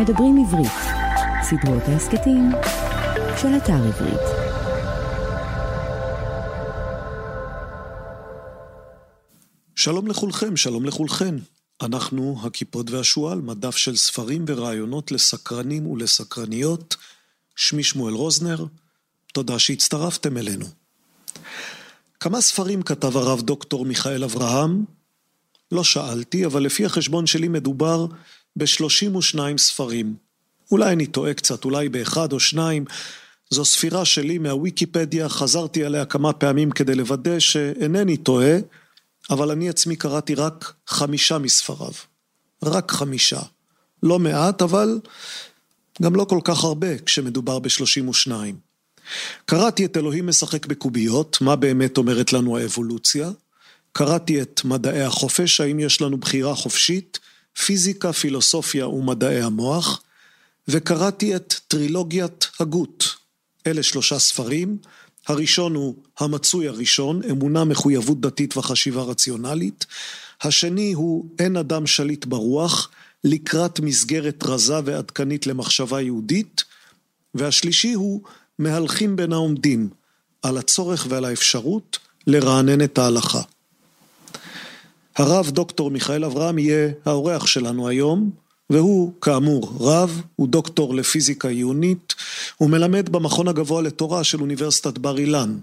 מדברים עברית, סדרות ההסכתים של אתר עברית. שלום לכולכם, שלום לכולכן. אנחנו הכיפות והשועל, מדף של ספרים ורעיונות לסקרנים ולסקרניות. שמי שמואל רוזנר, תודה שהצטרפתם אלינו. כמה ספרים כתב הרב דוקטור מיכאל אברהם? לא שאלתי, אבל לפי החשבון שלי מדובר ב-32 ספרים. אולי אני טועה קצת, אולי באחד או שניים. זו ספירה שלי מהוויקיפדיה, חזרתי עליה כמה פעמים כדי לוודא שאינני טועה, אבל אני עצמי קראתי רק חמישה מספריו. רק חמישה. לא מעט, אבל גם לא כל כך הרבה כשמדובר ב-32. קראתי את אלוהים משחק בקוביות, מה באמת אומרת לנו האבולוציה. קראתי את מדעי החופש, האם יש לנו בחירה חופשית, פיזיקה, פילוסופיה ומדעי המוח, וקראתי את טרילוגיית הגות. אלה שלושה ספרים, הראשון הוא המצוי הראשון, אמונה, מחויבות דתית וחשיבה רציונלית. השני הוא אין אדם שליט ברוח, לקראת מסגרת רזה ועדכנית למחשבה יהודית. והשלישי הוא מהלכים בין העומדים, על הצורך ועל האפשרות לרענן את ההלכה. הרב דוקטור מיכאל אברהם יהיה האורח שלנו היום, והוא כאמור רב, הוא דוקטור לפיזיקה עיונית, הוא מלמד במכון הגבוה לתורה של אוניברסיטת בר אילן.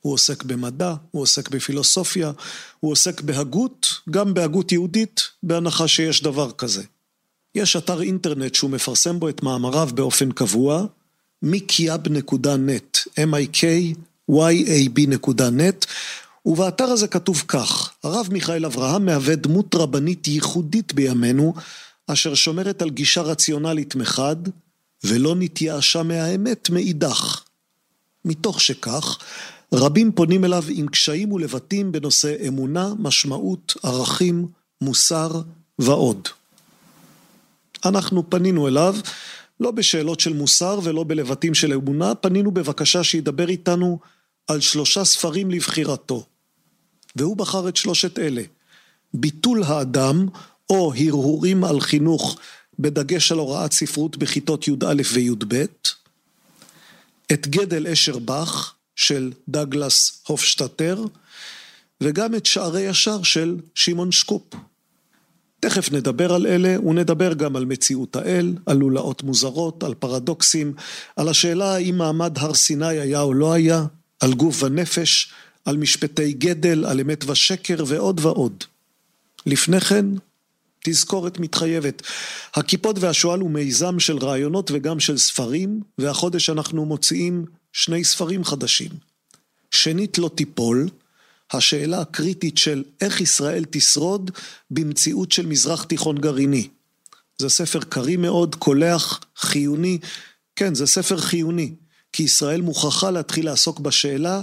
הוא עוסק במדע, הוא עוסק בפילוסופיה, הוא עוסק בהגות, גם בהגות יהודית, בהנחה שיש דבר כזה. יש אתר אינטרנט שהוא מפרסם בו את מאמריו באופן קבוע, mikyab.net, m-i-k-y-a-b.net, ובאתר הזה כתוב כך, הרב מיכאל אברהם מהווה דמות רבנית ייחודית בימינו, אשר שומרת על גישה רציונלית מחד, ולא נתייאשה מהאמת מאידך. מתוך שכך, רבים פונים אליו עם קשיים ולבטים בנושא אמונה, משמעות, ערכים, מוסר ועוד. אנחנו פנינו אליו לא בשאלות של מוסר ולא בלבטים של אמונה, פנינו בבקשה שידבר איתנו על שלושה ספרים לבחירתו. והוא בחר את שלושת אלה: ביטול האדם או הרהורים על חינוך בדגש על הוראת ספרות בכיתות י"א וי"ב, את גדל אשר באך של דגלס הופשטטר, וגם את שערי ישר של שמעון שקופ. תכף נדבר על אלה, ונדבר גם על מציאות האל, על לולאות מוזרות, על פרדוקסים, על השאלה האם מעמד הר סיני היה או לא היה, על גוף ונפש, על משפטי גדל, על אמת ושקר ועוד ועוד. לפני כן, תזכורת מתחייבת. הכיפות והשועל הוא מיזם של רעיונות וגם של ספרים, והחודש אנחנו מוציאים שני ספרים חדשים. שנית לא תיפול, השאלה הקריטית של איך ישראל תשרוד במציאות של מזרח תיכון גרעיני. זה ספר קריא מאוד, קולח, חיוני. כן, זה ספר חיוני, כי ישראל מוכרחה להתחיל לעסוק בשאלה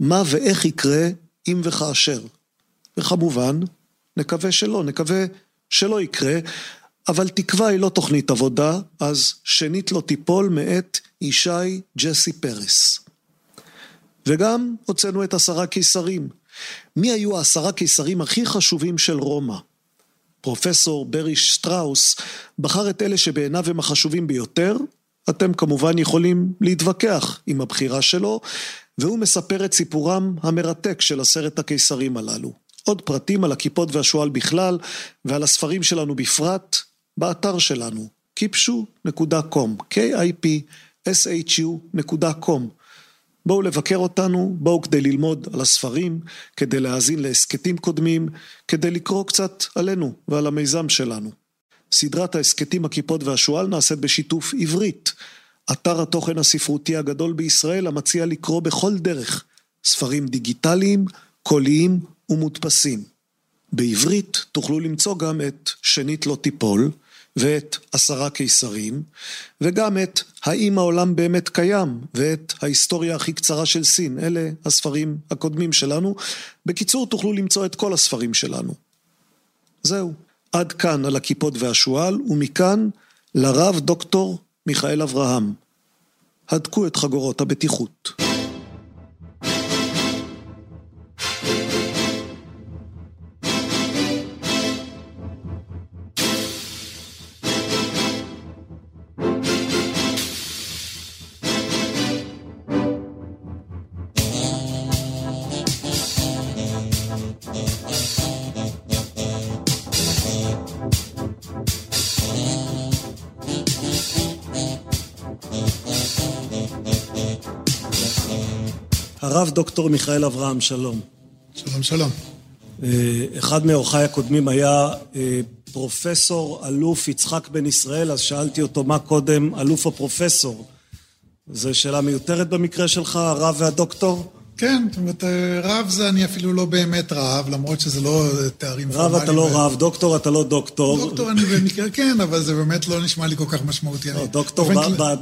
מה ואיך יקרה אם וכאשר. וכמובן, נקווה שלא, נקווה שלא יקרה, אבל תקווה היא לא תוכנית עבודה, אז שנית לא תיפול מאת ישי ג'סי פרס. וגם הוצאנו את עשרה קיסרים. מי היו העשרה קיסרים הכי חשובים של רומא? פרופסור ברי שטראוס בחר את אלה שבעיניו הם החשובים ביותר, אתם כמובן יכולים להתווכח עם הבחירה שלו, והוא מספר את סיפורם המרתק של עשרת הקיסרים הללו. עוד פרטים על הכיפות והשועל בכלל ועל הספרים שלנו בפרט, באתר שלנו, kipshu.com, k-i-p-s-h-u.com. בואו לבקר אותנו, בואו כדי ללמוד על הספרים, כדי להאזין להסכתים קודמים, כדי לקרוא קצת עלינו ועל המיזם שלנו. סדרת ההסכתים הכיפות והשועל נעשית בשיתוף עברית, אתר התוכן הספרותי הגדול בישראל המציע לקרוא בכל דרך ספרים דיגיטליים, קוליים ומודפסים. בעברית תוכלו למצוא גם את שנית לא תיפול ואת עשרה קיסרים וגם את האם העולם באמת קיים ואת ההיסטוריה הכי קצרה של סין. אלה הספרים הקודמים שלנו. בקיצור תוכלו למצוא את כל הספרים שלנו. זהו. עד כאן על הכיפות והשועל ומכאן לרב דוקטור מיכאל אברהם. הדקו את חגורות הבטיחות. הרב דוקטור מיכאל אברהם, שלום. שלום, שלום. אחד מאורחיי הקודמים היה פרופסור אלוף יצחק בן ישראל, אז שאלתי אותו מה קודם, אלוף או פרופסור? זו שאלה מיותרת במקרה שלך, הרב והדוקטור? כן, זאת אומרת, רב זה אני אפילו לא באמת רב, למרות שזה לא תארים פורמליים. רב אתה לא רב, דוקטור אתה לא דוקטור. דוקטור אני במקרה כן, אבל זה באמת לא נשמע לי כל כך משמעותי. לא, דוקטור,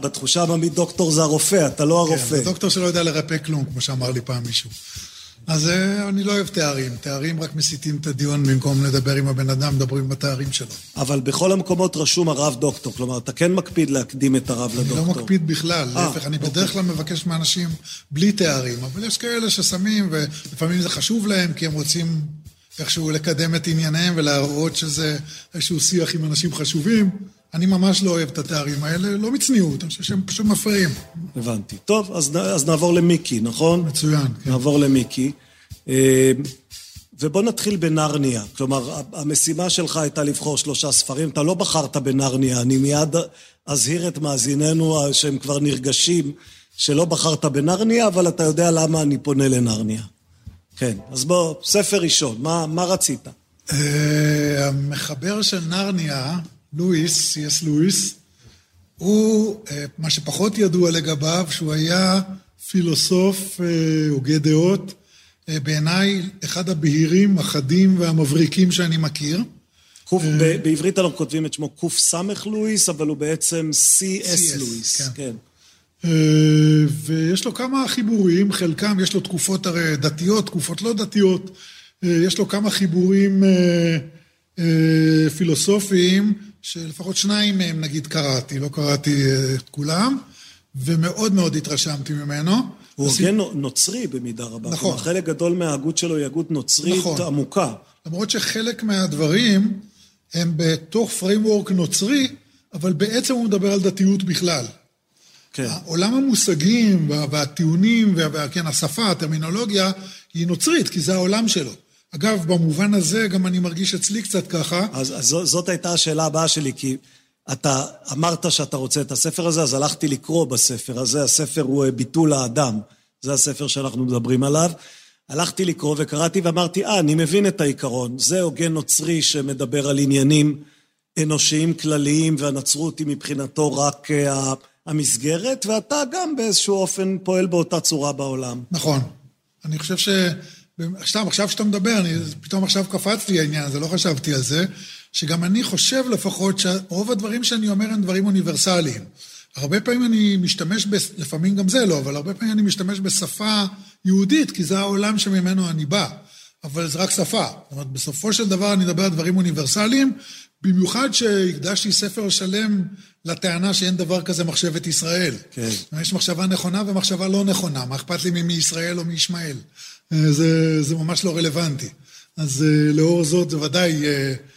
בתחושה העממית דוקטור זה הרופא, אתה לא הרופא. כן, זה דוקטור שלא יודע לרפא כלום, כמו שאמר לי פעם מישהו. אז אני לא אוהב תארים, תארים רק מסיטים את הדיון במקום לדבר עם הבן אדם, מדברים בתארים שלו. אבל בכל המקומות רשום הרב דוקטור, כלומר, אתה כן מקפיד להקדים את הרב לדוקטור. אני לא מקפיד בכלל, להפך, אני בדרך כלל מבקש מאנשים בלי תארים, אבל יש כאלה ששמים, ולפעמים זה חשוב להם, כי הם רוצים איכשהו לקדם את ענייניהם ולהראות שזה איזשהו שיח עם אנשים חשובים. אני ממש לא אוהב את התארים האלה, לא מצניעות, אני חושב שהם פשוט מפריעים. הבנתי. טוב, אז, אז נעבור למיקי, נכון? מצוין, כן. נעבור למיקי. ובוא נתחיל בנרניה. כלומר, המשימה שלך הייתה לבחור שלושה ספרים, אתה לא בחרת בנרניה, אני מיד אזהיר את מאזיננו שהם כבר נרגשים שלא בחרת בנרניה, אבל אתה יודע למה אני פונה לנרניה. כן, אז בוא, ספר ראשון, מה, מה רצית? המחבר של נרניה, לואיס, סי.אס לואיס, הוא, מה שפחות ידוע לגביו, שהוא היה פילוסוף הוגה דעות, בעיניי אחד הבהירים, החדים והמבריקים שאני מכיר. בעברית אנחנו כותבים את שמו קס לואיס, אבל הוא בעצם סי.אס לואיס. כן. ויש לו כמה חיבורים, חלקם יש לו תקופות הרי דתיות, תקופות לא דתיות. יש לו כמה חיבורים פילוסופיים, שלפחות שניים מהם נגיד קראתי, לא קראתי את כולם, ומאוד מאוד התרשמתי ממנו. הוא הוגה נוצרי במידה רבה. נכון. חלק גדול מההגות שלו היא הגות נוצרית נכון. עמוקה. למרות שחלק מהדברים הם בתוך framework נוצרי, אבל בעצם הוא מדבר על דתיות בכלל. כן. עולם המושגים והטיעונים, וכן, השפה, הטרמינולוגיה, היא נוצרית, כי זה העולם שלו. אגב, במובן הזה, גם אני מרגיש אצלי קצת ככה. אז, אז זאת הייתה השאלה הבאה שלי, כי אתה אמרת שאתה רוצה את הספר הזה, אז הלכתי לקרוא בספר הזה, הספר הוא ביטול האדם, זה הספר שאנחנו מדברים עליו. הלכתי לקרוא וקראתי ואמרתי, אה, אני מבין את העיקרון, זה הוגן נוצרי שמדבר על עניינים אנושיים כלליים, והנצרות היא מבחינתו רק המסגרת, ואתה גם באיזשהו אופן פועל באותה צורה בעולם. נכון. אני חושב ש... סתם, עכשיו שאתה מדבר, אני, פתאום עכשיו קפץ לי העניין הזה, לא חשבתי על זה, שגם אני חושב לפחות שרוב הדברים שאני אומר הם דברים אוניברסליים. הרבה פעמים אני משתמש, ב, לפעמים גם זה לא, אבל הרבה פעמים אני משתמש בשפה יהודית, כי זה העולם שממנו אני בא. אבל זה רק שפה. זאת אומרת, בסופו של דבר אני מדבר על דברים אוניברסליים, במיוחד שהקדשתי ספר שלם לטענה שאין דבר כזה מחשבת ישראל. כן. יש מחשבה נכונה ומחשבה לא נכונה, מה אכפת לי מישראל או מישמעאל? זה, זה ממש לא רלוונטי. אז לאור זאת זה ודאי...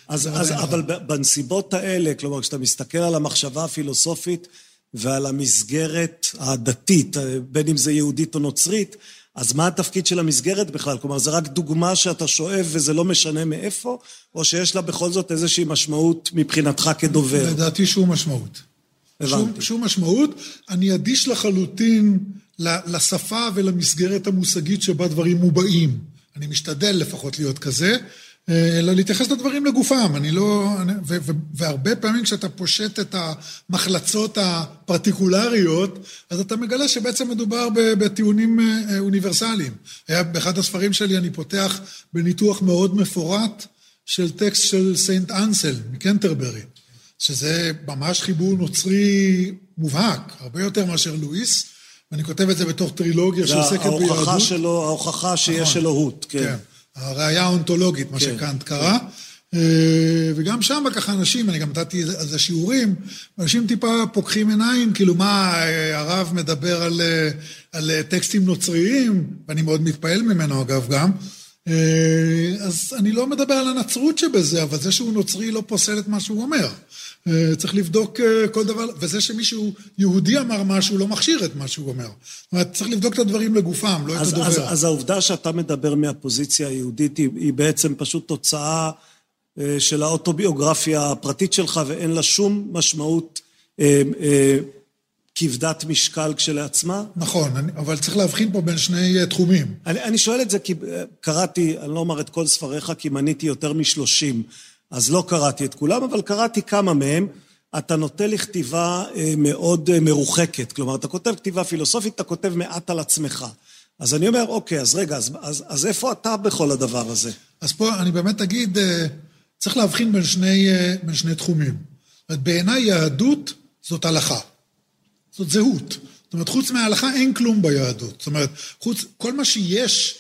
אז, זה אז ודאי אבל נכון. בנסיבות האלה, כלומר, כשאתה מסתכל על המחשבה הפילוסופית ועל המסגרת הדתית, בין אם זה יהודית או נוצרית, אז מה התפקיד של המסגרת בכלל? כלומר, זה רק דוגמה שאתה שואב וזה לא משנה מאיפה, או שיש לה בכל זאת איזושהי משמעות מבחינתך כדובר? לדעתי שום משמעות. הבנתי. שום, שום משמעות. אני אדיש לחלוטין לשפה ולמסגרת המושגית שבה דברים מובעים. אני משתדל לפחות להיות כזה, אלא להתייחס לדברים לגופם. אני לא... ו, ו, והרבה פעמים כשאתה פושט את המחלצות הפרטיקולריות, אז אתה מגלה שבעצם מדובר בטיעונים אוניברסליים. היה באחד הספרים שלי, אני פותח בניתוח מאוד מפורט של טקסט של סנט אנסל מקנטרברי, שזה ממש חיבור נוצרי מובהק, הרבה יותר מאשר לואיס. ואני כותב את זה בתוך טרילוגיה שעוסקת ביהדות. ההוכחה שלו, ההוכחה שיש אלוהות, כן. כן. הראייה האונתולוגית, מה כן. שקאנט קרא. וגם שם ככה אנשים, אני גם נתתי על זה שיעורים, אנשים טיפה פוקחים עיניים, כאילו מה, הרב מדבר על, על טקסטים נוצריים, ואני מאוד מתפעל ממנו אגב גם. אז אני לא מדבר על הנצרות שבזה, אבל זה שהוא נוצרי לא פוסל את מה שהוא אומר. צריך לבדוק כל דבר, וזה שמישהו יהודי אמר משהו לא מכשיר את מה שהוא אומר. זאת אומרת, צריך לבדוק את הדברים לגופם, לא אז, את הדובר. אז, אז העובדה שאתה מדבר מהפוזיציה היהודית היא, היא בעצם פשוט תוצאה של האוטוביוגרפיה הפרטית שלך, ואין לה שום משמעות כבדת משקל כשלעצמה? נכון, אני, אבל צריך להבחין פה בין שני תחומים. אני, אני שואל את זה כי קראתי, אני לא אומר את כל ספריך, כי מניתי יותר משלושים, אז לא קראתי את כולם, אבל קראתי כמה מהם. אתה נוטה לכתיבה מאוד מרוחקת, כלומר, אתה כותב כתיבה פילוסופית, אתה כותב מעט על עצמך. אז אני אומר, אוקיי, אז רגע, אז, אז, אז איפה אתה בכל הדבר הזה? אז פה אני באמת אגיד, צריך להבחין בין שני, בין שני תחומים. בעיניי יהדות זאת הלכה. זאת זהות. זאת אומרת, חוץ מההלכה אין כלום ביהדות. זאת אומרת, חוץ, כל מה שיש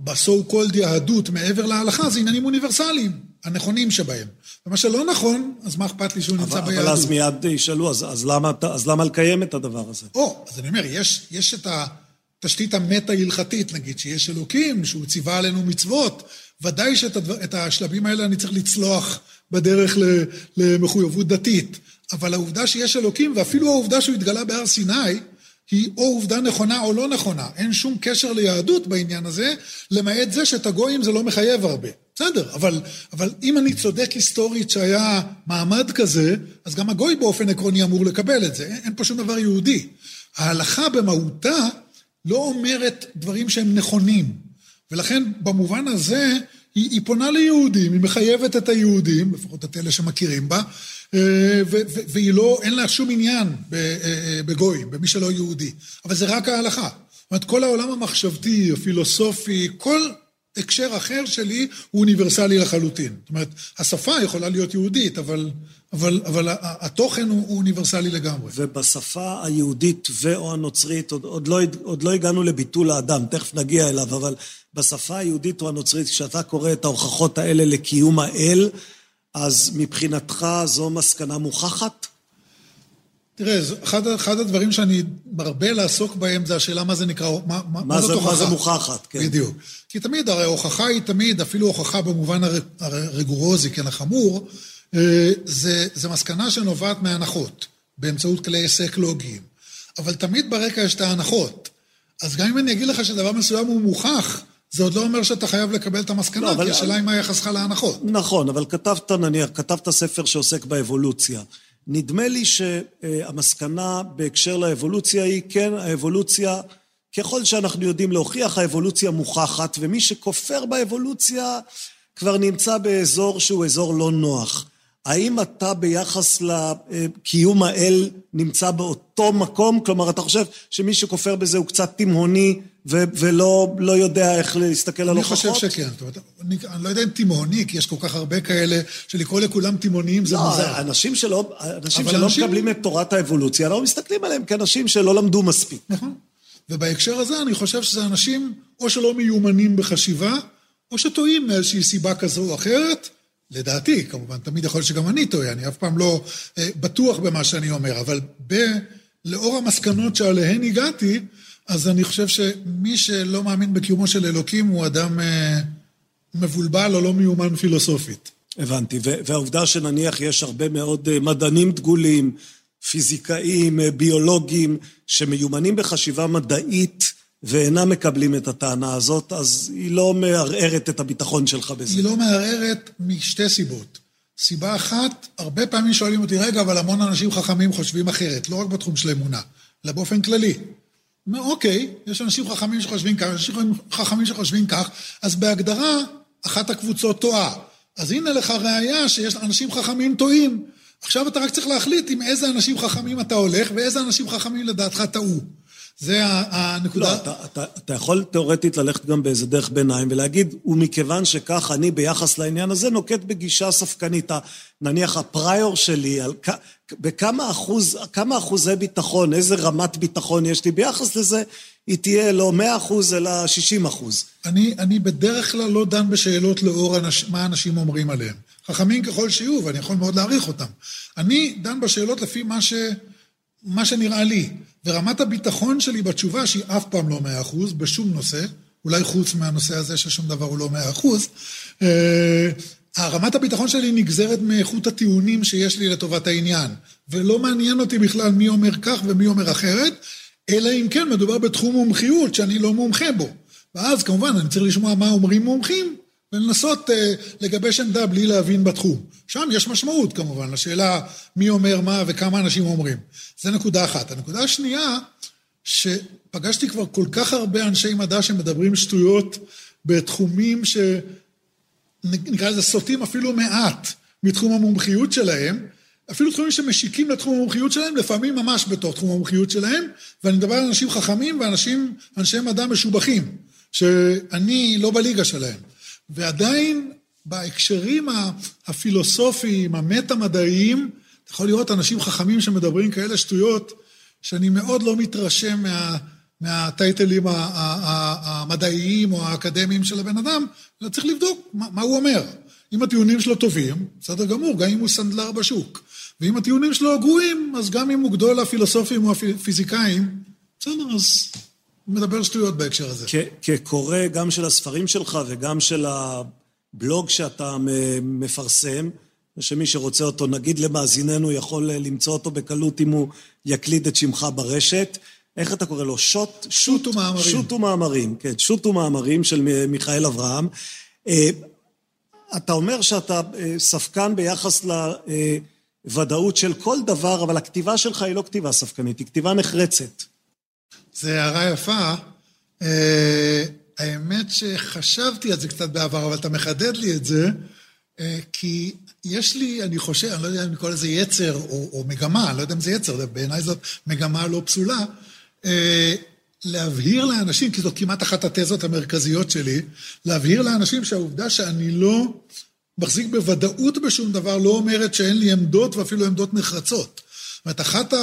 ב-so called יהדות מעבר להלכה זה עניינים אוניברסליים, הנכונים שבהם. ומה שלא נכון, אז מה אכפת לי שהוא אבל, נמצא אבל ביהדות? אבל אז מיד ישאלו, אז, אז, למה, אז למה לקיים את הדבר הזה? או, אז אני אומר, יש, יש את התשתית המטה-הלכתית, נגיד, שיש אלוקים, שהוא ציווה עלינו מצוות, ודאי שאת הדבר, השלבים האלה אני צריך לצלוח בדרך למחויבות דתית. אבל העובדה שיש אלוקים, ואפילו העובדה שהוא התגלה בהר סיני, היא או עובדה נכונה או לא נכונה. אין שום קשר ליהדות בעניין הזה, למעט זה שאת הגויים זה לא מחייב הרבה. בסדר, אבל, אבל אם אני צודק היסטורית שהיה מעמד כזה, אז גם הגוי באופן עקרוני אמור לקבל את זה. אין, אין פה שום דבר יהודי. ההלכה במהותה לא אומרת דברים שהם נכונים. ולכן במובן הזה היא, היא פונה ליהודים, היא מחייבת את היהודים, לפחות את אלה שמכירים בה, והיא לא, אין לה שום עניין בגויים, במי שלא יהודי. אבל זה רק ההלכה. זאת אומרת, כל העולם המחשבתי, הפילוסופי, כל הקשר אחר שלי הוא אוניברסלי לחלוטין. זאת אומרת, השפה יכולה להיות יהודית, אבל, אבל, אבל התוכן הוא, הוא אוניברסלי לגמרי. ובשפה היהודית ו/או הנוצרית, עוד, עוד, לא, עוד לא הגענו לביטול האדם, תכף נגיע אליו, אבל בשפה היהודית או הנוצרית, כשאתה קורא את ההוכחות האלה לקיום האל, אז מבחינתך זו מסקנה מוכחת? תראה, אחד, אחד הדברים שאני מרבה לעסוק בהם זה השאלה מה זה נקרא, מה, מה, מה, זאת הוכחה. מה זה מוכחת, כן. בדיוק. כי תמיד, הרי ההוכחה היא תמיד, אפילו הוכחה במובן הרגורוזי, כן, החמור, זה, זה מסקנה שנובעת מהנחות, באמצעות כלי היסק לוגיים. אבל תמיד ברקע יש את ההנחות. אז גם אם אני אגיד לך שדבר מסוים הוא מוכח, זה עוד לא אומר שאתה חייב לקבל את המסקנה, לא, כי השאלה היא מה יחסך להנחות. נכון, אבל כתבת, נניח, כתבת ספר שעוסק באבולוציה. נדמה לי שהמסקנה בהקשר לאבולוציה היא, כן, האבולוציה, ככל שאנחנו יודעים להוכיח, האבולוציה מוכחת, ומי שכופר באבולוציה כבר נמצא באזור שהוא אזור לא נוח. האם אתה ביחס לקיום האל נמצא באותו מקום? כלומר, אתה חושב שמי שכופר בזה הוא קצת תימהוני ולא לא יודע איך להסתכל על הוכחות? אני חושב שכן. זאת אומרת, אני, אני לא יודע אם תימהוני, כי יש כל כך הרבה כאלה שלקרוא לכולם תימהוניים זה לא, מוזר. אנשים שלא, אנשים שלא אנשים... מקבלים את תורת האבולוציה, לא מסתכלים עליהם כאנשים שלא למדו מספיק. נכון. ובהקשר הזה אני חושב שזה אנשים או שלא מיומנים בחשיבה, או שטועים מאיזושהי סיבה כזו או אחרת. לדעתי, כמובן, תמיד יכול להיות שגם אני טועה, אני אף פעם לא אה, בטוח במה שאני אומר, אבל ב, לאור המסקנות שעליהן הגעתי, אז אני חושב שמי שלא מאמין בקיומו של אלוקים הוא אדם אה, מבולבל או לא מיומן פילוסופית. הבנתי, והעובדה שנניח יש הרבה מאוד אה, מדענים דגולים, פיזיקאים, אה, ביולוגים, שמיומנים בחשיבה מדעית, ואינם מקבלים את הטענה הזאת, אז היא לא מערערת את הביטחון שלך בזה. היא לא מערערת משתי סיבות. סיבה אחת, הרבה פעמים שואלים אותי, רגע, אבל המון אנשים חכמים חושבים אחרת, לא רק בתחום של אמונה, אלא באופן כללי. אוקיי, יש אנשים חכמים שחושבים כך, אנשים חכמים שחושבים כך, אז בהגדרה, אחת הקבוצות טועה. אז הנה לך ראייה שיש אנשים חכמים טועים. עכשיו אתה רק צריך להחליט עם איזה אנשים חכמים אתה הולך, ואיזה אנשים חכמים לדעתך טעו. זה הנקודה. לא, אתה, אתה, אתה יכול תאורטית ללכת גם באיזה דרך ביניים ולהגיד, ומכיוון שכך אני ביחס לעניין הזה נוקט בגישה ספקנית. נניח הפריור שלי, על, בכמה אחוז, כמה אחוזי ביטחון, איזה רמת ביטחון יש לי ביחס לזה, היא תהיה לא 100 אחוז אלא 60 אחוז. אני, אני בדרך כלל לא דן בשאלות לאור אנש, מה אנשים אומרים עליהם. חכמים ככל שיהיו, ואני יכול מאוד להעריך אותם. אני דן בשאלות לפי מה, ש, מה שנראה לי. ורמת הביטחון שלי בתשובה, שהיא אף פעם לא מאה אחוז, בשום נושא, אולי חוץ מהנושא הזה ששום דבר הוא לא מאה אחוז, אה, הרמת הביטחון שלי נגזרת מאיכות הטיעונים שיש לי לטובת העניין, ולא מעניין אותי בכלל מי אומר כך ומי אומר אחרת, אלא אם כן מדובר בתחום מומחיות שאני לא מומחה בו. ואז כמובן אני צריך לשמוע מה אומרים מומחים, ולנסות אה, לגבש עמדה בלי להבין בתחום. שם יש משמעות כמובן לשאלה מי אומר מה וכמה אנשים אומרים. זה נקודה אחת. הנקודה השנייה, שפגשתי כבר כל כך הרבה אנשי מדע שמדברים שטויות בתחומים שנקרא לזה סוטים אפילו מעט מתחום המומחיות שלהם, אפילו תחומים שמשיקים לתחום המומחיות שלהם, לפעמים ממש בתוך תחום המומחיות שלהם, ואני מדבר על אנשים חכמים ואנשים, אנשי מדע משובחים, שאני לא בליגה שלהם. ועדיין בהקשרים הפילוסופיים, המטה-מדעיים, אתה יכול לראות אנשים חכמים שמדברים כאלה שטויות, שאני מאוד לא מתרשם מה, מהטייטלים המדעיים או האקדמיים של הבן אדם, אלא צריך לבדוק מה, מה הוא אומר. אם הטיעונים שלו טובים, בסדר גמור, גם אם הוא סנדלר בשוק. ואם הטיעונים שלו גרועים, אז גם אם הוא גדול הפילוסופים או הפיזיקאים, בסדר, אז מדבר שטויות בהקשר הזה. כקורא גם של הספרים שלך וגם של הבלוג שאתה מפרסם, שמי שרוצה אותו, נגיד למאזיננו, יכול למצוא אותו בקלות אם הוא יקליד את שמך ברשת. איך אתה קורא לו? שוט? שוט ומאמרים. שוט ומאמרים, כן. שוט ומאמרים של מיכאל אברהם. אה, אתה אומר שאתה אה, ספקן ביחס לוודאות של כל דבר, אבל הכתיבה שלך היא לא כתיבה ספקנית, היא כתיבה נחרצת. זה הערה יפה. אה, האמת שחשבתי על זה קצת בעבר, אבל אתה מחדד לי את זה, אה, כי יש לי, אני חושב, אני לא יודע אם לקרוא לזה יצר או, או מגמה, אני לא יודע אם זה יצר, בעיניי זאת מגמה לא פסולה, להבהיר לאנשים, כי זאת כמעט אחת התזות המרכזיות שלי, להבהיר לאנשים שהעובדה שאני לא מחזיק בוודאות בשום דבר, לא אומרת שאין לי עמדות ואפילו עמדות נחרצות. זאת אומרת, אחת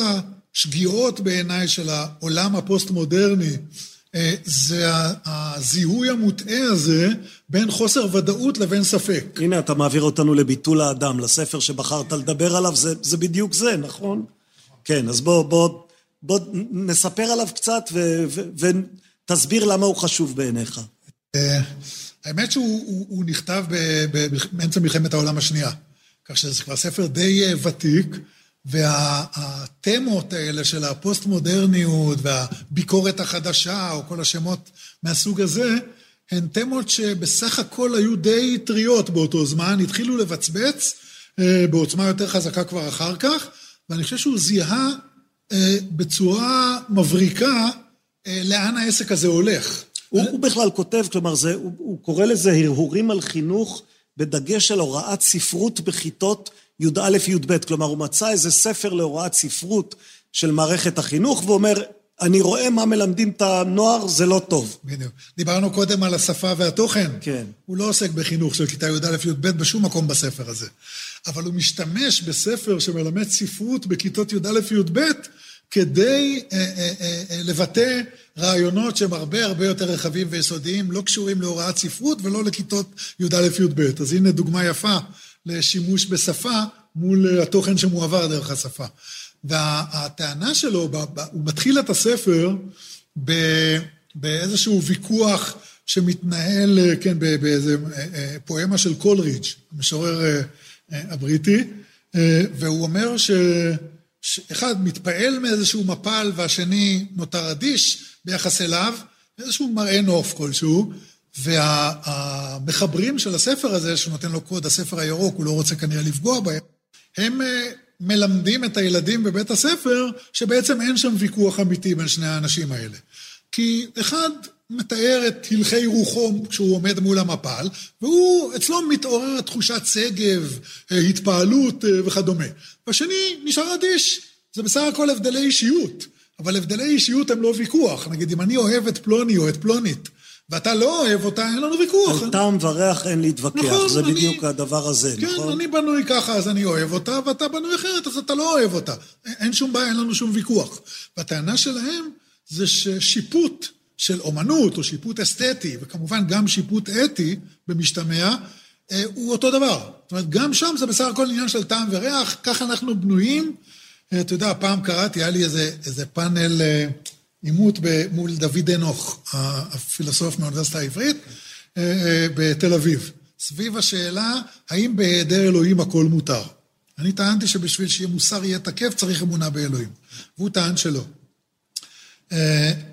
השגיאות בעיניי של העולם הפוסט-מודרני, אה, זה הזיהוי המוטעה הזה בין חוסר ודאות לבין ספק. הנה, אתה מעביר אותנו לביטול האדם, לספר שבחרת לדבר עליו, זה, זה בדיוק זה, נכון? כן, אז בוא, בוא, בוא נספר עליו קצת ותסביר למה הוא חשוב בעיניך. אה, האמת שהוא הוא, הוא נכתב באמצע מלחמת העולם השנייה, כך שזה כבר ספר די אה, ותיק, והתמות האלה של הפוסט-מודרניות והביקורת החדשה, או כל השמות מהסוג הזה, הן תמות שבסך הכל היו די טריות באותו זמן, התחילו לבצבץ אה, בעוצמה יותר חזקה כבר אחר כך, ואני חושב שהוא זיהה אה, בצורה מבריקה אה, לאן העסק הזה הולך. הוא, הוא בכלל כותב, כלומר, זה, הוא, הוא קורא לזה הרהורים על חינוך בדגש על הוראת ספרות בכיתות י"א-י"ב. כלומר, הוא מצא איזה ספר להוראת ספרות של מערכת החינוך ואומר, אני רואה מה מלמדים את הנוער, זה לא טוב. בדיוק. דיברנו קודם על השפה והתוכן. כן. הוא לא עוסק בחינוך של כיתה י"א-י"ב בשום מקום בספר הזה. אבל הוא משתמש בספר שמלמד ספרות בכיתות י"א-י"ב כדי אה, אה, אה, אה, לבטא רעיונות שהם הרבה הרבה יותר רחבים ויסודיים, לא קשורים להוראת ספרות ולא לכיתות י"א-י"ב. אז הנה דוגמה יפה לשימוש בשפה מול התוכן שמועבר דרך השפה. והטענה שלו, הוא מתחיל את הספר באיזשהו ויכוח שמתנהל, כן, באיזה אה, אה, פואמה של קולרידג', המשורר אה, הבריטי, והוא אומר ש... שאחד מתפעל מאיזשהו מפל והשני נותר אדיש ביחס אליו, איזשהו מראה נוף כלשהו, והמחברים של הספר הזה, שהוא נותן לו קוד הספר הירוק, הוא לא רוצה כנראה לפגוע בהם, הם מלמדים את הילדים בבית הספר שבעצם אין שם ויכוח אמיתי בין שני האנשים האלה. כי אחד מתאר את הלכי רוחו כשהוא עומד מול המפל, והוא, אצלו מתעוררת תחושת שגב, אה, התפעלות אה, וכדומה. והשני נשאר אדיש. זה בסך הכל הבדלי אישיות, אבל הבדלי אישיות הם לא ויכוח. נגיד, אם אני אוהב את פלוני או את פלונית, ואתה לא אוהב אותה, אין לנו ויכוח. על טעם וריח אין להתווכח, נכון, זה אני, בדיוק הדבר הזה, כן, נכון? כן, אני בנוי ככה, אז אני אוהב אותה, ואתה בנוי אחרת, אז אתה לא אוהב אותה. אין שום בעיה, אין לנו שום ויכוח. והטענה שלהם זה ששיפוט של אומנות, או שיפוט אסתטי, וכמובן גם שיפוט אתי במשתמע, אה, הוא אותו דבר. זאת אומרת, גם שם זה בסך הכל עניין של טעם וריח, ככה אנחנו בנויים. אה, אתה יודע, פעם קראתי, היה לי איזה, איזה פאנל... אה, עימות מול דוד אנוך, הפילוסוף מהאוניברסיטה העברית, אה, בתל אביב, סביב השאלה האם בהיעדר אלוהים הכל מותר. אני טענתי שבשביל שיהיה מוסר יהיה תקף צריך אמונה באלוהים, והוא טען שלא.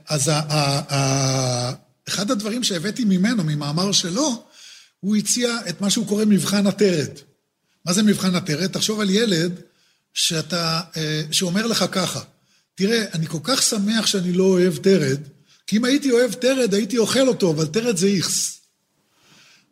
אז אחד הדברים שהבאתי ממנו, ממאמר שלו, הוא הציע את מה שהוא קורא מבחן התרד. מה זה מבחן התרד? תחשוב על ילד שאתה, אה, שאומר לך ככה, תראה, אני כל כך שמח שאני לא אוהב תרד, כי אם הייתי אוהב תרד, הייתי אוכל אותו, אבל תרד זה איכס.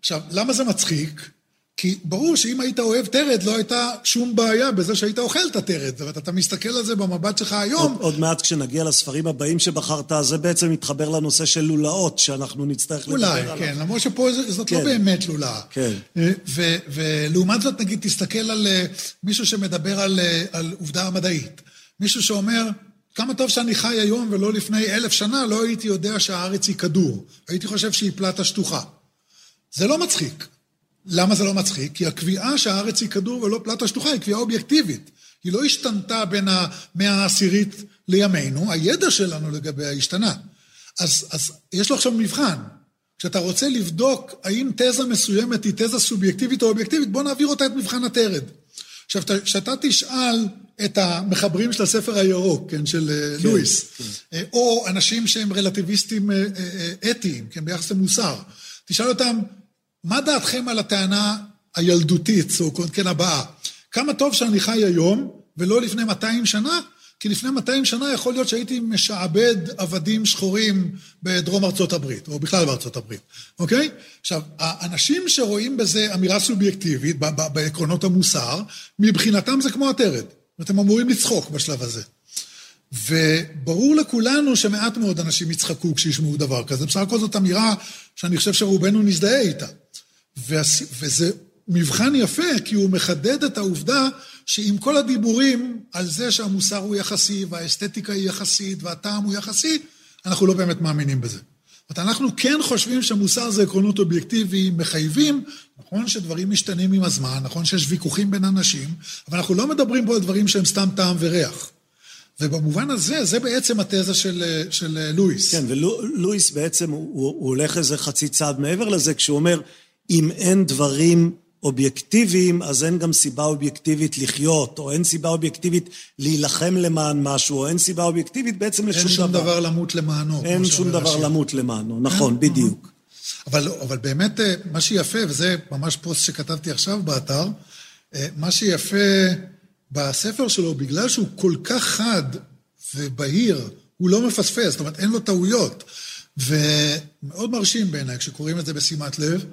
עכשיו, למה זה מצחיק? כי ברור שאם היית אוהב תרד, לא הייתה שום בעיה בזה שהיית אוכל את התרד. זאת אומרת, אתה מסתכל על זה במבט שלך היום. עוד, עוד מעט כשנגיע לספרים הבאים שבחרת, זה בעצם מתחבר לנושא של לולאות, שאנחנו נצטרך לדבר עליו. אולי, כן, למרות שפה זאת לא כן. לא באמת לולאה. כן. אה, ולעומת זאת, נגיד, תסתכל על אה, מישהו שמדבר על, אה, על עובדה מדעית. מישהו שאומר, כמה טוב שאני חי היום ולא לפני אלף שנה, לא הייתי יודע שהארץ היא כדור. הייתי חושב שהיא פלטה שטוחה. זה לא מצחיק. למה זה לא מצחיק? כי הקביעה שהארץ היא כדור ולא פלטה שטוחה היא קביעה אובייקטיבית. היא לא השתנתה בין המאה העשירית לימינו, הידע שלנו לגביה השתנה. אז, אז יש לו עכשיו מבחן. כשאתה רוצה לבדוק האם תזה מסוימת היא תזה סובייקטיבית או אובייקטיבית, בוא נעביר אותה את מבחן הטרד. עכשיו, כשאתה תשאל את המחברים של הספר הירוק, כן, של אה, כן, לואיס, כן. אה, או אנשים שהם רלטיביסטים אה, אתיים, כן, ביחס למוסר, תשאל אותם, מה דעתכם על הטענה הילדותית, או כן הבאה? כמה טוב שאני חי היום, ולא לפני 200 שנה? כי לפני 200 שנה יכול להיות שהייתי משעבד עבדים שחורים בדרום ארצות הברית, או בכלל בארצות הברית, אוקיי? עכשיו, האנשים שרואים בזה אמירה סובייקטיבית, בעקרונות המוסר, מבחינתם זה כמו עטרת. אתם אמורים לצחוק בשלב הזה. וברור לכולנו שמעט מאוד אנשים יצחקו כשישמעו דבר כזה. בסך הכל זאת אמירה שאני חושב שרובנו נזדהה איתה. וזה מבחן יפה, כי הוא מחדד את העובדה שעם כל הדיבורים על זה שהמוסר הוא יחסי, והאסתטיקה היא יחסית, והטעם הוא יחסי, אנחנו לא באמת מאמינים בזה. זאת אומרת, אנחנו כן חושבים שמוסר זה עקרונות אובייקטיביים מחייבים, נכון שדברים משתנים עם הזמן, נכון שיש ויכוחים בין אנשים, אבל אנחנו לא מדברים פה על דברים שהם סתם טעם וריח. ובמובן הזה, זה בעצם התזה של, של לואיס. כן, ולואיס בעצם, הוא, הוא הולך איזה חצי צעד מעבר לזה, כשהוא אומר, אם אין דברים אובייקטיביים, אז אין גם סיבה אובייקטיבית לחיות, או אין סיבה אובייקטיבית להילחם למען משהו, או אין סיבה אובייקטיבית בעצם לשום דבר. אין שום דבר, דבר למות למענו. אין שום דבר השיר. למות למענו, נכון, אין? בדיוק. אבל, אבל באמת, אה, מה שיפה, וזה ממש פוסט שכתבתי עכשיו באתר, אה, מה שיפה בספר שלו, בגלל שהוא כל כך חד ובהיר, הוא לא מפספס, זאת אומרת, אין לו טעויות. ומאוד מרשים בעיניי כשקוראים את זה בשימת לב.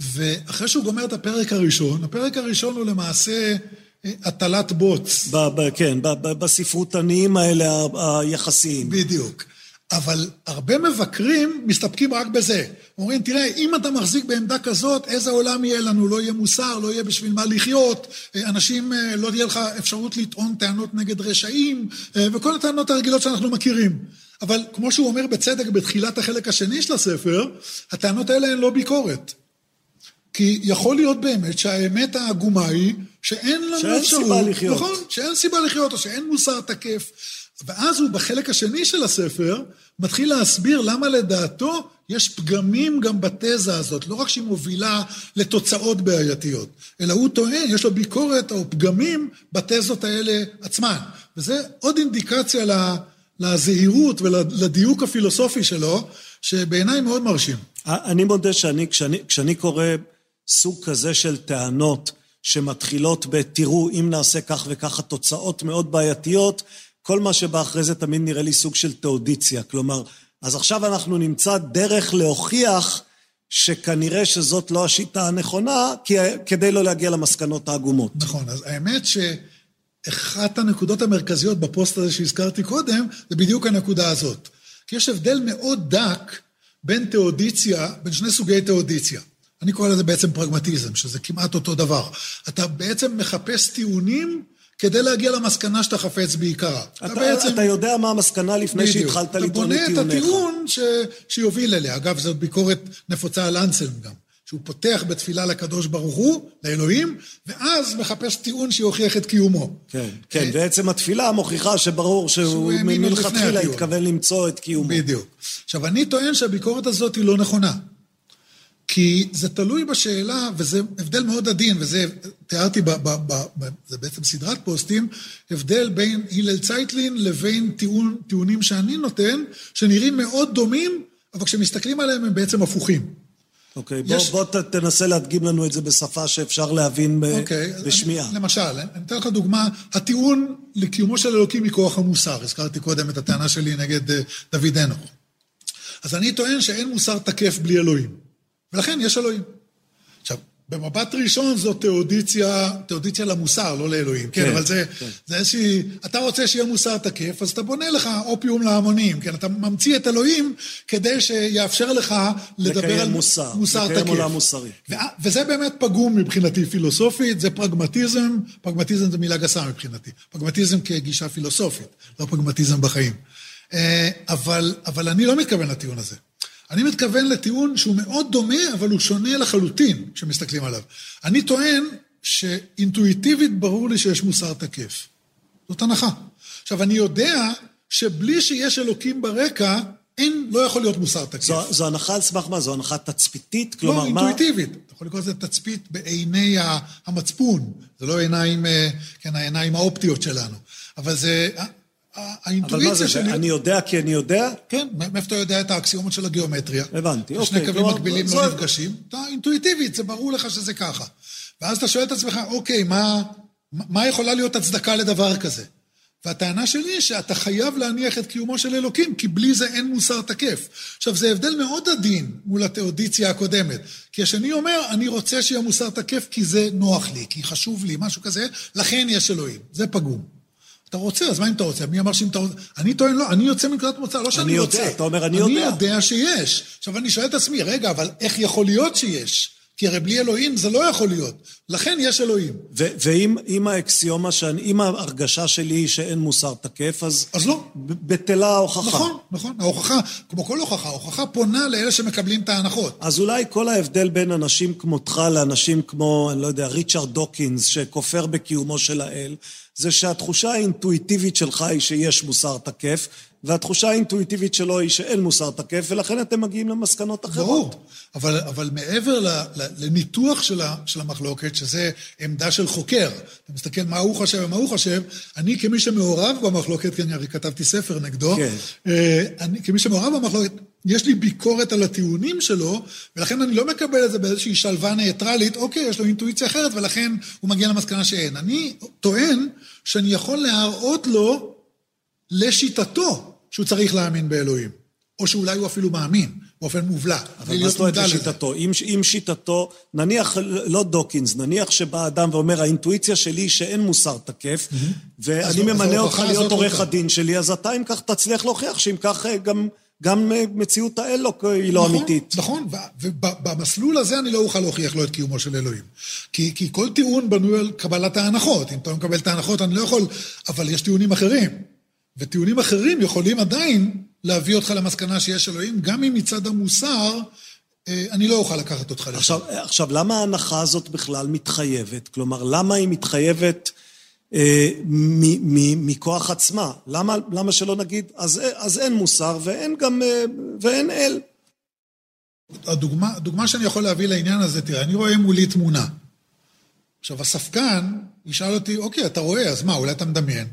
ואחרי שהוא גומר את הפרק הראשון, הפרק הראשון הוא למעשה אה, הטלת בוץ. ב- ב- כן, ב- בספרותניים האלה היחסיים. בדיוק. אבל הרבה מבקרים מסתפקים רק בזה. אומרים, תראה, אם אתה מחזיק בעמדה כזאת, איזה עולם יהיה לנו? לא יהיה מוסר, לא יהיה בשביל מה לחיות, אה, אנשים, אה, לא תהיה לך אפשרות לטעון טענות נגד רשעים, וכל הטענות הרגילות שאנחנו מכירים. אבל כמו שהוא אומר בצדק בתחילת החלק השני של הספר, הטענות האלה הן לא ביקורת. כי יכול להיות באמת שהאמת העגומה היא שאין לנו שאין אפשרות. שאין סיבה לחיות. נכון, שאין סיבה לחיות, או שאין מוסר תקף. ואז הוא בחלק השני של הספר מתחיל להסביר למה לדעתו יש פגמים גם בתזה הזאת, לא רק שהיא מובילה לתוצאות בעייתיות, אלא הוא טוען, יש לו ביקורת או פגמים בתזות האלה עצמן. וזה עוד אינדיקציה לזהירות ולדיוק הפילוסופי שלו, שבעיניי מאוד מרשים. אני מודה שאני, כשאני, כשאני קורא סוג כזה של טענות שמתחילות ב"תראו, אם נעשה כך וכך התוצאות מאוד בעייתיות", כל מה שבא אחרי זה תמיד נראה לי סוג של תאודיציה. כלומר, אז עכשיו אנחנו נמצא דרך להוכיח שכנראה שזאת לא השיטה הנכונה, כי, כדי לא להגיע למסקנות העגומות. נכון, אז האמת שאחת הנקודות המרכזיות בפוסט הזה שהזכרתי קודם, זה בדיוק הנקודה הזאת. כי יש הבדל מאוד דק בין תאודיציה, בין שני סוגי תאודיציה. אני קורא לזה בעצם פרגמטיזם, שזה כמעט אותו דבר. אתה בעצם מחפש טיעונים כדי להגיע למסקנה שאתה חפץ בעיקרה. אתה, אתה, בעצם... אתה יודע מה המסקנה לפני בדיוק. שהתחלת לטעון את טיעוניך. אתה בונה את הטיעון ש... שיוביל אליה. אגב, זאת ביקורת נפוצה על אנסלם גם. שהוא פותח בתפילה לקדוש ברוך הוא, לאלוהים, ואז מחפש טיעון שיוכיח את קיומו. כן, כן, בעצם התפילה מוכיחה שברור שהוא מלכתחילה התכוון למצוא את קיומו. בדיוק. עכשיו, אני טוען שהביקורת הזאת היא לא נכונה. כי זה תלוי בשאלה, וזה הבדל מאוד עדין, וזה תיארתי, ב, ב, ב, ב, זה בעצם סדרת פוסטים, הבדל בין הלל צייטלין לבין טיעון, טיעונים שאני נותן, שנראים מאוד דומים, אבל כשמסתכלים עליהם הם בעצם הפוכים. אוקיי, בוא, יש... בוא ת, תנסה להדגים לנו את זה בשפה שאפשר להבין ב, אוקיי, בשמיעה. אני, למשל, אני אתן לך דוגמה, הטיעון לקיומו של אלוקים מכוח המוסר, הזכרתי קודם את הטענה שלי נגד uh, דוד אנוך. אז אני טוען שאין מוסר תקף בלי אלוהים, ולכן יש אלוהים. במבט ראשון זו תאודיציה, תאודיציה למוסר, לא לאלוהים, כן, כן אבל זה, כן. זה איזושהי, אתה רוצה שיהיה מוסר תקף, אז אתה בונה לך אופיום להמונים, כן, אתה ממציא את אלוהים כדי שיאפשר לך לדבר על מוסר, מוסר לקיים תקף. לקיים עולם מוסרי. ו- וזה באמת פגום מבחינתי פילוסופית, זה פרגמטיזם, פרגמטיזם זה מילה גסה מבחינתי, פרגמטיזם כגישה פילוסופית, לא פרגמטיזם בחיים. אה, אבל, אבל אני לא מתכוון לטיעון הזה. אני מתכוון לטיעון שהוא מאוד דומה, אבל הוא שונה לחלוטין כשמסתכלים עליו. אני טוען שאינטואיטיבית ברור לי שיש מוסר תקף. זאת הנחה. עכשיו, אני יודע שבלי שיש אלוקים ברקע, אין, לא יכול להיות מוסר תקף. זו, זו הנחה על סמך מה? זו הנחה תצפיתית? לא, כלומר, מה... לא, אינטואיטיבית. אתה יכול לקרוא לזה תצפית בעיני המצפון. זה לא עיניים, אה, כן, העיניים האופטיות שלנו. אבל זה... האינטואיציה שלי... אני יודע כי אני יודע? כן, מאיפה אתה יודע את האקסיומות של הגיאומטריה? הבנתי, אוקיי. שני קווים מקבילים לא נפגשים, אתה אינטואיטיבית, זה ברור לך שזה ככה. ואז אתה שואל את עצמך, אוקיי, מה, מה יכולה להיות הצדקה לדבר כזה? והטענה שלי היא שאתה חייב להניח את קיומו של אלוקים, כי בלי זה אין מוסר תקף. עכשיו, זה הבדל מאוד עדין מול התאודיציה הקודמת. כי השני אומר, אני רוצה שיהיה מוסר תקף כי זה נוח לי, כי חשוב לי, משהו כזה, לכן יש אלוהים. זה פגום. אתה רוצה, אז מה אם אתה רוצה? מי אמר שאם אתה רוצה? אני טוען, לא, אני יוצא מנקודת מוצא, לא שאני רוצה. אני יודע, אתה אומר, אני יודע. אני יודע שיש. עכשיו, אני שואל את עצמי, רגע, אבל איך יכול להיות שיש? כי הרי בלי אלוהים זה לא יכול להיות. לכן יש אלוהים. ואם האקסיומה, אם ההרגשה שלי היא שאין מוסר תקף, אז... אז לא. בטלה ההוכחה. נכון, נכון. ההוכחה, כמו כל הוכחה, ההוכחה פונה לאלה שמקבלים את ההנחות. אז אולי כל ההבדל בין אנשים כמותך לאנשים כמו, אני לא יודע, ריצ'רד דוקינס, שכופר בקיומו של האל, זה שהתחושה האינטואיטיבית שלך היא שיש מוסר תקף, והתחושה האינטואיטיבית שלו היא שאין מוסר תקף, ולכן אתם מגיעים למסקנות אחרות. ברור, אבל, אבל מעבר ל, ל, לניתוח של, ה, של המחלוקת, שזה עמדה של חוקר, אתה מסתכל מה הוא חושב ומה הוא חושב, אני כמי שמעורב במחלוקת, כי אני הרי כתבתי ספר נגדו, כן. אה, אני, כמי שמעורב במחלוקת, יש לי ביקורת על הטיעונים שלו, ולכן אני לא מקבל את זה באיזושהי שלווה ניטרלית, אוקיי, יש לו אינטואיציה אחרת, ולכן הוא מגיע למסקנה שאין. אני טוען שאני יכול להראות לו, לשיטתו, שהוא צריך להאמין באלוהים. או שאולי הוא אפילו מאמין, באופן מובלע. אבל מה זאת אומרת לשיטתו? אם, אם שיטתו, נניח, לא דוקינס, נניח שבא אדם ואומר, האינטואיציה שלי היא שאין מוסר תקף. ואני ממנה אותך להיות עורך הדין שלי, אז אתה אם כך תצליח להוכיח שאם כך אה, גם... גם אה, מציאות האל לא, היא לא נכון, אמיתית. נכון, ובמסלול הזה אני לא אוכל להוכיח לו את קיומו של אלוהים. כי, כי כל טיעון בנוי על קבלת ההנחות. אם אתה לא מקבל את ההנחות אני לא יכול, אבל יש טיעונים אחרים. וטיעונים אחרים יכולים עדיין להביא אותך למסקנה שיש אלוהים, גם אם מצד המוסר, אה, אני לא אוכל לקחת אותך לשם. עכשיו, עכשיו, למה ההנחה הזאת בכלל מתחייבת? כלומר, למה היא מתחייבת אה, מכוח עצמה? למה, למה שלא נגיד, אז, אז אין מוסר ואין גם, אה, ואין אל? הדוגמה, הדוגמה שאני יכול להביא לעניין הזה, תראה, אני רואה מולי תמונה. עכשיו, הספקן ישאל אותי, אוקיי, אתה רואה, אז מה, אולי אתה מדמיין?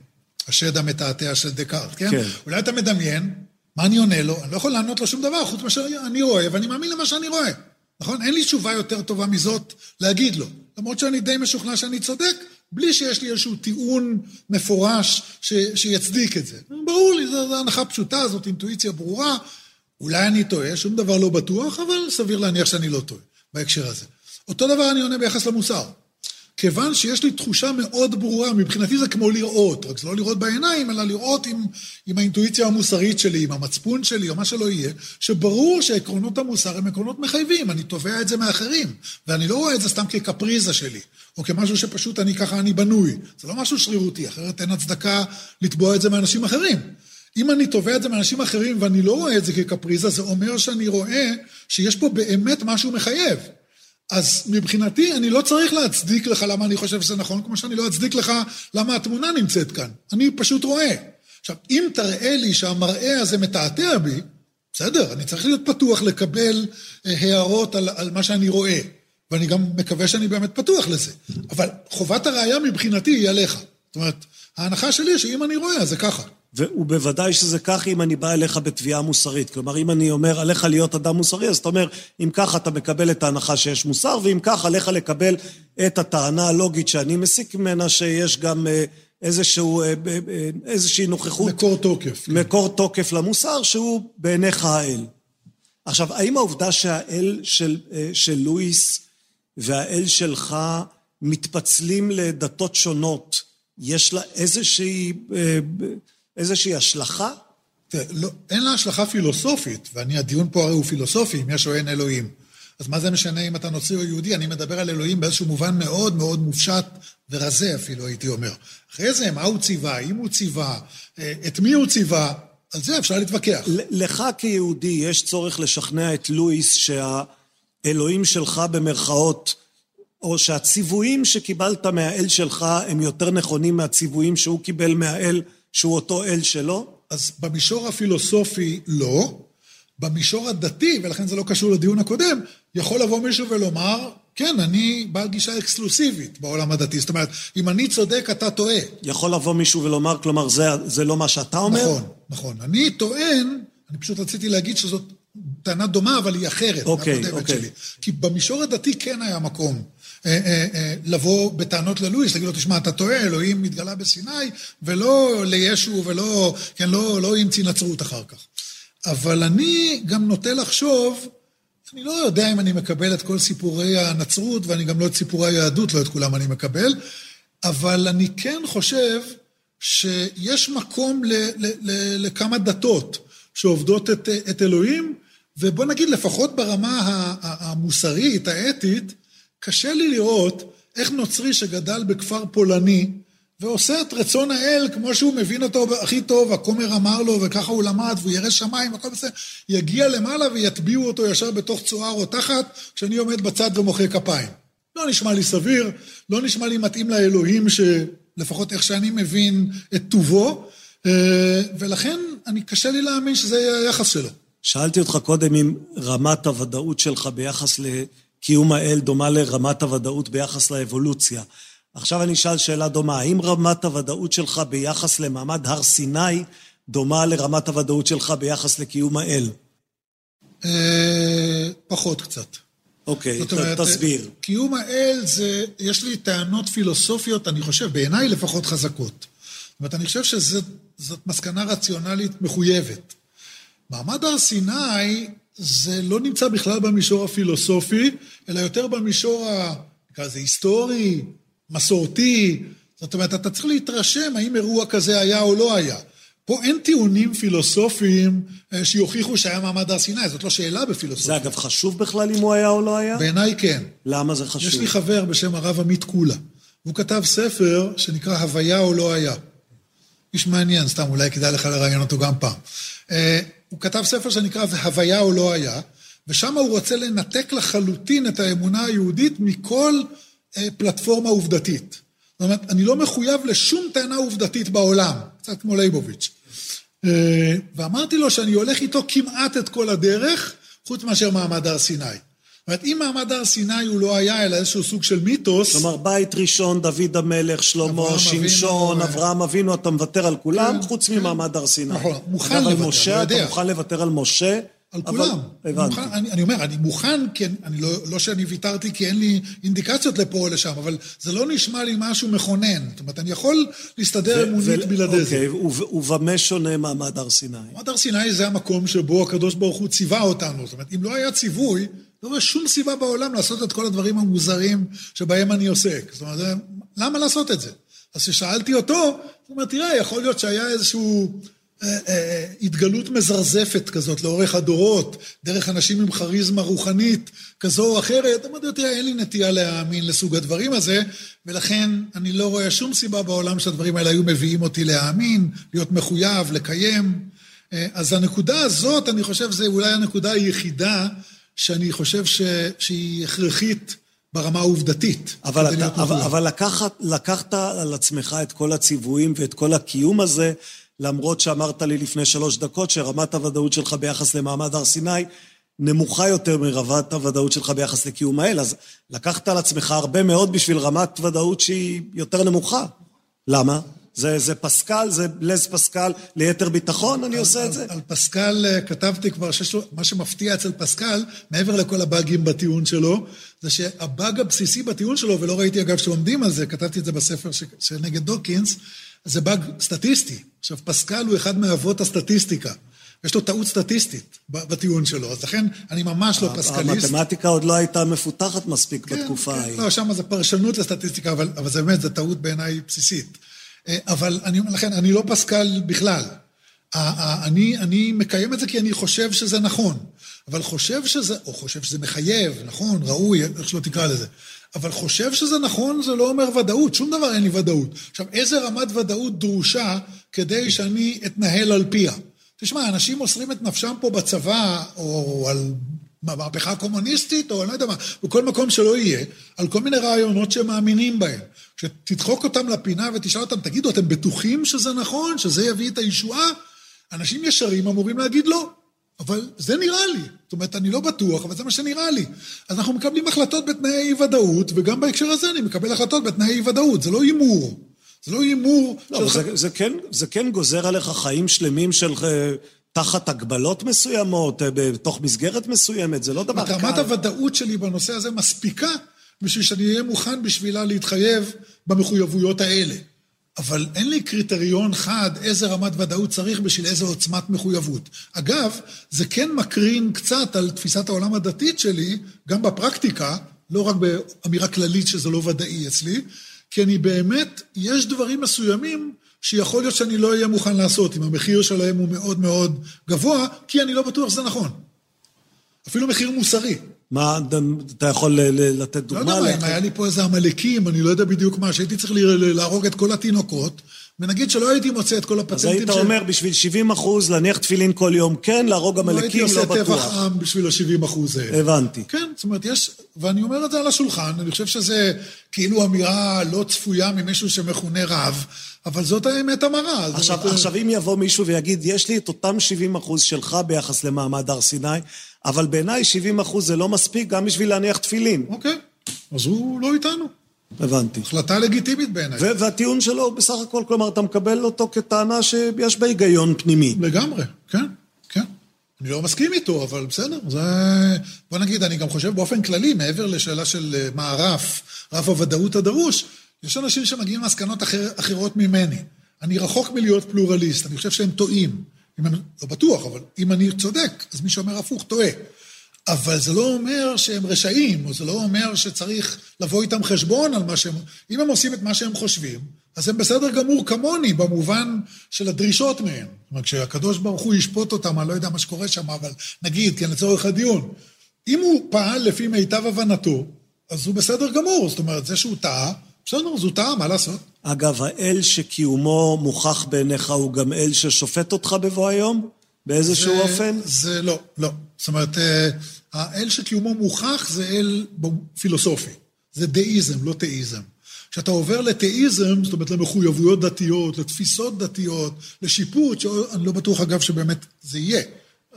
השד המתעתע של דקארט, כן? כן? אולי אתה מדמיין, מה אני עונה לו? אני לא יכול לענות לו שום דבר, חוץ מאשר אני רואה, ואני מאמין למה שאני רואה. נכון? אין לי תשובה יותר טובה מזאת להגיד לו. למרות שאני די משוכנע שאני צודק, בלי שיש לי איזשהו טיעון מפורש ש, שיצדיק את זה. ברור לי, זו, הנחה פשוטה, זאת אינטואיציה ברורה. אולי אני טועה, שום דבר לא בטוח, אבל סביר להניח שאני לא טועה בהקשר הזה. אותו דבר אני עונה ביחס למוסר. כיוון שיש לי תחושה מאוד ברורה, מבחינתי זה כמו לראות, רק זה לא לראות בעיניים, אלא לראות עם, עם האינטואיציה המוסרית שלי, עם המצפון שלי, או מה שלא יהיה, שברור שעקרונות המוסר הם עקרונות מחייבים, אני תובע את זה מאחרים, ואני לא רואה את זה סתם כקפריזה שלי, או כמשהו שפשוט אני ככה אני בנוי. זה לא משהו שרירותי, אחרת אין הצדקה לתבוע את זה מאנשים אחרים. אם אני תובע את זה מאנשים אחרים ואני לא רואה את זה כקפריזה, זה אומר שאני רואה שיש פה באמת משהו מחייב. אז מבחינתי, אני לא צריך להצדיק לך למה אני חושב שזה נכון, כמו שאני לא אצדיק לך למה התמונה נמצאת כאן. אני פשוט רואה. עכשיו, אם תראה לי שהמראה הזה מתעתע בי, בסדר, אני צריך להיות פתוח לקבל אה, הערות על, על מה שאני רואה. ואני גם מקווה שאני באמת פתוח לזה. אבל חובת הראייה מבחינתי היא עליך. זאת אומרת, ההנחה שלי שאם אני רואה, אז זה ככה. ובוודאי שזה כך אם אני בא אליך בתביעה מוסרית. כלומר, אם אני אומר עליך להיות אדם מוסרי, אז אתה אומר, אם ככה אתה מקבל את ההנחה שיש מוסר, ואם כך עליך לקבל את הטענה הלוגית שאני מסיק ממנה, שיש גם אה, איזשהו, אה, אה, איזושהי נוכחות... מקור תוקף. כן. מקור תוקף למוסר, שהוא בעיניך האל. עכשיו, האם העובדה שהאל של, של לואיס והאל שלך מתפצלים לדתות שונות, יש לה איזושהי... איזושהי השלכה? תראה, לא, אין לה השלכה פילוסופית, ואני, הדיון פה הרי הוא פילוסופי, אם יש או אין אלוהים. אז מה זה משנה אם אתה נוצרי או יהודי? אני מדבר על אלוהים באיזשהו מובן מאוד מאוד מופשט ורזה אפילו, הייתי אומר. אחרי זה, מה הוא ציווה, אם הוא ציווה, אה, את מי הוא ציווה, על זה אפשר להתווכח. לך כיהודי יש צורך לשכנע את לואיס שהאלוהים שלך במרכאות, או שהציוויים שקיבלת מהאל שלך הם יותר נכונים מהציוויים שהוא קיבל מהאל שהוא אותו אל שלו? אז במישור הפילוסופי לא, במישור הדתי, ולכן זה לא קשור לדיון הקודם, יכול לבוא מישהו ולומר, כן, אני בעל גישה אקסקלוסיבית בעולם הדתי. זאת אומרת, אם אני צודק, אתה טועה. יכול לבוא מישהו ולומר, כלומר, זה, זה לא מה שאתה אומר? נכון, נכון. אני טוען, אני פשוט רציתי להגיד שזאת טענה דומה, אבל היא אחרת אוקיי, מהקודמת אוקיי. שלי. כי במישור הדתי כן היה מקום לבוא בטענות ללואיס, להגיד לו, תשמע, אתה טועה, אלוהים מתגלה בסיני, ולא לישו ולא, כן, לא, לא המציא נצרות אחר כך. אבל אני גם נוטה לחשוב, אני לא יודע אם אני מקבל את כל סיפורי הנצרות, ואני גם לא את סיפורי היהדות, לא את כולם אני מקבל, אבל אני כן חושב שיש מקום ל, ל, ל, לכמה דתות שעובדות את, את אלוהים, ובוא נגיד, לפחות ברמה המוסרית, האתית, קשה לי לראות איך נוצרי שגדל בכפר פולני ועושה את רצון האל כמו שהוא מבין אותו הכי טוב, הכומר אמר לו וככה הוא למד והוא ירא שמיים והכל בסדר, יגיע למעלה ויטביעו אותו ישר בתוך צואה רותחת כשאני עומד בצד ומוחא כפיים. לא נשמע לי סביר, לא נשמע לי מתאים לאלוהים שלפחות איך שאני מבין את טובו, אה, ולכן אני קשה לי להאמין שזה יהיה היחס שלו. שאלתי אותך קודם אם רמת הוודאות שלך ביחס קיום האל דומה לרמת הוודאות ביחס לאבולוציה. עכשיו אני אשאל שאלה דומה, האם רמת הוודאות שלך ביחס למעמד הר סיני דומה לרמת הוודאות שלך ביחס לקיום האל? אה, פחות קצת. אוקיי, תסביר. קיום האל זה, יש לי טענות פילוסופיות, אני חושב, בעיניי לפחות חזקות. זאת אומרת, אני חושב שזאת מסקנה רציונלית מחויבת. מעמד הר סיני זה לא נמצא בכלל במישור הפילוסופי, אלא יותר במישור, נקרא לזה היסטורי, מסורתי. זאת אומרת, אתה צריך להתרשם האם אירוע כזה היה או לא היה. פה אין טיעונים פילוסופיים אה, שיוכיחו שהיה מעמד הר סיני, זאת לא שאלה בפילוסופיה. זה אגב חשוב בכלל אם הוא היה או לא היה? בעיניי כן. למה זה חשוב? יש לי חבר בשם הרב עמית קולה. הוא כתב ספר שנקרא הוויה או לא היה. איש מעניין, סתם, אולי כדאי לך לראיין אותו גם פעם. הוא כתב ספר שנקרא "הוויה או לא היה", ושם הוא רוצה לנתק לחלוטין את האמונה היהודית מכל אה, פלטפורמה עובדתית. זאת אומרת, אני לא מחויב לשום טענה עובדתית בעולם, קצת כמו ליבוביץ'. אה, ואמרתי לו שאני הולך איתו כמעט את כל הדרך, חוץ מאשר מעמד הר סיני. זאת אומרת, אם מעמד הר סיני הוא לא היה, אלא איזשהו סוג של מיתוס... כלומר, בית ראשון, דוד המלך, שלמה, שמשון, אברהם אבינו, אתה מוותר על כולם, כן, חוץ כן. ממעמד הר סיני. נכון, מוכן לוותר, משה, אתה מוכן לוותר על משה? על כולם. הבנתי. אני, אני אומר, אני מוכן, כי אני לא, לא שאני ויתרתי כי אין לי אינדיקציות לפה או לשם, אבל זה לא נשמע לי משהו מכונן. זאת אומרת, אני יכול להסתדר אמונית בלעדי זה. אוקיי, ובמה שונה מעמד הר סיני? מעמד הר סיני זה המקום שבו הקדוש ברוך הוא ציווה אותנו. זאת אומרת, אם לא היה ציווי, לא רואה שום סיבה בעולם לעשות את כל הדברים המוזרים שבהם אני עוסק. זאת אומרת, למה לעשות את זה? אז כששאלתי אותו, הוא אומר, תראה, יכול להיות שהיה איזשהו... אה, אה, אה, התגלות מזרזפת כזאת לאורך הדורות, דרך אנשים עם כריזמה רוחנית כזו או אחרת, אמרתי, תראה, אין לי נטייה להאמין לסוג הדברים הזה, ולכן אני לא רואה שום סיבה בעולם שהדברים האלה היו מביאים אותי להאמין, להיות מחויב, לקיים. אז הנקודה הזאת, אני חושב, זה אולי הנקודה היחידה שאני חושב ש... שהיא הכרחית ברמה העובדתית. אבל, אתה, אבל, אבל לקחת, לקחת על עצמך את כל הציוויים ואת כל הקיום הזה, למרות שאמרת לי לפני שלוש דקות שרמת הוודאות שלך ביחס למעמד הר סיני נמוכה יותר מרמת הוודאות שלך ביחס לקיום האל, אז לקחת על עצמך הרבה מאוד בשביל רמת ודאות שהיא יותר נמוכה. למה? זה, זה פסקל, זה לז פסקל, ליתר ביטחון אני עושה את זה? על פסקל אה, כתבתי כבר שיש לו, מה שמפתיע אצל פסקל, מעבר לכל הבאגים בטיעון שלו, זה שהבאג הבסיסי בטיעון שלו, ולא ראיתי אגב שעומדים על זה, כתבתי את זה בספר ש, שנגד דוקינס, זה באג סטטיסטי. עכשיו, פסקל הוא אחד מאבות הסטטיסטיקה. יש לו טעות סטטיסטית בטיעון שלו, אז לכן אני ממש לא פסקליסט. המתמטיקה עוד לא הייתה מפותחת מספיק כן, בתקופה כן, ההיא. לא, שם זה פרשנות לסטטיסטיקה, אבל, אבל זה באמת, זו טעות בעיניי בסיסית. אה, אבל אני, לכן, אני לא פסקל בכלל. אני, אני מקיים את זה כי אני חושב שזה נכון, אבל חושב שזה, או חושב שזה מחייב, נכון, ראוי, איך שלא תקרא לזה, אבל חושב שזה נכון זה לא אומר ודאות, שום דבר אין לי ודאות. עכשיו, איזה רמת ודאות דרושה כדי שאני אתנהל על פיה? תשמע, אנשים מוסרים את נפשם פה בצבא, או על מהפכה קומוניסטית, או אני לא יודע מה, בכל מקום שלא יהיה, על כל מיני רעיונות שהם מאמינים בהם. כשתדחוק אותם לפינה ותשאל אותם, תגידו, אתם בטוחים שזה נכון, שזה יביא את הישועה? אנשים ישרים אמורים להגיד לא. אבל זה נראה לי. זאת אומרת, אני לא בטוח, אבל זה מה שנראה לי. אז אנחנו מקבלים החלטות בתנאי אי-ודאות, וגם בהקשר הזה אני מקבל החלטות בתנאי אי-ודאות. זה לא הימור. זה לא הימור לא, של... זה, זה, כן, זה כן גוזר עליך חיים שלמים של... תחת הגבלות מסוימות, אה, בתוך מסגרת מסוימת, זה לא דבר קל. רמת הוודאות שלי בנושא הזה מספיקה בשביל שאני אהיה מוכן בשבילה להתחייב במחויבויות האלה. אבל אין לי קריטריון חד איזה רמת ודאות צריך בשביל איזה עוצמת מחויבות. אגב, זה כן מקרין קצת על תפיסת העולם הדתית שלי, גם בפרקטיקה, לא רק באמירה כללית שזה לא ודאי אצלי, כי אני באמת, יש דברים מסוימים שיכול להיות שאני לא אהיה מוכן לעשות, אם המחיר שלהם הוא מאוד מאוד גבוה, כי אני לא בטוח שזה נכון. אפילו מחיר מוסרי. מה, אתה יכול לתת דוגמה? לא יודע מה, אם היה לי פה איזה עמלקים, אני לא יודע בדיוק מה, שהייתי צריך להרוג את כל התינוקות, ונגיד שלא הייתי מוצא את כל הפטנטים. אז היית אומר, בשביל 70 אחוז להניח תפילין כל יום, כן, להרוג עמלקים, לא בטוח. לא הייתי עושה טבח עם בשביל ה-70 אחוז האלה. הבנתי. כן, זאת אומרת, יש... ואני אומר את זה על השולחן, אני חושב שזה כאילו אמירה לא צפויה ממישהו שמכונה רב, אבל זאת האמת המרה. עכשיו, זאת... עכשיו, אם יבוא מישהו ויגיד, יש לי את אותם 70 אחוז שלך ביחס למעמד הר סיני, אבל בעיניי 70 אחוז זה לא מספיק גם בשביל להניח תפילין. אוקיי, אז הוא לא איתנו. הבנתי. החלטה לגיטימית בעיניי. והטיעון שלו בסך הכל, כלומר, אתה מקבל אותו כטענה שיש בה היגיון פנימי. לגמרי, כן, כן. אני לא מסכים איתו, אבל בסדר, זה... בוא נגיד, אני גם חושב באופן כללי, מעבר לשאלה של אה, מה הרף, רף הוודאות הדרוש, יש אנשים שמגיעים למסקנות אחר, אחרות ממני. אני רחוק מלהיות פלורליסט, אני חושב שהם טועים. אם הם, לא בטוח, אבל אם אני צודק, אז מי שאומר הפוך טועה. אבל זה לא אומר שהם רשעים, או זה לא אומר שצריך לבוא איתם חשבון על מה שהם... אם הם עושים את מה שהם חושבים, אז הם בסדר גמור כמוני, במובן של הדרישות מהם. זאת אומרת, כשהקדוש ברוך הוא ישפוט אותם, אני לא יודע מה שקורה שם, אבל נגיד, כן, לצורך הדיון, אם הוא פעל לפי מיטב הבנתו, אז הוא בסדר גמור. זאת אומרת, זה שהוא טעה, בסדר, אז הוא טעה, מה לעשות? אגב, האל שקיומו מוכח בעיניך הוא גם אל ששופט אותך בבוא היום? באיזשהו זה, אופן? זה לא, לא. זאת אומרת, אה, האל שקיומו מוכח זה אל פילוסופי. זה דאיזם, לא תאיזם. כשאתה עובר לתאיזם, זאת אומרת למחויבויות דתיות, לתפיסות דתיות, לשיפוט, שאני לא בטוח אגב שבאמת זה יהיה.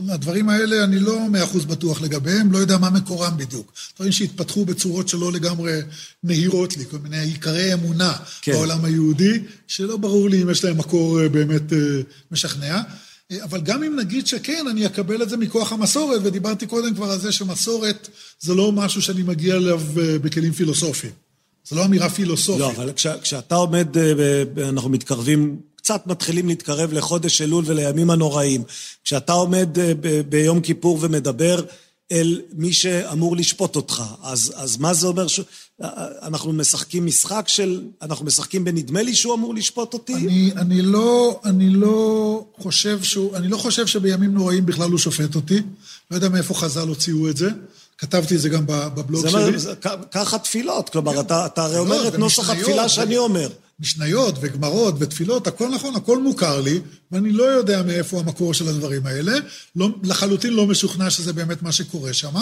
הדברים האלה, אני לא מאה אחוז בטוח לגביהם, לא יודע מה מקורם בדיוק. דברים שהתפתחו בצורות שלא לגמרי נהירות לי, כל מיני עיקרי אמונה כן. בעולם היהודי, שלא ברור לי אם יש להם מקור אה, באמת אה, משכנע. אה, אבל גם אם נגיד שכן, אני אקבל את זה מכוח המסורת, ודיברתי קודם כבר על זה שמסורת זה לא משהו שאני מגיע אליו בכלים פילוסופיים. זה לא אמירה פילוסופית. לא, אבל כש, כשאתה עומד, אנחנו מתקרבים קצת מתחילים להתקרב לחודש אלול ולימים הנוראים. כשאתה עומד אה, ביום כיפור ומדבר אל מי שאמור לשפוט אותך, אז, אז מה זה אומר? ש... אנחנו משחקים משחק של... אנחנו משחקים בנדמה לי שהוא אמור לשפוט אותי? אני, אני, לא, אני לא חושב שהוא... אני לא חושב שבימים נוראים בכלל הוא שופט אותי. לא יודע מאיפה חז"ל הוציאו את זה. כתבתי את זה גם בבלוג שלי. זה, ככה תפילות, כלומר. אתה, אתה הרי אומר את נוסח התפילה שאני אומר. משניות וגמרות ותפילות, הכל נכון, הכל מוכר לי, ואני לא יודע מאיפה המקור של הדברים האלה, לא, לחלוטין לא משוכנע שזה באמת מה שקורה שם,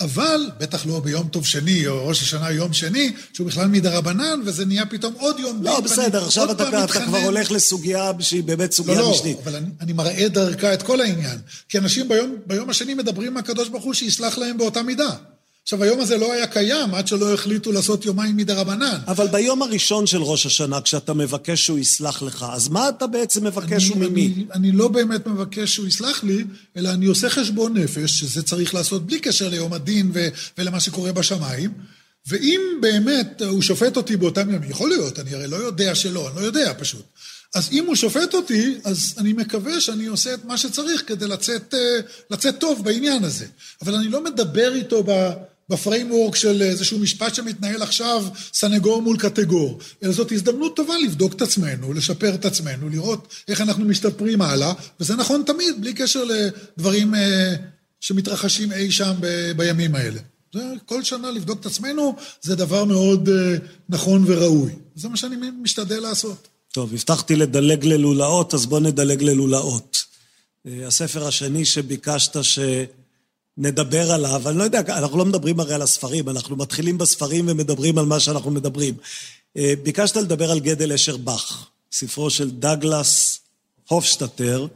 אבל בטח לא ביום טוב שני, או ראש השנה יום שני, שהוא בכלל מדרבנן, וזה נהיה פתאום עוד יום לא, בסדר, עכשיו אתה, אתה כבר הולך לסוגיה שהיא באמת סוגיה לא, משנית. לא, אבל אני, אני מראה דרכה את כל העניין. כי אנשים ביום, ביום השני מדברים עם הקדוש ברוך הוא שיסלח להם באותה מידה. עכשיו, היום הזה לא היה קיים עד שלא החליטו לעשות יומיים מדי רבנן. אבל ביום הראשון של ראש השנה, כשאתה מבקש שהוא יסלח לך, אז מה אתה בעצם מבקש אני, וממי? אני, אני לא באמת מבקש שהוא יסלח לי, אלא אני עושה חשבון נפש, שזה צריך לעשות בלי קשר ליום הדין ו, ולמה שקורה בשמיים. ואם באמת הוא שופט אותי באותם ימים, יכול להיות, אני הרי לא יודע שלא, אני לא יודע פשוט. אז אם הוא שופט אותי, אז אני מקווה שאני עושה את מה שצריך כדי לצאת, אה, לצאת טוב בעניין הזה. אבל אני לא מדבר איתו ב... בפריימוורק של איזשהו משפט שמתנהל עכשיו, סנגור מול קטגור. אלא זאת הזדמנות טובה לבדוק את עצמנו, לשפר את עצמנו, לראות איך אנחנו משתפרים הלאה, וזה נכון תמיד, בלי קשר לדברים אה, שמתרחשים אי שם ב, בימים האלה. זה, כל שנה לבדוק את עצמנו זה דבר מאוד אה, נכון וראוי. זה מה שאני משתדל לעשות. טוב, הבטחתי לדלג ללולאות, אז בוא נדלג ללולאות. אה, הספר השני שביקשת שנדבר עליו, אני לא יודע, אנחנו לא מדברים הרי על הספרים, אנחנו מתחילים בספרים ומדברים על מה שאנחנו מדברים. אה, ביקשת לדבר על גדל אשר באך, ספרו של דגלס הופשטטר,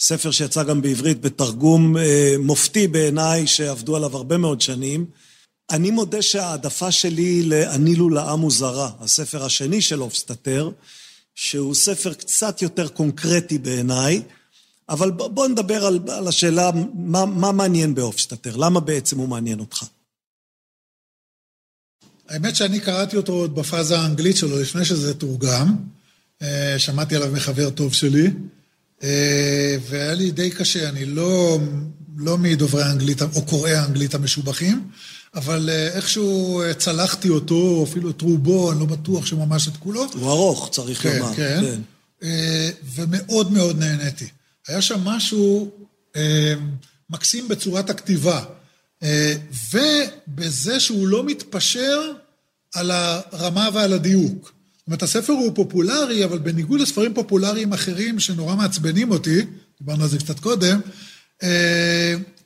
ספר שיצא גם בעברית בתרגום אה, מופתי בעיניי, שעבדו עליו הרבה מאוד שנים. אני מודה שההעדפה שלי ל"אני לולאה מוזרה", הספר השני של הופשטטר, שהוא ספר קצת יותר קונקרטי בעיניי, אבל בוא נדבר על, על השאלה מה, מה מעניין בהופשטטר, למה בעצם הוא מעניין אותך? האמת שאני קראתי אותו עוד בפאזה האנגלית שלו, לפני שזה תורגם. אה, שמעתי עליו מחבר טוב שלי, אה, והיה לי די קשה, אני לא, לא מדוברי האנגלית או קוראי האנגלית המשובחים, אבל אה, איכשהו צלחתי אותו, אפילו את רובו, אני לא בטוח שממש את כולו. הוא ארוך, צריך כן, לומר. כן, כן. ומאוד מאוד נהניתי. היה שם משהו מקסים בצורת הכתיבה, ובזה שהוא לא מתפשר על הרמה ועל הדיוק. זאת אומרת, הספר הוא פופולרי, אבל בניגוד לספרים פופולריים אחרים שנורא מעצבנים אותי, דיברנו על זה קצת קודם,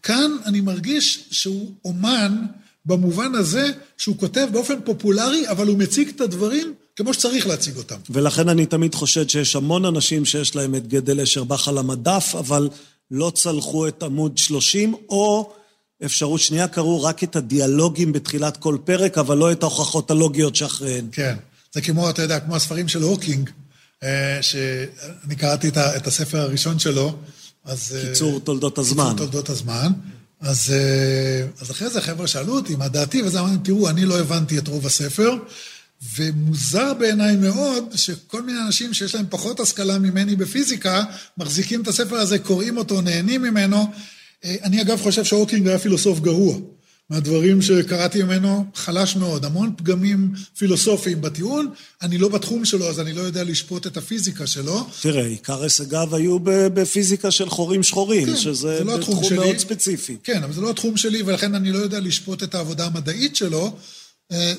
כאן אני מרגיש שהוא אומן במובן הזה שהוא כותב באופן פופולרי, אבל הוא מציג את הדברים כמו שצריך להציג אותם. ולכן אני תמיד חושד שיש המון אנשים שיש להם את גדל אשר בך על המדף, אבל לא צלחו את עמוד 30, או אפשרות שנייה, קראו רק את הדיאלוגים בתחילת כל פרק, אבל לא את ההוכחות הלוגיות שאחריהן. כן. זה כמו, אתה יודע, כמו הספרים של הוקינג, שאני קראתי את הספר הראשון שלו, אז... קיצור תולדות הזמן. קיצור תולדות הזמן. אז, אז אחרי זה חבר'ה שאלו אותי מה דעתי, וזה אמרתי, תראו, אני לא הבנתי את רוב הספר, ומוזר בעיניי מאוד שכל מיני אנשים שיש להם פחות השכלה ממני בפיזיקה, מחזיקים את הספר הזה, קוראים אותו, נהנים ממנו. אני אגב חושב שהוקינג היה פילוסוף גרוע. מהדברים שקראתי ממנו, חלש מאוד, המון פגמים פילוסופיים בטיעון, אני לא בתחום שלו, אז אני לא יודע לשפוט את הפיזיקה שלו. תראה, עיקר הישגיו היו בפיזיקה של חורים שחורים, כן, שזה לא תחום. מאוד ספציפי. כן, אבל זה לא התחום שלי, ולכן אני לא יודע לשפוט את העבודה המדעית שלו,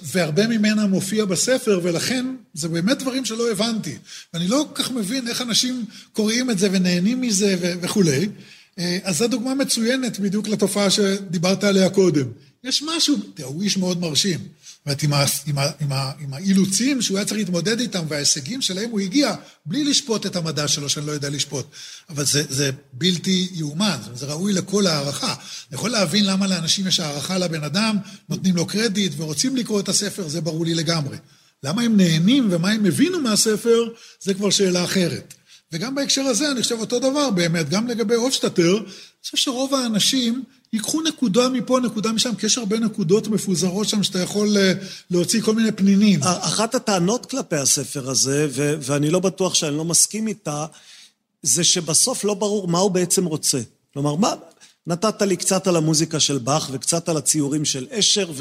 והרבה ממנה מופיע בספר, ולכן זה באמת דברים שלא הבנתי. ואני לא כל כך מבין איך אנשים קוראים את זה ונהנים מזה וכולי. אז זו דוגמה מצוינת בדיוק לתופעה שדיברת עליה קודם. יש משהו, תראה, הוא איש מאוד מרשים. זאת אומרת, עם, האילוצים שהוא היה צריך להתמודד איתם וההישגים שלהם הוא הגיע בלי לשפוט את המדע שלו, שאני לא יודע לשפוט. אבל זה, זה בלתי יאומן, זה ראוי לכל הערכה. אני יכול להבין למה לאנשים יש הערכה לבן אדם, נותנים לו קרדיט ורוצים לקרוא את הספר, זה ברור לי לגמרי. למה הם נהנים ומה הם הבינו מהספר, זה כבר שאלה אחרת. וגם בהקשר הזה, אני חושב אותו דבר באמת, גם לגבי הופשטטר, אני חושב שרוב האנשים ייקחו נקודה מפה, נקודה משם, כי יש הרבה נקודות מפוזרות שם שאתה יכול להוציא כל מיני פנינים. אחת הטענות כלפי הספר הזה, ו- ואני לא בטוח שאני לא מסכים איתה, זה שבסוף לא ברור מה הוא בעצם רוצה. כלומר, מה... נתת לי קצת על המוזיקה של באך וקצת על הציורים של אשר,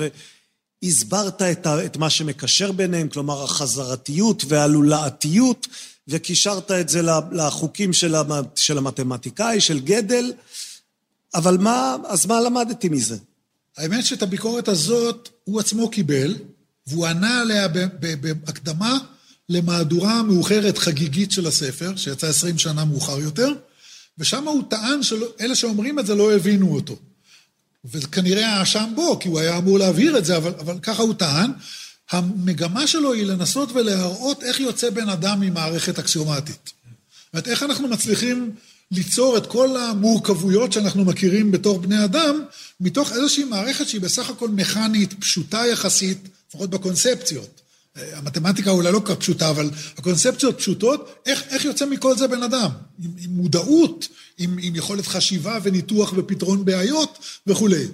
והסברת את, ה- את מה שמקשר ביניהם, כלומר החזרתיות והלולאתיות, וקישרת את זה לחוקים של, המ- של המתמטיקאי, של גדל. אבל מה, אז מה למדתי מזה? האמת שאת הביקורת הזאת הוא עצמו קיבל, והוא ענה עליה בהקדמה למהדורה מאוחרת חגיגית של הספר, שיצא עשרים שנה מאוחר יותר, ושם הוא טען שאלה שאומרים את זה לא הבינו אותו. וכנראה האשם בו, כי הוא היה אמור להבהיר את זה, אבל, אבל ככה הוא טען. המגמה שלו היא לנסות ולהראות איך יוצא בן אדם ממערכת אקסיומטית. זאת אומרת, איך אנחנו מצליחים ליצור את כל המורכבויות שאנחנו מכירים בתור בני אדם, מתוך איזושהי מערכת שהיא בסך הכל מכנית, פשוטה יחסית, לפחות בקונספציות. המתמטיקה אולי לא כל כך פשוטה, אבל הקונספציות פשוטות, איך, איך יוצא מכל זה בן אדם? עם, עם מודעות, עם, עם יכולת חשיבה וניתוח ופתרון בעיות וכולי.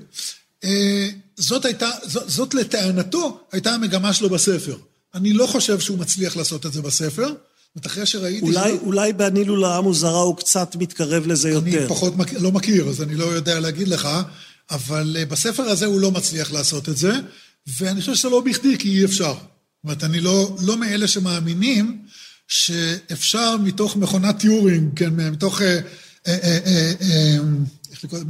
אה, זאת הייתה, זאת, זאת לטענתו הייתה המגמה שלו בספר. אני לא חושב שהוא מצליח לעשות את זה בספר. זאת אחרי שראיתי... אולי, שלא... אולי בענילו לעם וזרה הוא קצת מתקרב לזה יותר. אני פחות מכ... לא מכיר, אז אני לא יודע להגיד לך, אבל אה, בספר הזה הוא לא מצליח לעשות את זה, ואני חושב שזה לא בכדי, כי אי אפשר. זאת אומרת, אני לא, לא מאלה שמאמינים שאפשר מתוך מכונת טיורינג, כן, מתוך אה, אה, אה, אה, אה,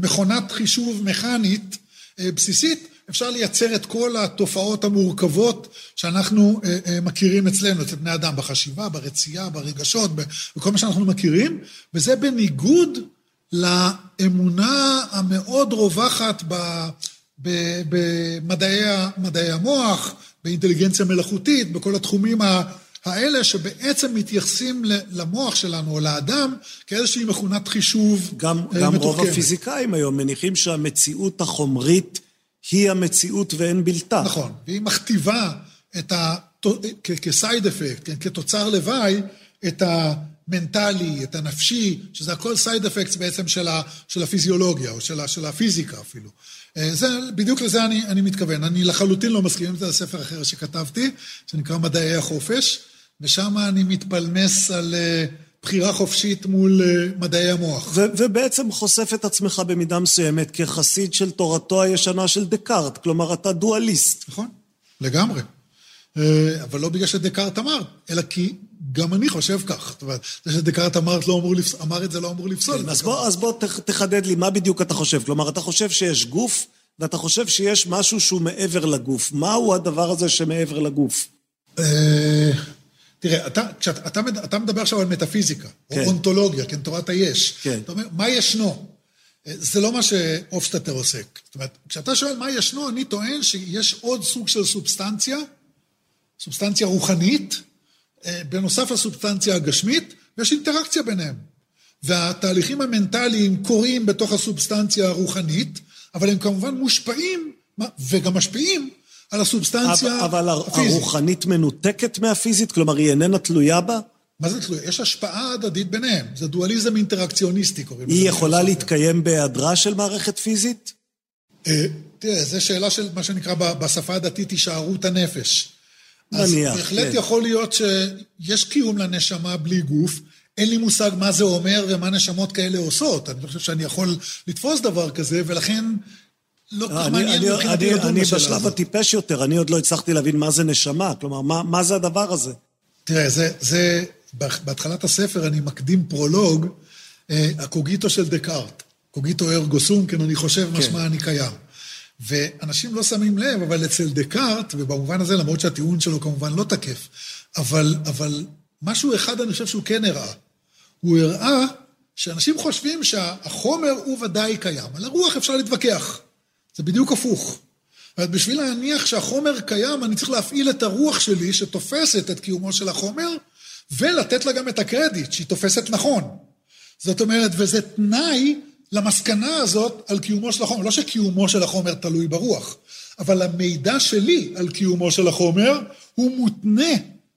מכונת חישוב מכנית אה, בסיסית, אפשר לייצר את כל התופעות המורכבות שאנחנו אה, אה, מכירים אצלנו, אצל בני אדם, בחשיבה, ברצייה, ברגשות, בכל מה שאנחנו מכירים, וזה בניגוד לאמונה המאוד רווחת במדעי המוח, באינטליגנציה מלאכותית, בכל התחומים האלה שבעצם מתייחסים למוח שלנו או לאדם כאיזושהי מכונת חישוב גם, מתוחכמת. גם רוב הפיזיקאים היום מניחים שהמציאות החומרית היא המציאות ואין בלתה. נכון, והיא מכתיבה את ה... כסייד אפקט, כן, כתוצר לוואי, את המנטלי, את הנפשי, שזה הכל סייד אפקט בעצם של, ה, של הפיזיולוגיה, או של, ה, של הפיזיקה אפילו. אה, זה, בדיוק לזה אני, אני מתכוון. אני לחלוטין לא מסכים עם זה, זה ספר אחר שכתבתי, שנקרא מדעי החופש, ושם אני מתפלמס על uh, בחירה חופשית מול uh, מדעי המוח. ו- ובעצם חושף את עצמך במידה מסוימת כחסיד של תורתו הישנה של דקארט, כלומר אתה דואליסט. נכון, לגמרי. Uh, אבל לא בגלל שדקארט אמר, אלא כי גם אני חושב כך. זאת אומרת, זה שדקארט אמר, לא אמור לפס... אמר את זה לא אמור לפסול. כן, אז בוא, אז בוא תחדד לי, מה בדיוק אתה חושב? כלומר, אתה חושב שיש גוף, ואתה חושב שיש משהו שהוא מעבר לגוף. מהו הדבר הזה שמעבר לגוף? תראה, אתה, כשאתה, אתה, אתה מדבר עכשיו על מטאפיזיקה, כן. או אונתולוגיה, כן, תורת היש. כן. אתה אומר, מה ישנו? זה לא מה שהופשטטר עוסק. זאת אומרת, כשאתה שואל מה ישנו, אני טוען שיש עוד סוג של סובסטנציה, סובסטנציה רוחנית, בנוסף לסובסטנציה הגשמית, ויש אינטראקציה ביניהם. והתהליכים המנטליים קורים בתוך הסובסטנציה הרוחנית, אבל הם כמובן מושפעים וגם משפיעים על הסובסטנציה אבל, אבל הפיזית. אבל הרוחנית מנותקת מהפיזית? כלומר, היא איננה תלויה בה? מה זה תלויה? יש השפעה הדדית ביניהם. זה דואליזם אינטראקציוני קוראים לזה. היא יכולה להתקיים בהיעדרה של מערכת פיזית? תראה, זו שאלה של מה שנקרא בשפה הדתית הישארות הנפש. נניח, אז בהחלט כן. יכול להיות שיש קיום לנשמה בלי גוף. אין לי מושג מה זה אומר ומה נשמות כאלה עושות. אני חושב שאני יכול לתפוס דבר כזה, ולכן לא כל כך מעניין מבחינתי לדון בשאלה הזאת. אני בשלב הטיפש יותר, אני עוד לא הצלחתי להבין מה זה נשמה. כלומר, מה, מה זה הדבר הזה? תראה, זה, זה, בהתחלת הספר אני מקדים פרולוג, אה, הקוגיטו של דקארט. קוגיטו ארגו סום, כן, אני חושב כן. משמע אני קיים. ואנשים לא שמים לב, אבל אצל דקארט, ובמובן הזה, למרות שהטיעון שלו כמובן לא תקף, אבל, אבל משהו אחד אני חושב שהוא כן הראה. הוא הראה שאנשים חושבים שהחומר הוא ודאי קיים, על הרוח אפשר להתווכח. זה בדיוק הפוך. בשביל להניח שהחומר קיים, אני צריך להפעיל את הרוח שלי, שתופסת את קיומו של החומר, ולתת לה גם את הקרדיט, שהיא תופסת נכון. זאת אומרת, וזה תנאי למסקנה הזאת על קיומו של החומר. לא שקיומו של החומר תלוי ברוח, אבל המידע שלי על קיומו של החומר הוא מותנה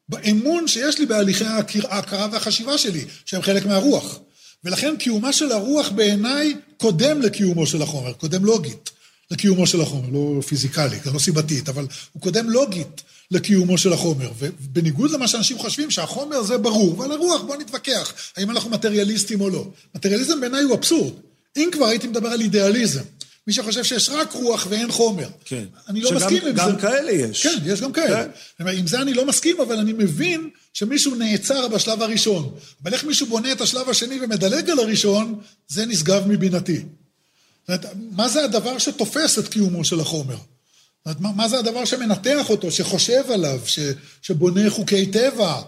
באמון שיש לי בהליכי ההכרה והחשיבה שלי, שהם חלק מהרוח. ולכן קיומה של הרוח בעיניי קודם לקיומו של החומר, קודם לוגית לקיומו של החומר, לא פיזיקלית, לא סיבתית, אבל הוא קודם לוגית לקיומו של החומר. ובניגוד למה שאנשים חושבים שהחומר זה ברור, ועל הרוח בואו נתווכח, האם אנחנו מטריאליסטים או לא. מטריאליזם בעיניי הוא אבסורד. אם כבר הייתי מדבר על אידיאליזם, מי שחושב שיש רק רוח ואין חומר. כן. אני לא מסכים עם זה. שגם כאלה יש. כן, יש גם כאלה. כן. עם זה אני לא מסכים, אבל אני מבין שמישהו נעצר בשלב הראשון. אבל איך מישהו בונה את השלב השני ומדלג על הראשון, זה נשגב מבינתי. זאת אומרת, מה זה הדבר שתופס את קיומו של החומר? זאת אומרת, מה זה הדבר שמנתח אותו, שחושב עליו, ש, שבונה חוקי טבע,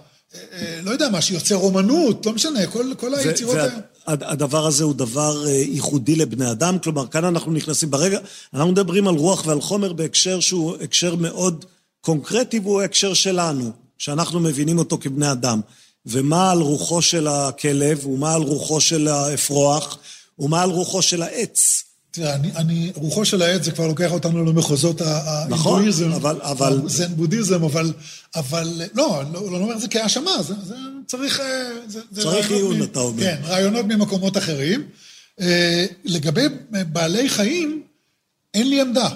לא יודע מה, שיוצר אומנות, לא משנה, כל, כל היצירות האלה. הדבר הזה הוא דבר ייחודי לבני אדם, כלומר, כאן אנחנו נכנסים ברגע, אנחנו מדברים על רוח ועל חומר בהקשר שהוא הקשר מאוד קונקרטי, והוא ההקשר שלנו, שאנחנו מבינים אותו כבני אדם. ומה על רוחו של הכלב, ומה על רוחו של האפרוח, ומה על רוחו של העץ. תראה, אני, אני, רוחו של העץ זה כבר לוקח אותנו למחוזות ההינדואיזם. נכון, אבל... אבל... זן בודהיזם, אבל, אבל לא, לא, לא אומר את זה כהאשמה, זה, זה צריך... אה, זה, צריך עיון, אתה אומר. כן, רעיונות ממקומות אחרים. אה, לגבי בעלי חיים, אין לי עמדה.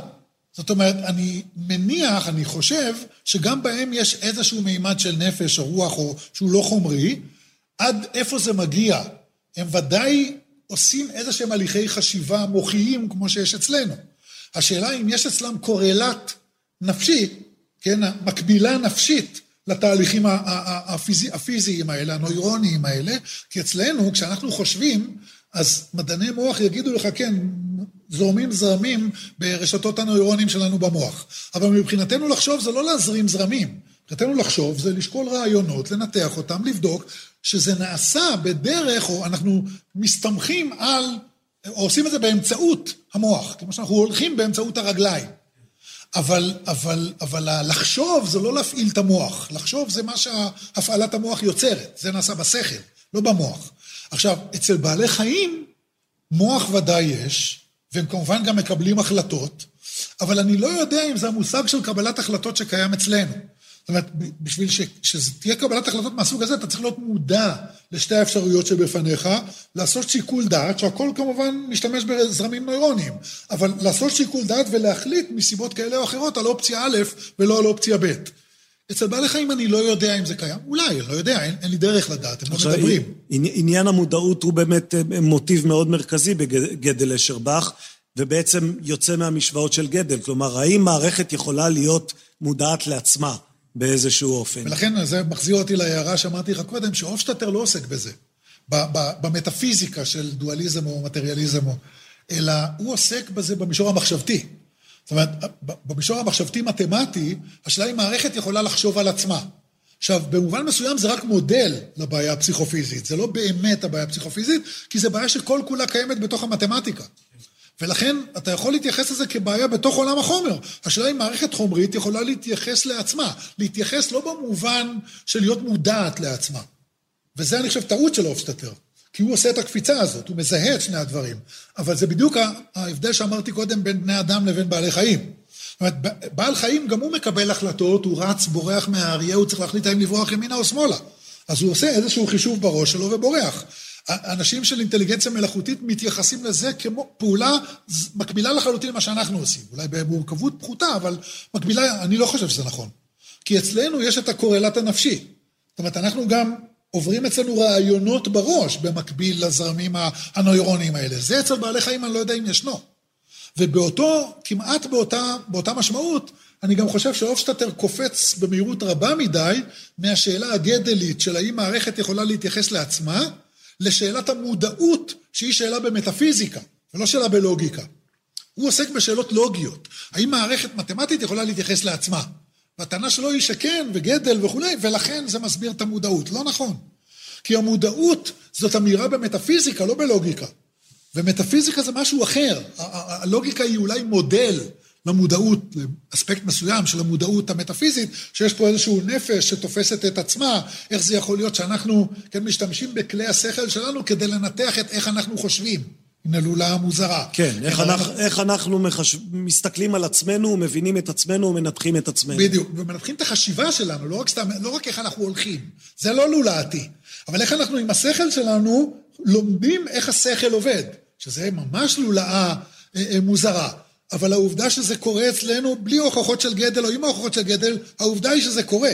זאת אומרת, אני מניח, אני חושב, שגם בהם יש איזשהו מימד של נפש או רוח, או שהוא לא חומרי. עד איפה זה מגיע? הם ודאי עושים איזה שהם הליכי חשיבה מוחיים כמו שיש אצלנו. השאלה אם יש אצלם קורלט נפשי, כן, מקבילה נפשית לתהליכים הפיזי, הפיזיים האלה, הנוירוניים האלה, כי אצלנו, כשאנחנו חושבים, אז מדעני מוח יגידו לך, כן, זורמים זרמים ברשתות הנוירונים שלנו במוח. אבל מבחינתנו לחשוב זה לא להזרים זרמים. מבחינתנו לחשוב זה לשקול רעיונות, לנתח אותם, לבדוק שזה נעשה בדרך, או אנחנו מסתמכים על, או עושים את זה באמצעות המוח, כמו שאנחנו הולכים באמצעות הרגליים. אבל, אבל, אבל לחשוב זה לא להפעיל את המוח, לחשוב זה מה שהפעלת המוח יוצרת, זה נעשה בשכל, לא במוח. עכשיו, אצל בעלי חיים, מוח ודאי יש, והם כמובן גם מקבלים החלטות, אבל אני לא יודע אם זה המושג של קבלת החלטות שקיים אצלנו. זאת אומרת, בשביל ש, שתהיה קבלת החלטות מהסוג הזה, אתה צריך להיות מודע לשתי האפשרויות שבפניך, לעשות שיקול דעת, שהכל כמובן משתמש בזרמים נוירוניים, אבל לעשות שיקול דעת ולהחליט מסיבות כאלה או אחרות על אופציה א' ולא על אופציה ב'. אצל בעלי חיים אני לא יודע אם זה קיים, אולי, לא יודע, אין, אין לי דרך לדעת, הם לא מדברים. עניין המודעות הוא באמת אה, מוטיב מאוד מרכזי בגדל אשרבך, ובעצם יוצא מהמשוואות של גדל. כלומר, האם מערכת יכולה להיות מודעת לעצמה באיזשהו אופן? ולכן זה מחזיר אותי להערה שאמרתי לך קודם, שהופשטטר לא עוסק בזה, במטאפיזיקה של דואליזם או מטריאליזם, אלא הוא עוסק בזה במישור המחשבתי. זאת אומרת, במישור המחשבתי-מתמטי, השאלה אם מערכת יכולה לחשוב על עצמה. עכשיו, במובן מסוים זה רק מודל לבעיה הפסיכופיזית, זה לא באמת הבעיה הפסיכופיזית, כי זו בעיה שכל כולה קיימת בתוך המתמטיקה. ולכן אתה יכול להתייחס לזה כבעיה בתוך עולם החומר. השאלה אם מערכת חומרית יכולה להתייחס לעצמה, להתייחס לא במובן של להיות מודעת לעצמה. וזה אני חושב טעות של הופשטטר. כי הוא עושה את הקפיצה הזאת, הוא מזהה את שני הדברים. אבל זה בדיוק ההבדל שאמרתי קודם בין בני אדם לבין בעלי חיים. זאת אומרת, בעל חיים גם הוא מקבל החלטות, הוא רץ, בורח מהאריה, הוא צריך להחליט האם לברוח ימינה או שמאלה. אז הוא עושה איזשהו חישוב בראש שלו ובורח. אנשים של אינטליגנציה מלאכותית מתייחסים לזה כמו פעולה מקבילה לחלוטין למה שאנחנו עושים. אולי במורכבות פחותה, אבל מקבילה, אני לא חושב שזה נכון. כי אצלנו יש את הקורלט הנפשי. זאת אומרת, אנחנו גם עוברים אצלנו רעיונות בראש במקביל לזרמים הנוירוניים האלה. זה אצל בעלי חיים, אני לא יודע אם ישנו. ובאותו, כמעט באותה, באותה משמעות, אני גם חושב שהופשטטר קופץ במהירות רבה מדי מהשאלה הגדלית של האם מערכת יכולה להתייחס לעצמה, לשאלת המודעות, שהיא שאלה במטאפיזיקה, ולא שאלה בלוגיקה. הוא עוסק בשאלות לוגיות. האם מערכת מתמטית יכולה להתייחס לעצמה? והטענה שלו היא שכן, וגדל וכולי, ולכן זה מסביר את המודעות. לא נכון. כי המודעות זאת אמירה במטאפיזיקה, לא בלוגיקה. ומטאפיזיקה זה משהו אחר. הלוגיקה היא אולי מודל למודעות, לאספקט מסוים של המודעות המטאפיזית, שיש פה איזשהו נפש שתופסת את עצמה, איך זה יכול להיות שאנחנו כן משתמשים בכלי השכל שלנו כדי לנתח את איך אנחנו חושבים. הנה לולה מוזרה. כן, איך אנחנו, איך אנחנו מחש... מסתכלים על עצמנו, ומבינים את עצמנו ומנתחים את עצמנו. בדיוק, ומנתחים את החשיבה שלנו, לא רק, סתם, לא רק איך אנחנו הולכים. זה לא לולעתי. אבל איך אנחנו עם השכל שלנו לומדים איך השכל עובד, שזה ממש לולאה אה, אה, מוזרה. אבל העובדה שזה קורה אצלנו בלי הוכחות של גדל או עם הוכחות של גדל, העובדה היא שזה קורה.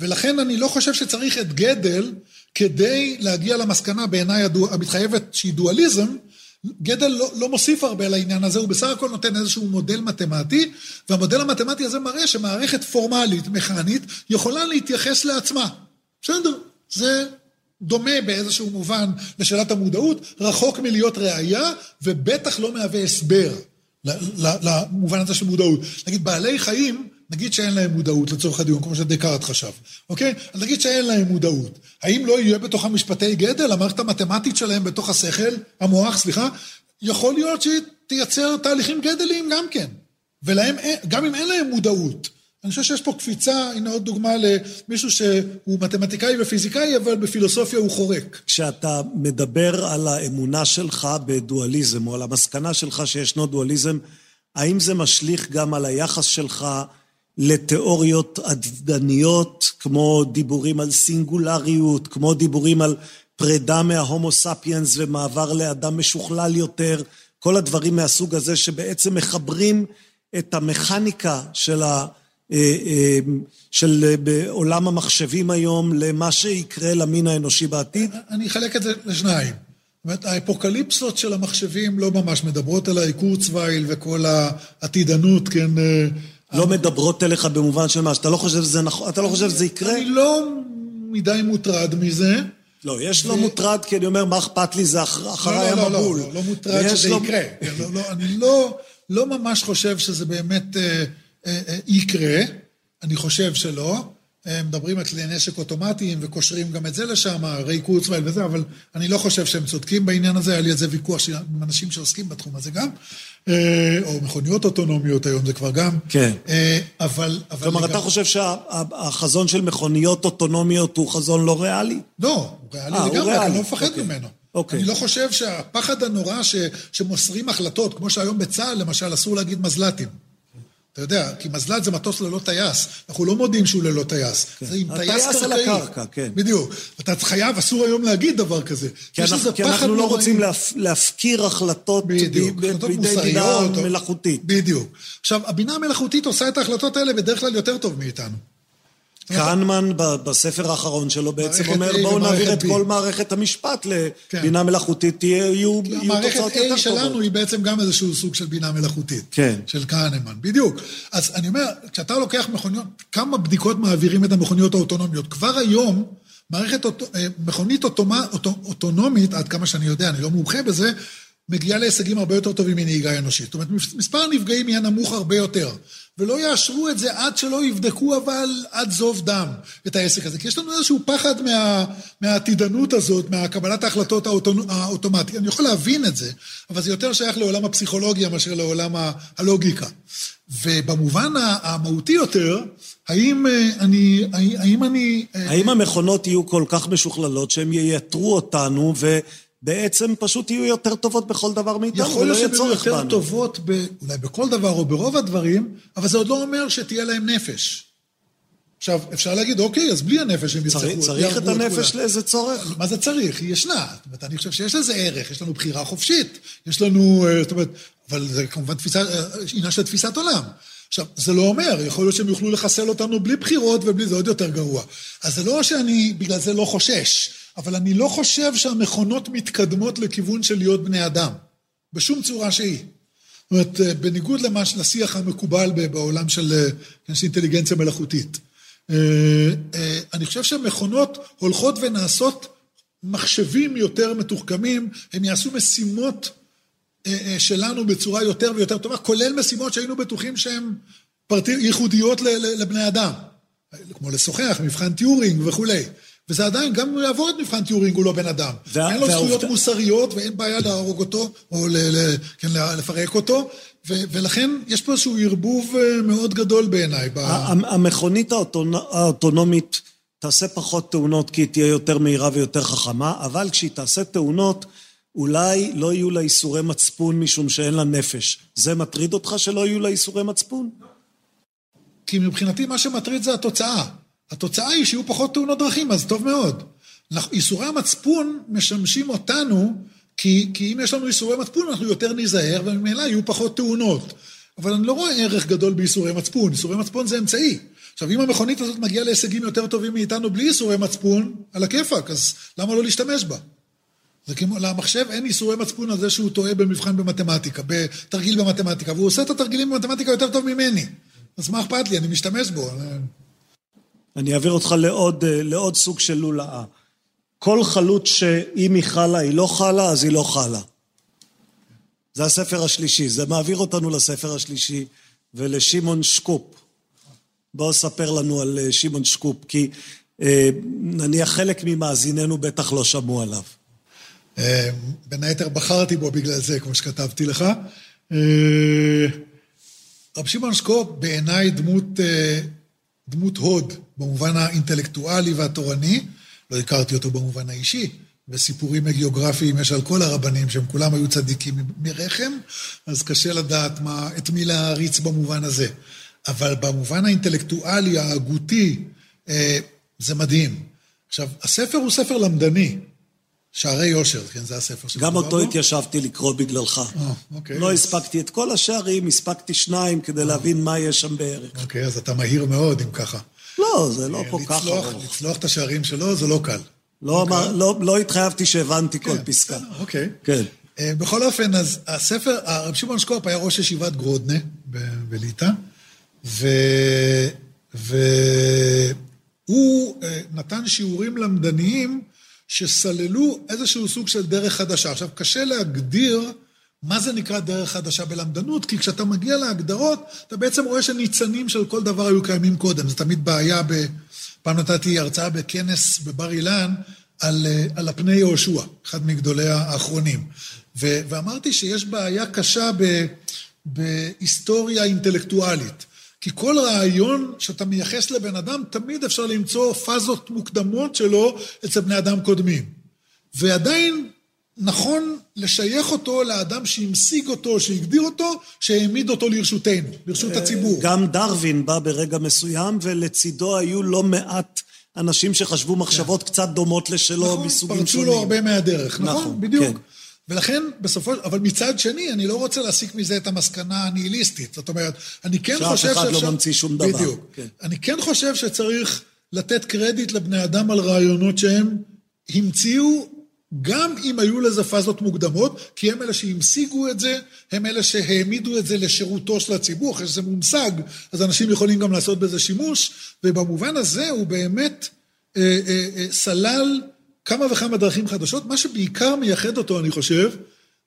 ולכן אני לא חושב שצריך את גדל כדי להגיע למסקנה בעיניי המתחייבת שהיא דואליזם, גדל לא, לא מוסיף הרבה לעניין הזה, הוא בסך הכל נותן איזשהו מודל מתמטי, והמודל המתמטי הזה מראה שמערכת פורמלית, מכנית, יכולה להתייחס לעצמה. בסדר, זה דומה באיזשהו מובן לשאלת המודעות, רחוק מלהיות ראייה, ובטח לא מהווה הסבר למובן הזה של מודעות. נגיד, בעלי חיים, נגיד שאין להם מודעות לצורך הדיון, כמו שדקארט חשב, אוקיי? אז נגיד שאין להם מודעות. האם לא יהיה בתוך המשפטי גדל, המערכת המתמטית שלהם בתוך השכל, המוח, סליחה, יכול להיות שהיא תייצר תהליכים גדליים גם כן. ולהם, גם אם אין להם מודעות, אני חושב שיש פה קפיצה, הנה עוד דוגמה למישהו שהוא מתמטיקאי ופיזיקאי, אבל בפילוסופיה הוא חורק. כשאתה מדבר על האמונה שלך בדואליזם, או על המסקנה שלך שישנו דואליזם, האם זה משליך גם על היחס שלך לתיאוריות עתידניות, כמו דיבורים על סינגולריות, כמו דיבורים על פרידה מההומו ספיאנס ומעבר לאדם משוכלל יותר, כל הדברים מהסוג הזה שבעצם מחברים את המכניקה של ה... אה, אה, של עולם המחשבים היום למה שיקרה למין האנושי בעתיד? אני אחלק את זה לשניים. זאת אומרת, האפוקליפסות של המחשבים לא ממש מדברות עליי, קורצווייל וכל העתידנות, כן? אה, לא מדברות אליך במובן של מה, שאתה לא חושב שזה נכון, אתה לא חושב שזה יקרה? אני לא מדי מוטרד מזה. לא, יש לא מוטרד, כי אני אומר, מה אכפת לי, זה אחריי המבול. לא, לא, לא, לא מוטרד שזה יקרה. כן, אני לא ממש חושב שזה באמת... אה, אה, יקרה, אני חושב שלא. מדברים על כלי נשק אוטומטיים וקושרים גם את זה לשם, ריי קורצווייל וזה, אבל אני לא חושב שהם צודקים בעניין הזה, היה לי על זה ויכוח עם אנשים שעוסקים בתחום הזה גם, אה, או מכוניות אוטונומיות היום זה כבר גם. כן. אבל... כלומר, אתה חושב שהחזון של מכוניות אוטונומיות הוא חזון לא ריאלי? לא, הוא ריאלי לגמרי, אני לא מפחד אוקיי. ממנו. אוקיי. אני לא חושב שהפחד הנורא שמוסרים החלטות, כמו שהיום בצה"ל, למשל, אסור להגיד מזל"טים. אתה יודע, כי מזל"ט זה מטוס ללא טייס, אנחנו לא מודים שהוא ללא טייס. כן. זה עם טייס קרקעי. הטייס על הקרקע, כן. בדיוק. אתה חייב, אסור היום להגיד דבר כזה. כי אנחנו, כי אנחנו לא רוצים להפ, להפקיר החלטות בדיוק, ב, החלטות בידי בינה מלאכותית. בדיוק. עכשיו, הבינה המלאכותית עושה את ההחלטות האלה בדרך כלל יותר טוב מאיתנו. כהנמן בספר האחרון שלו בעצם אומר, בואו נעביר את כל מערכת המשפט לבינה מלאכותית, יהיו תוצאות יותר טובות. המערכת A שלנו היא בעצם גם איזשהו סוג של בינה מלאכותית. כן. של כהנמן, בדיוק. אז אני אומר, כשאתה לוקח מכוניות, כמה בדיקות מעבירים את המכוניות האוטונומיות? כבר היום, מערכת, אה, מכונית אוטונומית, עד כמה שאני יודע, אני לא מומחה בזה, מגיעה להישגים הרבה יותר טובים מנהיגה אנושית. זאת אומרת, מספר הנפגעים יהיה נמוך הרבה יותר. ולא יאשרו את זה עד שלא יבדקו אבל עד זוב דם את העסק הזה. כי יש לנו איזשהו פחד מה, מהעתידנות הזאת, מהקבלת ההחלטות האוטומטית. אני יכול להבין את זה, אבל זה יותר שייך לעולם הפסיכולוגיה מאשר לעולם הלוגיקה. ובמובן המהותי יותר, האם אני... האם אני... האם המכונות יהיו כל כך משוכללות שהן ייתרו אותנו ו... בעצם פשוט יהיו יותר טובות בכל דבר מאיתנו, בנו. יכול להיות שהן יותר טובות ב, אולי בכל דבר או ברוב הדברים, אבל זה עוד לא אומר שתהיה להם נפש. עכשיו, אפשר להגיד, אוקיי, אז בלי הנפש הם יצטרכו. צריך את הנפש לאיזה צורך? מה זה צריך? היא ישנה. זאת אומרת, אני חושב שיש לזה ערך, יש לנו בחירה חופשית, יש לנו, אה, זאת אומרת, אבל זה כמובן תפיסה, אה, עניין של תפיסת עולם. עכשיו, זה לא אומר, יכול להיות שהם יוכלו לחסל אותנו בלי בחירות ובלי זה עוד יותר גרוע. אז זה לא שאני בגלל זה לא חושש. אבל אני לא חושב שהמכונות מתקדמות לכיוון של להיות בני אדם, בשום צורה שהיא. זאת אומרת, אה, בניגוד למה, לשיח המקובל בעולם של, אה, כן, של אינטליגנציה מלאכותית. אה, אני חושב שמכונות הולכות ונעשות מחשבים יותר מתוחכמים, הם יעשו משימות שלנו בצורה יותר ויותר טובה, כולל משימות שהיינו בטוחים שהן ייחודיות לבני אדם, כמו לשוחח, מבחן טיורינג וכולי. וזה עדיין, גם אם הוא יעבור את מבחן טיורינג, הוא לא בן אדם. וה... אין לו והעובד... זכויות מוסריות, ואין בעיה להרוג אותו, או ל... ל... כן, לפרק אותו, ו... ולכן יש פה איזשהו ערבוב אה, מאוד גדול בעיניי. ב... המכונית האוטונ... האוטונומית תעשה פחות תאונות כי היא תהיה יותר מהירה ויותר חכמה, אבל כשהיא תעשה תאונות, אולי לא יהיו לה ייסורי מצפון משום שאין לה נפש. זה מטריד אותך שלא יהיו לה איסורי מצפון? כי מבחינתי מה שמטריד זה התוצאה. התוצאה היא שיהיו פחות תאונות דרכים, אז טוב מאוד. איסורי המצפון משמשים אותנו, כי, כי אם יש לנו איסורי מצפון אנחנו יותר ניזהר, וממילא יהיו פחות תאונות. אבל אני לא רואה ערך גדול באיסורי מצפון, איסורי מצפון זה אמצעי. עכשיו, אם המכונית הזאת מגיעה להישגים יותר טובים מאיתנו בלי איסורי מצפון, על הכיפאק, אז למה לא להשתמש בה? זה כמו, למחשב אין איסורי מצפון על זה שהוא טועה במבחן במתמטיקה, בתרגיל במתמטיקה, והוא עושה את התרגילים במתמטיקה יותר טוב ממני. אז מה אכפת לי? אני משתמש בו. אני אעביר אותך לעוד, אה, לעוד סוג של לולאה. כל חלוץ שאם היא חלה היא לא חלה, אז היא לא חלה. זה הספר השלישי, זה מעביר אותנו לספר השלישי ולשמעון שקופ. בואו ספר לנו על אה, שמעון שקופ, כי אה, נניח חלק ממאזיננו בטח לא שמעו עליו. אה, בין היתר בחרתי בו בגלל זה, כמו שכתבתי לך. אה, רב שמעון שקופ בעיניי דמות, אה, דמות הוד במובן האינטלקטואלי והתורני, לא הכרתי אותו במובן האישי, וסיפורים הגיאוגרפיים יש על כל הרבנים, שהם כולם היו צדיקים מרחם, אז קשה לדעת מה, את מי להעריץ במובן הזה. אבל במובן האינטלקטואלי, ההגותי, אה, זה מדהים. עכשיו, הספר הוא ספר למדני, שערי יושר, כן, זה הספר שמדובר בו. גם אותו התיישבתי לקרוא בגללך. אה, אוקיי. לא הספקתי את כל השערים, הספקתי שניים כדי להבין מה יש שם בערך. אוקיי, אז אתה מהיר מאוד, אם ככה. לא, זה לא כל כך ארוך. לצלוח את השערים שלו זה לא קל. לא, אמר, לא, לא התחייבתי שהבנתי כן, כל פסקה. אוקיי. כן. אה, בכל אופן, אז הספר, הרב שמעון שקופ היה ראש ישיבת גרודנה בליטא, והוא אה, נתן שיעורים למדניים שסללו איזשהו סוג של דרך חדשה. עכשיו, קשה להגדיר מה זה נקרא דרך חדשה בלמדנות, כי כשאתה מגיע להגדרות, אתה בעצם רואה שניצנים של כל דבר היו קיימים קודם. זה תמיד בעיה ב... פעם נתתי הרצאה בכנס בבר אילן על, על הפני יהושע, אחד מגדולי האחרונים. ו, ואמרתי שיש בעיה קשה ב, בהיסטוריה אינטלקטואלית. כי כל רעיון שאתה מייחס לבן אדם, תמיד אפשר למצוא פאזות מוקדמות שלו אצל בני אדם קודמים. ועדיין נכון לשייך אותו לאדם שהמשיג אותו, שהגדיר אותו, שהעמיד אותו לרשותנו, לרשות הציבור. גם דרווין בא ברגע מסוים, ולצידו היו לא מעט אנשים שחשבו מחשבות קצת דומות לשלו נכון, מסוגים שונים. נכון, פרצו לו הרבה מהדרך, נכון? נכון בדיוק. כן. ולכן בסופו של... אבל מצד שני, אני לא רוצה להסיק מזה את המסקנה הניהיליסטית. זאת אומרת, אני כן חושב שאפשר... שאף אחד לא ממציא שום דבר. בדיוק. כן. אני כן חושב שצריך לתת קרדיט לבני אדם על רעיונות שהם המציאו, גם אם היו לזה פאזות מוקדמות, כי הם אלה שהמשיגו את זה, הם אלה שהעמידו את זה לשירותו של הציבור, אחרי שזה מומשג, אז אנשים יכולים גם לעשות בזה שימוש, ובמובן הזה הוא באמת אה, אה, אה, סלל כמה וכמה דרכים חדשות. מה שבעיקר מייחד אותו, אני חושב,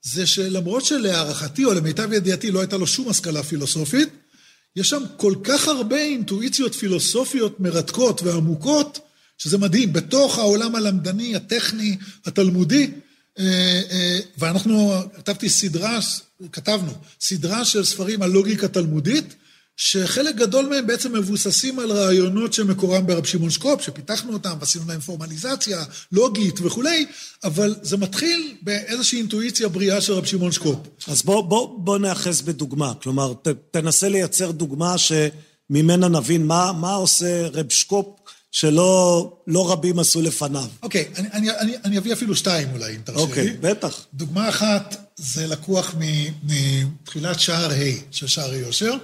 זה שלמרות שלהערכתי, או למיטב ידיעתי, לא הייתה לו שום השכלה פילוסופית, יש שם כל כך הרבה אינטואיציות פילוסופיות מרתקות ועמוקות, שזה מדהים, בתוך העולם הלמדני, הטכני, התלמודי, אה, אה, ואנחנו, כתבתי סדרה, כתבנו, סדרה של ספרים על לוגיקה תלמודית, שחלק גדול מהם בעצם מבוססים על רעיונות שמקורם ברב שמעון שקופ, שפיתחנו אותם ועשינו להם פורמליזציה לוגית וכולי, אבל זה מתחיל באיזושהי אינטואיציה בריאה של רב שמעון שקופ. אז בוא, בוא, בוא נאחז בדוגמה, כלומר, ת, תנסה לייצר דוגמה שממנה נבין מה, מה עושה רב שקופ שלא לא רבים עשו לפניו. אוקיי, okay, אני, אני, אני, אני אביא אפילו שתיים אולי, אם תרשה לי. אוקיי, בטח. דוגמה אחת, זה לקוח מתחילת שער ה' של שער היושר.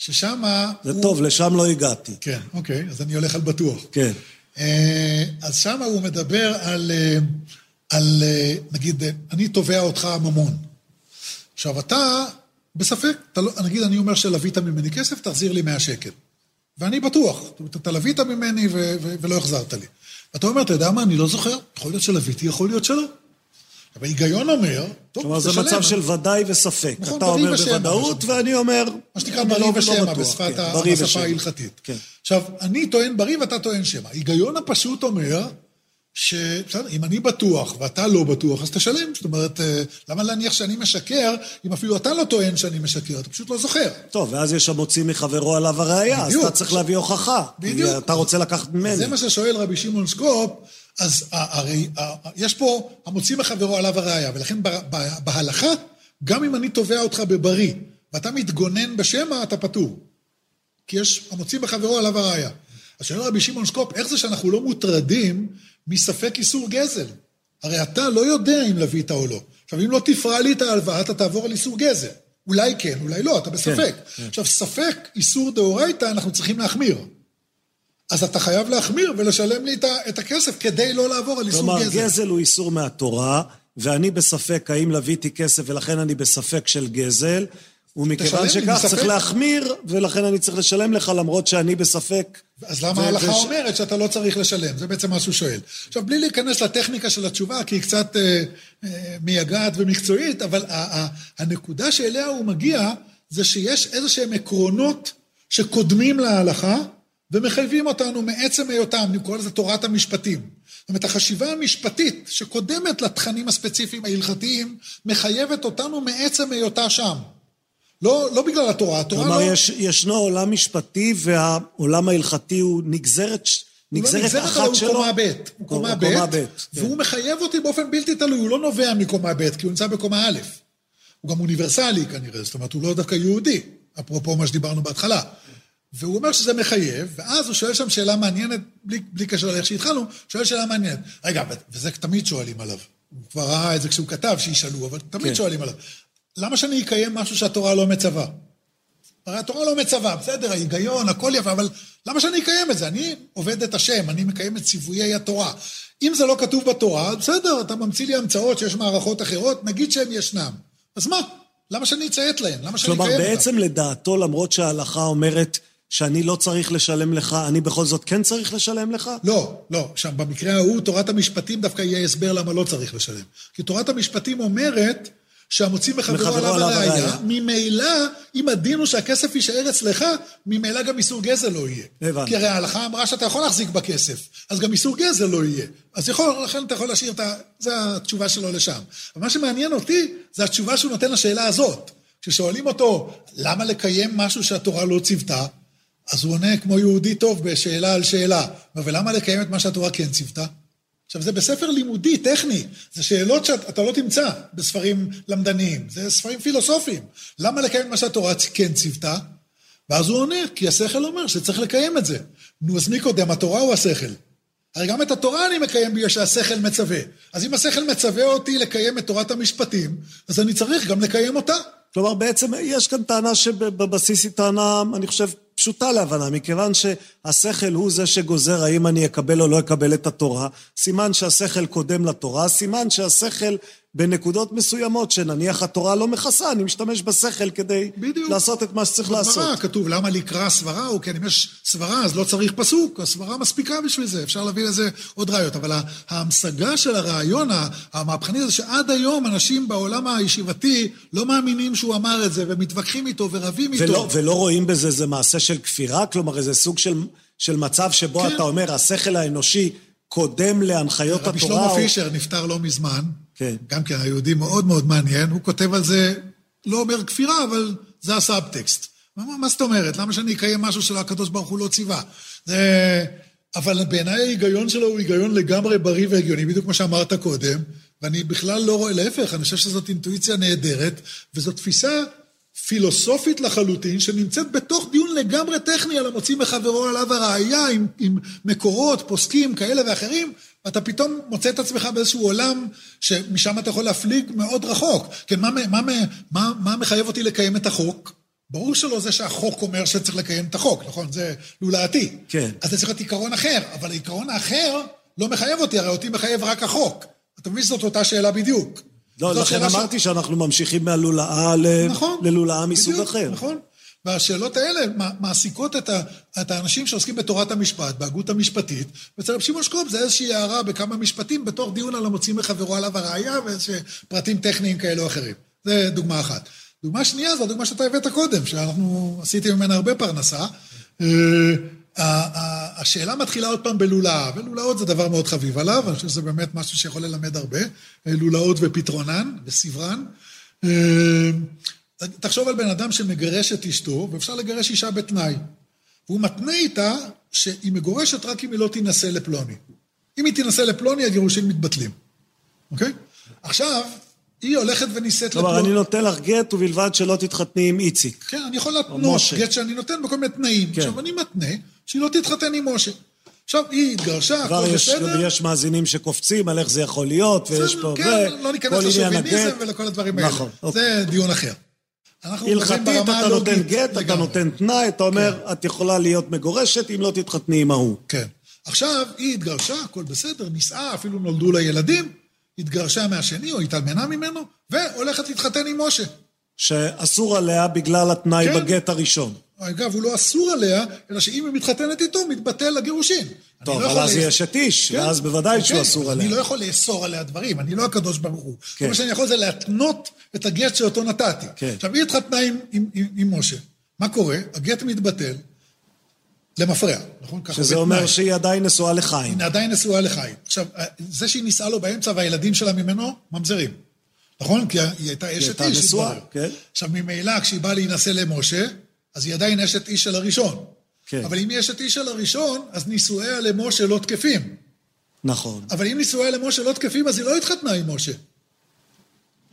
ששם זה הוא... טוב, לשם לא הגעתי. כן, אוקיי, אז אני הולך על בטוח. כן. אה, אז שם הוא מדבר על, אה, על, אה, נגיד, אני תובע אותך ממון. עכשיו, אתה בספק, אתה לא, נגיד, אני אומר שלווית ממני כסף, תחזיר לי 100 שקל. ואני בטוח, זאת אומרת, אתה לווית ממני ו- ו- ולא החזרת לי. ואתה אומר, אתה יודע מה, אני לא זוכר, יכול להיות שלוויתי, יכול להיות שלא. אבל ההיגיון אומר, טוב, כלומר, זה מצב של ודאי וספק. נכון, אתה אומר בוודאות, ואני אומר... מה שנקרא בריא לא ושמע בשפת כן, השפה ההלכתית. כן. עכשיו, אני טוען בריא ואתה טוען שמע. ההיגיון הפשוט אומר, שבסדר, אם אני בטוח ואתה לא בטוח, אז תשלם. זאת אומרת, אה, למה להניח שאני משקר, אם אפילו אתה לא טוען שאני משקר, אתה פשוט לא זוכר. טוב, ואז יש המוציא מחברו עליו הראייה, אז אתה צריך להביא הוכחה. בדיוק. אתה רוצה לקחת ממני. זה מה ששואל רבי שמעון סקופ, אז הרי יש פה המוציא מחברו עליו הראייה, ולכן בהלכה, גם אם אני תובע אותך בבריא, ואתה מתגונן בשמע, אתה פטור. כי יש המוציא מחברו עליו הראייה. אז שואל רבי שמעון סקופ, איך זה שאנחנו לא מוטרדים מספק איסור גזל? הרי אתה לא יודע אם לווית או לא. עכשיו, אם לא תפרע לי את ההלוואה, אתה תעבור על איסור גזל. אולי כן, אולי לא, אתה בספק. כן, כן. עכשיו, ספק איסור דאורייתא, אנחנו צריכים להחמיר. אז אתה חייב להחמיר ולשלם לי את הכסף כדי לא לעבור על איסור כלומר, גזל. כלומר, גזל הוא איסור מהתורה, ואני בספק האם לוויתי כסף ולכן אני בספק של גזל, ומכיוון שכך צריך להחמיר, ולכן אני צריך לשלם לך למרות שאני בספק. אז למה ההלכה וש... אומרת שאתה לא צריך לשלם? זה בעצם מה שהוא שואל. עכשיו, בלי להיכנס לטכניקה של התשובה, כי היא קצת אה, אה, מייגעת ומקצועית, אבל הנקודה שאליה הוא מגיע, זה שיש איזה שהם עקרונות שקודמים להלכה, ומחייבים אותנו מעצם היותם, אני קורא לזה תורת המשפטים. זאת אומרת, החשיבה המשפטית שקודמת לתכנים הספציפיים ההלכתיים, מחייבת אותנו מעצם היותה שם. לא, לא בגלל התורה, התורה כלומר, לא... יש, ישנו עולם משפטי והעולם ההלכתי הוא נגזרת, נגזרת הוא לא נגזרת, אחת שלו? הוא קומה ב', הוא קומה ב', כן. והוא מחייב אותי באופן בלתי תלוי, הוא לא נובע מקומה ב', כי הוא נמצא בקומה א'. הוא גם אוניברסלי כנראה, זאת אומרת, הוא לא דווקא יהודי, אפרופו מה שדיברנו בהתחלה. והוא אומר שזה מחייב, ואז הוא שואל שם שאלה מעניינת, בלי, בלי קשר לאיך שהתחלנו, שואל שאלה מעניינת. רגע, וזה תמיד שואלים עליו. הוא כבר ראה את זה כשהוא כתב, שישאלו, אבל תמיד כן. שואלים עליו. למה שאני אקיים משהו שהתורה לא מצווה? הרי התורה לא מצווה, בסדר, ההיגיון, הכל יפה, אבל למה שאני אקיים את זה? אני עובד את השם, אני מקיים את ציוויי התורה. אם זה לא כתוב בתורה, בסדר, אתה ממציא לי המצאות שיש מערכות אחרות, נגיד שהן ישנם. אז מה? למה שאני אציית להן? למה שאני כלומר, אקיים אותן? בעצם לדעתו, למרות שההלכה אומרת שאני לא צריך לשלם לך, אני בכל זאת כן צריך לשלם לך? לא, לא. שם במקרה ההוא, תורת המשפטים דווקא יהיה הסבר למה לא צריך לשלם. כי תורת המשפטים אומרת שהמוציא מחברו עליו הראייה, הראייה. ממילא, אם הדין הוא שהכסף יישאר אצלך, ממילא גם איסור גזל לא יהיה. הבנתי. כי הרי ההלכה אמרה שאתה יכול להחזיק בכסף, אז גם איסור גזל לא יהיה. אז יכול, לכן אתה יכול להשאיר את ה... זו התשובה שלו לשם. אבל מה שמעניין אותי, זה התשובה שהוא נותן לשאלה הזאת. כששואלים אותו, למה לקיים משהו שהתורה לא ציוותה? אז הוא עונה כמו יהודי טוב בשאלה על שאלה. ולמה לקיים את מה שהתורה כן ציוותה? עכשיו, זה בספר לימודי, טכני. זה שאלות שאתה לא תמצא בספרים למדניים. זה ספרים פילוסופיים. למה לקיים את מה שהתורה כן ציוותה? ואז הוא עונה, כי השכל אומר שצריך לקיים את זה. נו, אז מי קודם, התורה או השכל? הרי גם את התורה אני מקיים בגלל שהשכל מצווה. אז אם השכל מצווה אותי לקיים את תורת המשפטים, אז אני צריך גם לקיים אותה. כלומר, בעצם יש כאן טענה שבבסיס היא טענה, אני חושב, פשוטה להבנה, מכיוון שהשכל הוא זה שגוזר האם אני אקבל או לא אקבל את התורה, סימן שהשכל קודם לתורה, סימן שהשכל בנקודות מסוימות, שנניח התורה לא מכסה, אני משתמש בשכל כדי בדיוק. לעשות את מה שצריך בגמרא לעשות. כתוב, למה לקרוא סברה? הוא כן, אם יש סברה אז לא צריך פסוק, הסברה מספיקה בשביל זה, אפשר להביא לזה עוד ראיות. אבל ההמשגה של הרעיון המהפכני זה שעד היום אנשים בעולם הישיבתי לא מאמינים שהוא אמר את זה, ומתווכחים איתו ורבים איתו. ולא, ולא רואים בזה איזה מעשה של כפירה? כלומר, איזה סוג של, של מצב שבו כן. אתה אומר, השכל האנושי קודם להנחיות רבי התורה? שלמה או- פישר נפטר לא מזמן, כן. גם כן היהודי מאוד מאוד מעניין, הוא כותב על זה, לא אומר כפירה, אבל זה הסאבטקסט. מה, מה זאת אומרת? למה שאני אקיים משהו שלקדוש ברוך הוא לא ציווה? זה... אבל בעיניי ההיגיון שלו הוא היגיון לגמרי בריא והגיוני, בדיוק כמו שאמרת קודם, ואני בכלל לא רואה, להפך, אני חושב שזאת אינטואיציה נהדרת, וזו תפיסה פילוסופית לחלוטין, שנמצאת בתוך דיון לגמרי טכני על המוציא מחברו עליו הראייה, עם, עם מקורות, פוסקים כאלה ואחרים, ואתה פתאום מוצא את עצמך באיזשהו עולם שמשם אתה יכול להפליג מאוד רחוק. כן, מה, מה, מה, מה, מחייב אותי לקיים את החוק? ברור שלא זה שהחוק אומר שצריך לקיים את החוק, נכון? זה לולעתי. כן. אז זה צריך להיות עיקרון אחר, אבל העיקרון האחר לא מחייב אותי, הרי אותי מחייב רק החוק. אתה מבין שזאת אותה שאלה בדיוק. לא, לכן שאלה ש- אמרתי שאנחנו ממשיכים מהלולאה ל... נכון. ללולאה מסוג בדיוק, אחר. נכון. והשאלות האלה מע- מעסיקות את, את האנשים שעוסקים בתורת המשפט, בהגות המשפטית, ואצל רב שמעון שקופ זה איזושהי הערה בכמה משפטים בתוך דיון על המוציא מחברו עליו הראייה ואיזשהם פרטים טכניים כאלה או אחרים. זה דוגמה אחת. דוגמה שנייה זו הדוגמה שאתה הבאת קודם, שאנחנו עשיתי ממנה הרבה פרנסה. אה, השאלה מתחילה עוד פעם בלולאה, ולולאות זה דבר מאוד חביב עליו, אני חושב שזה באמת משהו שיכול ללמד הרבה, אה, לולאות ופתרונן וסברן. תחשוב על בן אדם שמגרש את אשתו, ואפשר לגרש אישה בתנאי. והוא מתנה איתה שהיא מגורשת רק אם היא לא תינשא לפלוני. אם היא תינשא לפלוני, הגירושים מתבטלים, אוקיי? עכשיו, היא הולכת ונישאת כלומר, לפלוני. אני נותן לך גט ובלבד שלא תתחתני עם איציק. כן, אני יכול להתנות. גט שאני נותן בכל מיני תנאים. כן. עכשיו, אני מתנה שהיא לא תתחתן עם משה. עכשיו, היא התגרשה, כבר הכל בסדר. יש מאזינים שקופצים על איך זה יכול להיות, ויש פה... כן, ו- לא ניכנס כל עניין לשוביניזם. ולכל הדברים האלה. נכון, אוקיי. זה דיון אחר. הלכתית, אתה נותן גט, אתה. נותן תנאי, אתה אומר, את יכולה להיות מגורשת אם לא תתחתני עם ההוא. כן. עכשיו, היא התגרשה, הכל בסדר, נישאה, אפילו נולדו לה ילדים, התגרשה מהשני או התאלמנה ממנו, והולכת להתחתן עם משה. שאסור עליה בגלל התנאי כן. בגט הראשון. אגב, הוא לא אסור עליה, אלא שאם היא מתחתנת איתו, מתבטל הגירושין. טוב, לא אבל אז יש את איש, כן, ואז בוודאי שהוא כן, אסור עליה. אני לא יכול לאסור עליה דברים, אני לא הקדוש ברוך הוא. כן. כל מה שאני יכול זה להתנות את הגט שאותו נתתי. כן. עכשיו, היא התחתנה עם, משה. מה קורה? הגט מתבטל למפרע, נכון? שזה. אומר שהיא עדיין נשואה לחיים. היא עדיין נשואה לחיים. עכשיו, זה שהיא נישאה לו באמצע והילדים שלה ממנו, ממזרים. נכון? כי היא הייתה אשת איש, נשואה, כן. עכשיו, ממילא, כשהיא באה להינשא למשה, אז היא עדיין אשת איש של הראשון. כן. אבל אם היא אשת איש של הראשון, אז נישואיה למשה לא תקפים. נכון. אבל אם נישואיה למשה לא תקפים, אז היא לא התחתנה עם משה.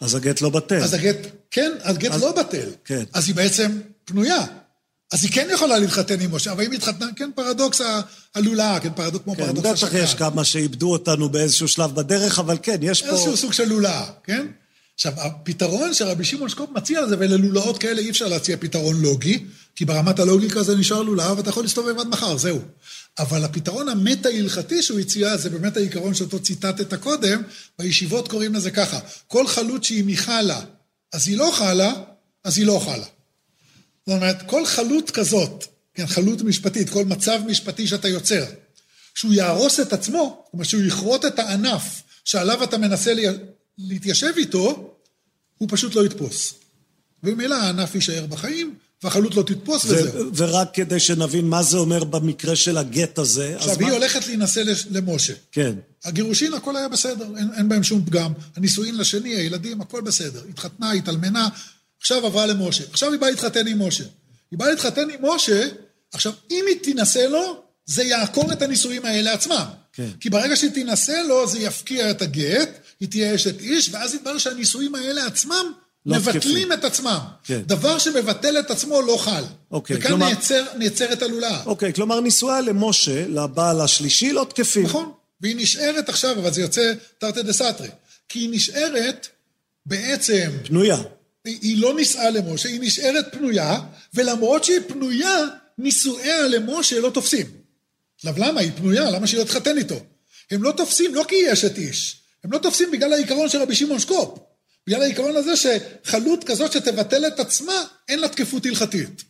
אז הגט לא בטל. אז הגט, כן, הגט אז- לא בטל. כן. אז היא בעצם פנויה. אז היא כן יכולה להתחתן עם משה, אבל אם היא התחתנה, כן, פרדוקס הלולאה, כן, פרדוקס כמו כן, פרדוקס בטח השקרן. יש כמה שאיבדו אותנו באיזשהו שלב בדרך, אבל כן, יש פה... איזשהו סוג של לולאה, כן? עכשיו, הפתרון שרבי שמעון שקופ מציע לזה, וללולאות כאלה אי אפשר להציע פתרון לוגי, כי ברמת הלוגיקה זה נשאר לולאה, ואתה יכול להסתובב עד מחר, זהו. אבל הפתרון המטה-הלכתי שהוא הציע, זה באמת העיקרון שאותו ציטטת קודם, בישיבות קוראים לזה ככה, כל חלות שהיא מחלה, אז היא לא חלה, אז היא לא חלה. זאת אומרת, כל חלות כזאת, כן, חלות משפטית, כל מצב משפטי שאתה יוצר, שהוא יהרוס את עצמו, אומרת שהוא יכרות את הענף שעליו אתה מנסה להתיישב איתו, הוא פשוט לא יתפוס. וממילא הענף יישאר בחיים, והחלות לא תתפוס ו- וזהו. ורק כדי שנבין מה זה אומר במקרה של הגט הזה, אז עכשיו, מה... היא הולכת להינשא למשה. כן, הגירושין, הכל היה בסדר, אין, אין בהם שום פגם. הנישואין לשני, הילדים, הכל בסדר. התחתנה, התאלמנה, עכשיו עברה למשה. עכשיו היא באה להתחתן עם משה. היא באה להתחתן עם משה, עכשיו, אם היא תינשא לו, זה יעקור את הנישואים האלה עצמם. כן. כי ברגע שהיא תינשא לו, זה יפקיע את הגט, היא תהיה אשת איש, ואז יתברר שהנישואים האלה עצמם לא מבטלים תקפים. את עצמם. כן. דבר שמבטל את עצמו לא חל. אוקיי, וכאן כלומר- נעצר, נעצרת הלולאה. אוקיי, כלומר נישואיה למשה, לבעל השלישי, לא תקפים. נכון, והיא נשארת עכשיו, אבל זה יוצא תרתי דה סתרי. כי היא נשארת בעצם, פנויה. היא היא לא נישאה למשה, היא נשארת פנויה, ולמרות שהיא פנויה, נישואיה למשה לא תופסים. עכשיו למה? היא פנויה, למה שהיא לא תתחתן איתו? הם לא תופסים, לא כי היא אשת איש, הם לא תופסים בגלל העיקרון של רבי שמעון שקופ. בגלל העיקרון הזה שחלות כזאת שתבטל את עצמה, אין לה תקפות הלכתית.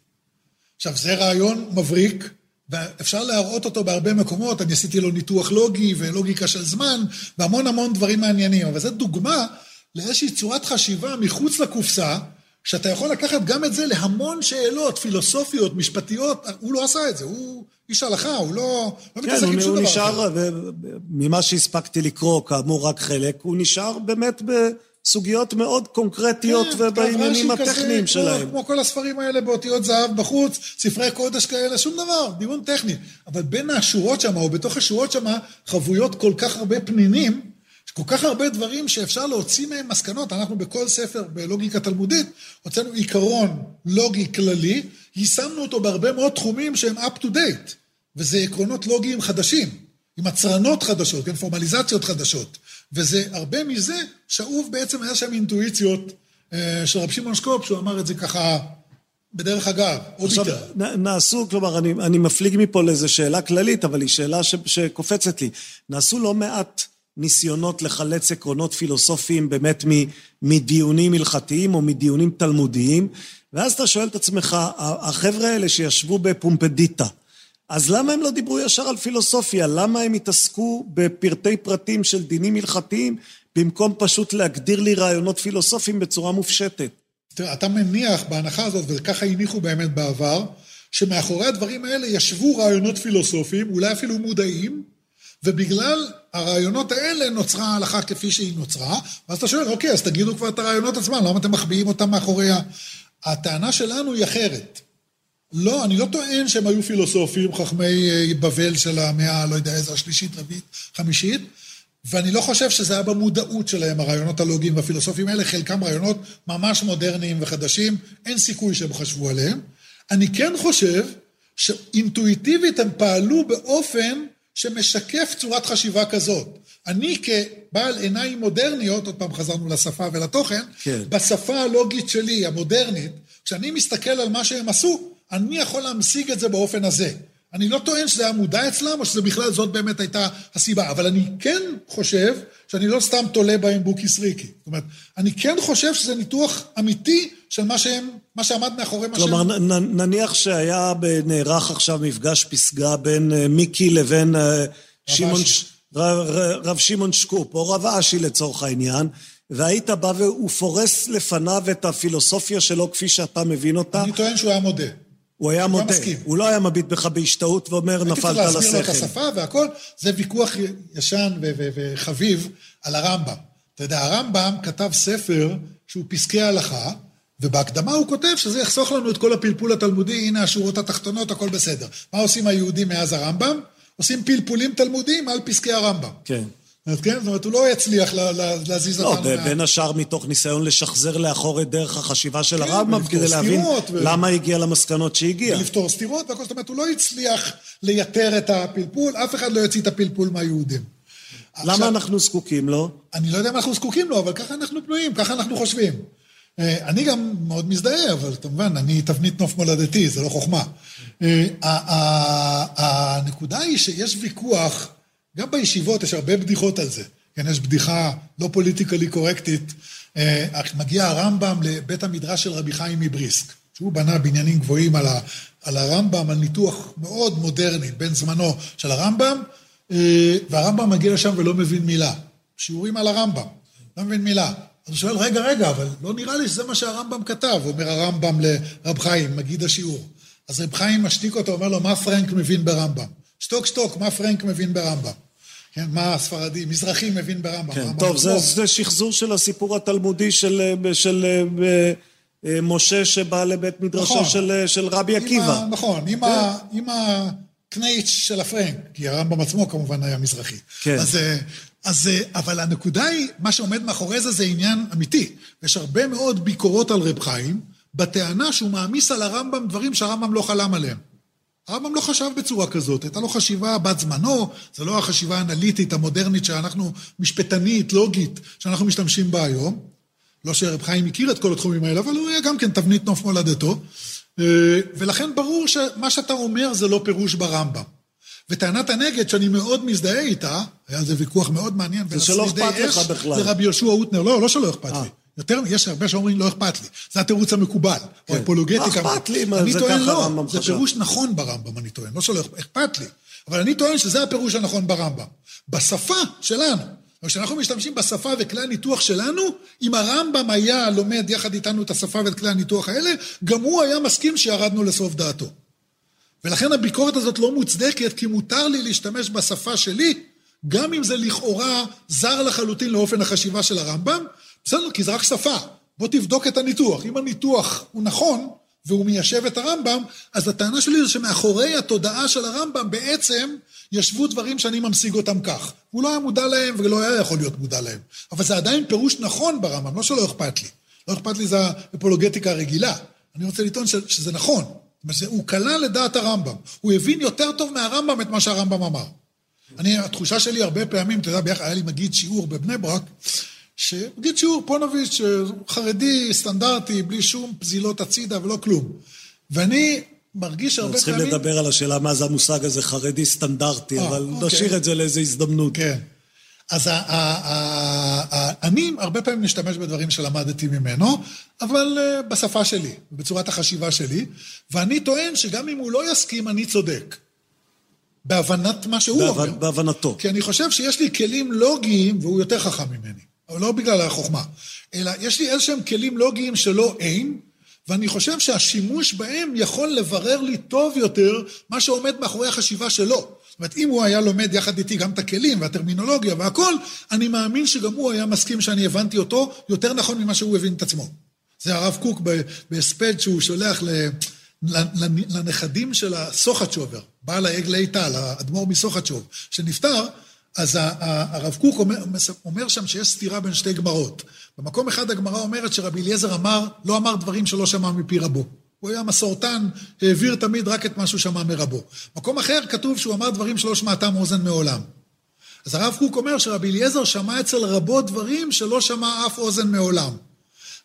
עכשיו, זה רעיון מבריק, ואפשר להראות אותו בהרבה מקומות, אני עשיתי לו ניתוח לוגי ולוגיקה של זמן, והמון המון דברים מעניינים, אבל זו דוגמה לאיזושהי צורת חשיבה מחוץ לקופסה, שאתה יכול לקחת גם את זה להמון שאלות פילוסופיות, משפטיות, הוא לא עשה את זה, הוא איש הלכה, הוא לא, לא כן, מתעסק הוא, עם שום הוא נשאר. ו- ממה שהספקתי לקרוא, כאמור רק חלק, הוא נשאר באמת בסוגיות מאוד קונקרטיות כן, ובעניינים רש"י כזה, הטכניים כמו- שלהם. כמו כל הספרים האלה באותיות זהב בחוץ, ספרי קודש כאלה, שום דבר, דיון טכני. אבל בין השורות שם, או בתוך השורות שם, חבויות כל כך הרבה פנינים, כל כך הרבה דברים שאפשר להוציא מהם מסקנות. אנחנו בכל ספר בלוגיקה תלמודית, הוצאנו עיקרון לוגי כללי, יישמנו אותו בהרבה מאוד תחומים שהם up to date, וזה עקרונות לוגיים חדשים, עם הצרנות חדשות, כן, פורמליזציות חדשות. וזה, הרבה מזה, שאוב בעצם היה שם אינטואיציות אה, של רב שמעון שקופ, שהוא אמר את זה ככה בדרך אגב, עוד עכשיו, יותר. נ- נעשו, כלומר, אני, אני מפליג מפה לאיזו שאלה כללית, אבל היא שאלה ש, שקופצת לי. נעשו לא מעט ניסיונות לחלץ עקרונות פילוסופיים באמת מדיונים הלכתיים או מדיונים תלמודיים, ואז אתה שואל את עצמך, החבר'ה האלה שישבו בפומפדיטה, אז למה הם לא דיברו ישר על פילוסופיה? למה הם התעסקו בפרטי פרטים של דינים הלכתיים, במקום פשוט להגדיר לי רעיונות פילוסופיים בצורה מופשטת? תראה, אתה מניח בהנחה הזאת, וככה הניחו באמת בעבר, שמאחורי הדברים האלה ישבו רעיונות פילוסופיים, אולי אפילו מודעים, ובגלל הרעיונות האלה נוצרה ההלכה כפי שהיא נוצרה, ואז אתה שואל, אוקיי, אז תגידו כבר את הרעיונות עצמם, למה אתם מחביאים אותם מאחורי ה... הטענה שלנו היא אחרת. לא, אני לא טוען שהם היו פילוסופים, חכמי אה, בבל של המאה, לא יודע איזה, השלישית, רביעית, חמישית, ואני לא חושב שזה היה במודעות שלהם, הרעיונות הלוגיים והפילוסופיים האלה, חלקם רעיונות ממש מודרניים וחדשים, אין סיכוי שהם חשבו עליהם. אני כן חושב שאינטואיטיבית הם פעלו באופן שמשקף צורת חשיבה כזאת. אני כבעל עיניים מודרניות, עוד פעם חזרנו לשפה ולתוכן, כן. בשפה הלוגית שלי, המודרנית, כשאני מסתכל על מה שהם עשו, אני יכול להמשיג את זה באופן הזה. אני לא טוען שזה היה מודע אצלם, או שזה בכלל זאת באמת הייתה הסיבה, אבל אני כן חושב שאני לא סתם תולה בהם בוקי סריקי. זאת אומרת, אני כן חושב שזה ניתוח אמיתי של מה שהם, מה שעמד מאחורי מה כלומר, שהם... נ- נניח שהיה, נערך עכשיו מפגש פסגה בין אה, מיקי לבין אה, שמעון, רב שמעון שקופ, או רב אשי לצורך העניין, והיית בא והוא פורס לפניו את הפילוסופיה שלו כפי שאתה מבין אותה, אני טוען שהוא היה מודה. הוא היה מודה. מסכים. הוא לא היה מביט בך בהשתאות ואומר, הייתי צריך נפלת על להסביר לו את השכל. השפה והכל, זה ויכוח ישן וחביב על הרמב"ם. אתה יודע, הרמב"ם כתב ספר שהוא פסקי הלכה, ובהקדמה הוא כותב שזה יחסוך לנו את כל הפלפול התלמודי, הנה השורות התחתונות, הכל בסדר. מה עושים היהודים מאז הרמב"ם? עושים פלפולים תלמודיים על פסקי הרמב"ם. כן. כן? זאת אומרת, הוא לא יצליח להזיז לא, אותנו. לא, בין השאר מתוך ניסיון לשחזר לאחור את דרך החשיבה של כן, הרמב"ם, כדי להבין. למה הגיע למסקנות שהגיע. ולפתור סתירות והכל, זאת אומרת, הוא לא הצליח לייתר את הפלפול, אף אחד לא יוציא את הפלפול מהיהודים. למה אנחנו זקוקים לו? אני לא יודע אם אנחנו זקוקים לו, אבל ככה אנחנו פנויים, ככה אנחנו חושבים. אה, אני גם מאוד מזדהה, אבל כמובן, אני תבנית נוף מולדתי, זה לא חוכמה. אה, הנקודה היא שיש ויכוח, גם בישיבות יש הרבה בדיחות על זה. כן, יש בדיחה לא פוליטיקלי קורקטית. אה, מגיע הרמב"ם לבית המדרש של רבי חיים מבריסק, שהוא בנה בניינים גבוהים על, הרמב"ם, על ניתוח מאוד מודרני, בן זמנו של הרמב"ם, והרמב"ם מגיע לשם ולא מבין מילה. שיעורים על הרמב"ם, לא מבין מילה. הוא שואל, רגע, רגע, אבל לא נראה לי שזה מה שהרמב"ם כתב, אומר הרמב"ם לרב חיים, מגיד השיעור. אז רב חיים משתיק אותו, אומר לו, מה פרנק מבין ברמב"ם? שתוק, שתוק, מה פרנק מבין ברמב"ם? כן, מה הספרדי, מזרחי מבין ברמב"ם. כן, טוב, זה, זה שחזור של הסיפור התלמודי של, של, של אה, אה, משה שבא לבית מדרשו נכון, של, של רבי עקיבא. נכון, עם, כן. ה, עם הקנייץ' של הפרנק, כי הרמב"ם עצמו כמובן היה מזרחי. כן. אז אה, אז, אה, אבל הנקודה היא, מה שעומד מאחורי זה זה עניין אמיתי. יש הרבה מאוד ביקורות על רב חיים, בטענה שהוא מעמיס על הרמב"ם דברים שהרמב"ם לא חלם עליהם. הרמב"ם לא חשב בצורה כזאת, הייתה לו חשיבה בת זמנו, זה לא החשיבה האנליטית המודרנית שאנחנו, משפטנית, לוגית, שאנחנו משתמשים בה היום. לא שרב חיים הכיר את כל התחומים האלה, אבל הוא היה גם כן תבנית נוף מולדתו. אה, ולכן ברור שמה שאתה אומר זה לא פירוש ברמב"ם. וטענת הנגד, שאני מאוד מזדהה איתה, היה על זה ויכוח מאוד מעניין בין השרידי אש לרבי יהושע אוטנר. לא, לא שלא אכפת 아. אה. לי. יותר, יש הרבה שאומרים לא אכפת לי. זה התירוץ המקובל. כן. או אפולוגטיקה. מה אכפת לי? אני טוען לא, זה פירוש נכון ברמב"ם, אני טוען. לא שלא אכפת לי. אבל אני טוען שזה הפירוש הנכון ברמב"ם. בשפה שלנו. כשאנחנו משתמשים בשפה וכלי הניתוח שלנו, אם הרמב"ם היה לומד יחד איתנו את השפה ואת כלי הניתוח האלה, גם הוא היה מסכים שירדנו לסוף דעתו. ולכן הביקורת הזאת לא מוצדקת, כי מותר לי להשתמש בשפה שלי, גם אם זה לכאורה זר לחלוטין לאופן החשיבה של הרמב"ם, בסדר, כי זה רק שפה. בוא תבדוק את הניתוח. אם הניתוח הוא נכון, והוא מיישב את הרמב"ם, אז הטענה שלי זה שמאחורי התודעה של הרמב"ם בעצם ישבו דברים שאני ממשיג אותם כך. הוא לא היה מודע להם ולא היה יכול להיות מודע להם. אבל זה עדיין פירוש נכון ברמב"ם, לא שלא אכפת לי. לא אכפת לי זה האפולוגטיקה הרגילה. אני רוצה לטעון שזה נכון. הוא כלל לדעת הרמב"ם. הוא הבין יותר טוב מהרמב"ם את מה שהרמב"ם אמר. אני, התחושה שלי הרבה פעמים, אתה יודע, ביחד, היה לי מגיד שיעור בבני ברק, שמגיד שיעור פונוביץ', חרדי, סטנדרטי, בלי שום פזילות הצידה ולא כלום. ואני מרגיש הרבה פעמים... צריכים לדבר על השאלה מה זה המושג הזה, חרדי סטנדרטי, אה, אבל אוקיי. נשאיר את זה לאיזו הזדמנות. כן. אז אני הרבה פעמים משתמש בדברים שלמדתי ממנו, אבל אה, בשפה שלי, בצורת החשיבה שלי, ואני טוען שגם אם הוא לא יסכים, אני צודק. בהבנת מה שהוא בהבנ... אומר. בהבנתו. כי אני חושב שיש לי כלים לוגיים, והוא יותר חכם ממני, אבל לא בגלל החוכמה, אלא יש לי איזשהם כלים לוגיים שלא אין, ואני חושב שהשימוש בהם יכול לברר לי טוב יותר מה שעומד מאחורי החשיבה שלו. זאת אומרת, אם הוא היה לומד יחד איתי גם את הכלים והטרמינולוגיה והכל, אני מאמין שגם הוא היה מסכים שאני הבנתי אותו יותר נכון ממה שהוא הבין את עצמו. זה הרב קוק בהספד שהוא שולח לנכדים של הסוחצ'ובר, בעל העגלי טל, האדמו"ר מסוחצ'וב, שנפטר, אז הרב קוק אומר, אומר שם שיש סתירה בין שתי גמרות. במקום אחד הגמרא אומרת שרבי אליעזר אמר, לא אמר דברים שלא שמע מפי רבו. הוא היה מסורתן, העביר תמיד רק את מה שהוא שמע מרבו. מקום אחר כתוב שהוא אמר דברים שלא שמעתם אוזן מעולם. אז הרב קוק אומר שרבי אליעזר שמע אצל רבו דברים שלא שמע אף אוזן מעולם.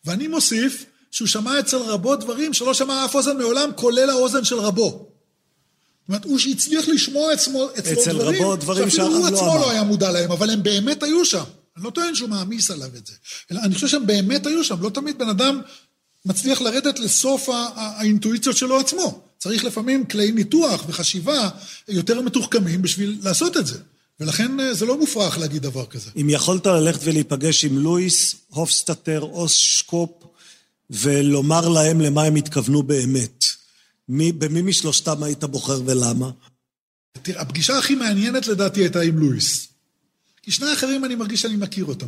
ואני מוסיף שהוא שמע אצל רבו דברים שלא שמע אף אוזן מעולם, כולל האוזן של רבו. זאת אומרת, הוא שהצליח לשמוע אצלו, אצלו אצל דברים, רבו דברים שאפילו הוא עצמו לא, לא היה מודע להם, אבל הם באמת היו שם. אני לא טוען שהוא מעמיס עליו את זה, אלא אני חושב שהם באמת היו שם. לא תמיד בן אדם מצליח לרדת לסוף האינטואיציות שלו עצמו. צריך לפעמים כלי ניתוח וחשיבה יותר מתוחכמים בשביל לעשות את זה. ולכן אה, זה לא מופרך להגיד דבר כזה. אם יכולת ללכת ולהיפגש עם לואיס, הופסטאטר, אוס שקופ, ולומר להם למה הם התכוונו באמת, מי, במי משלושתם היית בוחר ולמה? תראה, הפגישה הכי מעניינת לדעתי הייתה עם לואיס. כי שני האחרים אני מרגיש שאני מכיר אותם.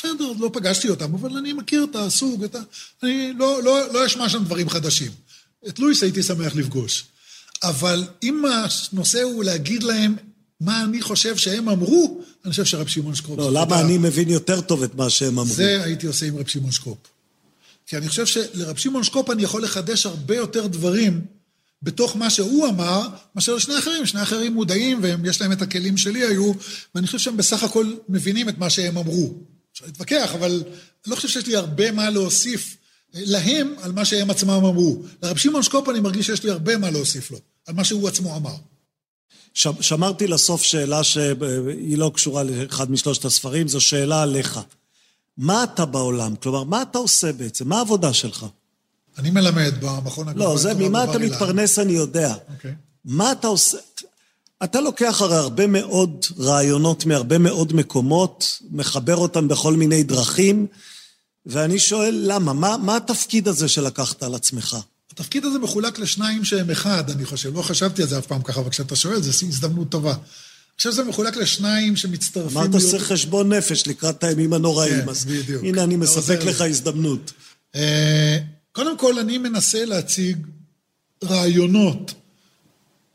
בסדר, לא פגשתי אותם, אבל אני מכיר את הסוג, את ה... אני לא, לא, לא אשמע שם דברים חדשים. את לואיס הייתי שמח לפגוש. אבל אם הנושא הוא להגיד להם מה אני חושב שהם אמרו, אני חושב שרב שמעון שקופ... לא, למה אני מבין יותר טוב את מה שהם אמרו? זה הייתי עושה עם רב שמעון שקופ. כי אני חושב שלרב שמעון שקופ אני יכול לחדש הרבה יותר דברים בתוך מה שהוא אמר, מאשר לשני אחרים. שני אחרים מודעים ויש להם את הכלים שלי היו, ואני חושב שהם בסך הכל מבינים את מה שהם אמרו. אפשר להתווכח, אבל אני לא חושב שיש לי הרבה מה להוסיף להם על מה שהם עצמם אמרו. לרב שמעון שקופ אני מרגיש שיש לי הרבה מה להוסיף לו, על מה שהוא עצמו אמר. שמרתי לסוף שאלה שהיא לא קשורה לאחד משלושת הספרים, זו שאלה עליך. מה אתה בעולם? כלומר, מה אתה עושה בעצם? מה העבודה שלך? אני מלמד במכון הגבוה. לא, זה ממה אתה מתפרנס אני יודע. אוקיי. מה אתה עושה? אתה לוקח הרי הרבה מאוד רעיונות מהרבה מאוד מקומות, מחבר אותם בכל מיני דרכים, ואני שואל, למה? מה, מה התפקיד הזה שלקחת על עצמך? התפקיד הזה מחולק לשניים שהם אחד, אני חושב. לא חשבתי על זה אף פעם ככה, אבל כשאתה שואל, זו הזדמנות טובה. עכשיו זה מחולק לשניים שמצטרפים... אמרת להיות... עושה חשבון נפש לקראת הימים הנוראים, כן, אז בדיוק. הנה אני מספק לך הזדמנות. אה, קודם כל, אני מנסה להציג רעיונות,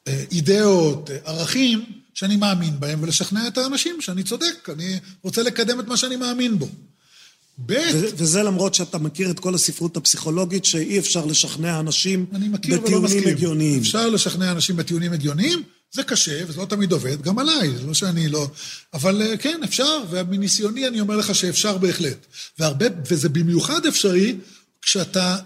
אידאות, ערכים, שאני מאמין בהם, ולשכנע את האנשים שאני צודק, אני רוצה לקדם את מה שאני מאמין בו. ב' וזה למרות שאתה מכיר את כל הספרות הפסיכולוגית, שאי אפשר לשכנע אנשים בטיעונים הגיוניים. אפשר לשכנע אנשים בטיעונים הגיוניים, זה קשה, וזה לא תמיד עובד, גם עליי, זה לא שאני לא... אבל אה, כן, אפשר, ומניסיוני אני אומר לך שאפשר בהחלט. והרבה, וזה במיוחד אפשרי, כשאתה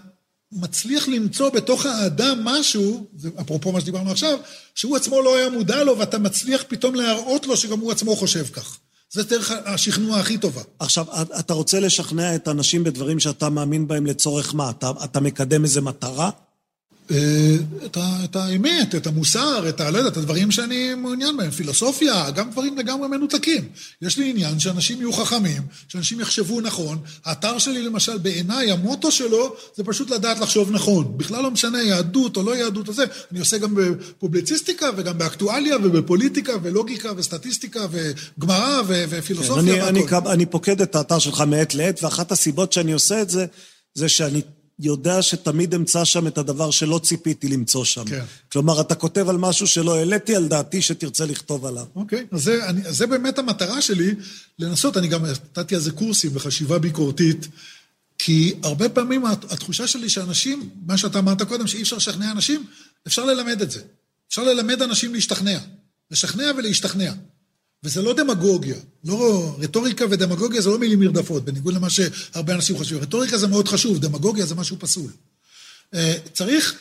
מצליח למצוא בתוך האדם משהו, זה אפרופו מה שדיברנו עכשיו, שהוא עצמו לא היה מודע לו, ואתה מצליח פתאום להראות לו שגם הוא עצמו חושב כך. זה דרך השכנוע הכי טובה. עכשיו, אתה רוצה לשכנע את האנשים בדברים שאתה מאמין בהם לצורך מה? אתה, אתה מקדם איזה מטרה? אה, את, ה, את האמת, את המוסר, את ה... לא יודע, את הדברים שאני מעוניין בהם, פילוסופיה, גם דברים לגמרי מנותקים. יש לי עניין שאנשים יהיו חכמים, שאנשים יחשבו נכון. האתר שלי למשל, בעיניי, המוטו שלו זה פשוט לדעת לחשוב נכון. בכלל לא משנה יהדות או לא יהדות או זה. אני עושה גם בפובליציסטיקה וגם באקטואליה ובפוליטיקה ולוגיקה וסטטיסטיקה וגמרא ופילוסופיה כן, אני, אני, אני פוקד את האתר שלך מעת לעת, ואחת הסיבות שאני עושה את זה, זה שאני יודע שתמיד אמצא שם את הדבר שלא ציפיתי למצוא שם. כן. כלומר, אתה כותב על משהו שלא העליתי על דעתי שתרצה לכתוב עליו. אוקיי, אז זה, אני, זה באמת המטרה שלי, לנסות, אני גם נתתי על זה קורסים בחשיבה ביקורתית, כי הרבה פעמים התחושה שלי שאנשים, מה שאתה אמרת קודם, שאי אפשר לשכנע אנשים, אפשר ללמד את זה. אפשר ללמד אנשים להשתכנע. לשכנע ולהשתכנע. וזה לא דמגוגיה, לא, רטוריקה ודמגוגיה זה לא מילים נרדפות, בניגוד למה שהרבה אנשים חושבים. רטוריקה זה מאוד חשוב, דמגוגיה זה משהו פסול. אה, צריך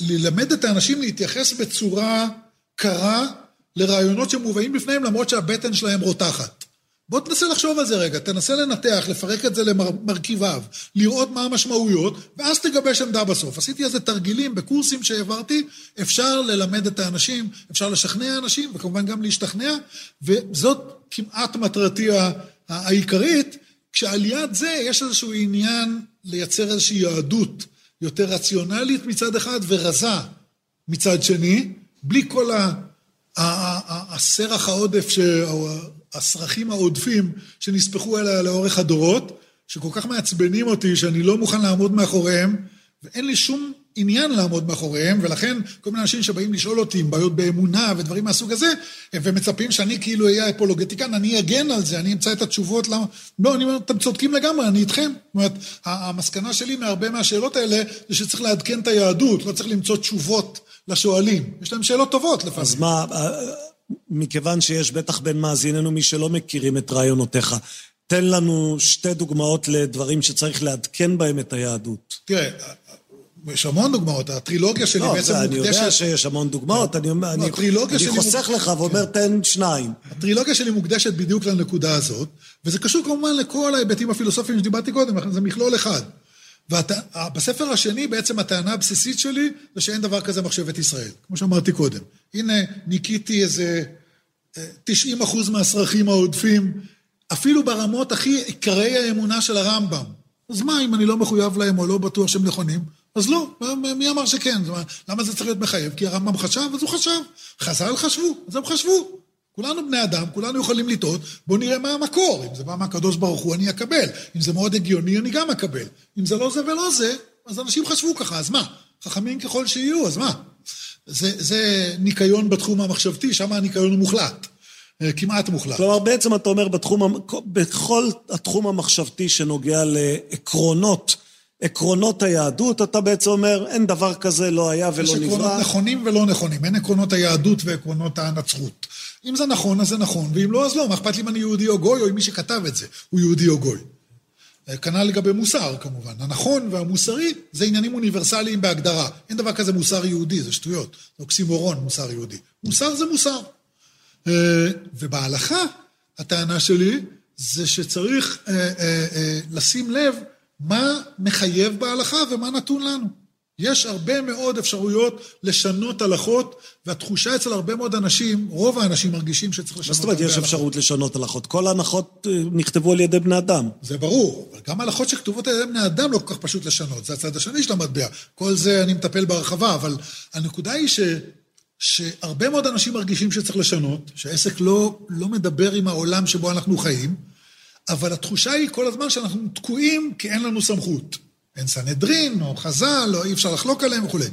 ללמד את האנשים להתייחס בצורה קרה לרעיונות שמובאים בפניהם, למרות שהבטן שלהם רותחת. בוא תנסה לחשוב על זה רגע, תנסה לנתח, לפרק את זה למרכיביו, לראות מה המשמעויות, ואז תגבש עמדה בסוף. עשיתי איזה תרגילים בקורסים שהעברתי, אפשר ללמד את האנשים, אפשר לשכנע אנשים, וכמובן גם להשתכנע, וזאת כמעט מטרתי העיקרית, כשעל יד זה יש איזשהו עניין לייצר איזושהי יהדות יותר רציונלית מצד אחד ורזה מצד שני, בלי כל הסרח העודף, הסרחים העודפים שנספחו אליה לאורך הדורות, שכל כך מעצבנים אותי שאני לא מוכן לעמוד מאחוריהם, ואין לי שום עניין לעמוד מאחוריהם, ולכן כל מיני אנשים שבאים לשאול אותי עם בעיות באמונה ודברים מהסוג הזה, ומצפים שאני כאילו אהיה אפולוגטיקן, אני אגן על זה, אני אמצא את התשובות למה... לא, אני אומר, אתם צודקים לגמרי, אני איתכם. זאת אומרת, המסקנה שלי מהרבה מהשאלות האלה, זה שצריך לעדכן את היהדות, לא צריך למצוא תשובות לשואלים. יש להם שאלות טובות לפעמים. אז מה... מכיוון שיש בטח בין מאזיננו מי שלא מכירים את רעיונותיך, תן לנו שתי דוגמאות לדברים שצריך לעדכן בהם את היהדות. תראה, יש המון דוגמאות, הטרילוגיה שלי לא, בעצם מוקדשת... לא, אני יודע שיש המון דוגמאות, אני, לא, אני, אני חוסך מוק... לך ואומר כן. תן שניים. הטרילוגיה שלי מוקדשת בדיוק לנקודה הזאת, וזה קשור כמובן לכל ההיבטים הפילוסופיים שדיברתי קודם, זה מכלול אחד. ובספר השני בעצם הטענה הבסיסית שלי זה שאין דבר כזה מחשבת ישראל, כמו שאמרתי קודם. הנה, ניקיתי איזה 90 אה, אחוז מהסרחים העודפים, אפילו ברמות הכי עיקרי האמונה של הרמב"ם. אז מה אם אני לא מחויב להם או לא בטוח שהם נכונים? אז לא, מי אמר שכן? למה זה צריך להיות מחייב? כי הרמב"ם חשב, אז הוא חשב. חז"ל חשבו, אז הם חשבו. כולנו בני אדם, כולנו יכולים לטעות, בואו נראה מה המקור. אם זה בא מהקדוש ברוך הוא, אני אקבל. אם זה מאוד הגיוני, אני גם אקבל. אם זה לא זה ולא זה, אז אנשים חשבו ככה, אז מה? חכמים ככל שיהיו, אז מה? זה, זה ניקיון בתחום המחשבתי, שם הניקיון הוא מוחלט. אה, כמעט מוחלט. כלומר, בעצם אתה אומר, בתחום, בכל התחום המחשבתי שנוגע לעקרונות, עקרונות היהדות, אתה בעצם אומר, אין דבר כזה, לא היה ולא נברא. יש עקרונות נכונים ולא נכונים, אין עקרונות היהדות ועקרונות הנצרות. אם זה נכון, אז זה נכון, ואם לא, אז לא, מה אכפת לי אם אני יהודי או גוי, או אם מי שכתב את זה הוא יהודי או גוי. אה, כנ"ל לגבי מוסר כמובן. הנכון והמוסרי זה עניינים אוניברסליים בהגדרה. אין דבר כזה מוסר יהודי, זה שטויות. אוקסימורון מוסר יהודי. מוסר זה מוסר. אה, ובהלכה, הטענה שלי זה שצריך אה, לשים לב מה מחייב בהלכה ומה נתון לנו. יש הרבה מאוד אפשרויות לשנות הלכות, והתחושה אצל הרבה מאוד אנשים, רוב האנשים מרגישים שצריך לשנות מה זאת אומרת יש אפשרות לשנות הלכות? כל ההנחות אה, נכתבו על ידי בני אדם. זה ברור, אבל גם הלכות שכתובות על ידי בני אדם לא כל כך פשוט לשנות, זה הצד השני של המטבע. כל זה אני מטפל בהרחבה, אבל הנקודה היא ש... שהרבה מאוד אנשים מרגישים שצריך לשנות, שהעסק לא, לא מדבר עם העולם שבו אנחנו חיים, אבל התחושה היא כל הזמן שאנחנו תקועים כי אין לנו סמכות. אין סנהדרין, או חז"ל, או אי אפשר לחלוק עליהם וכולי.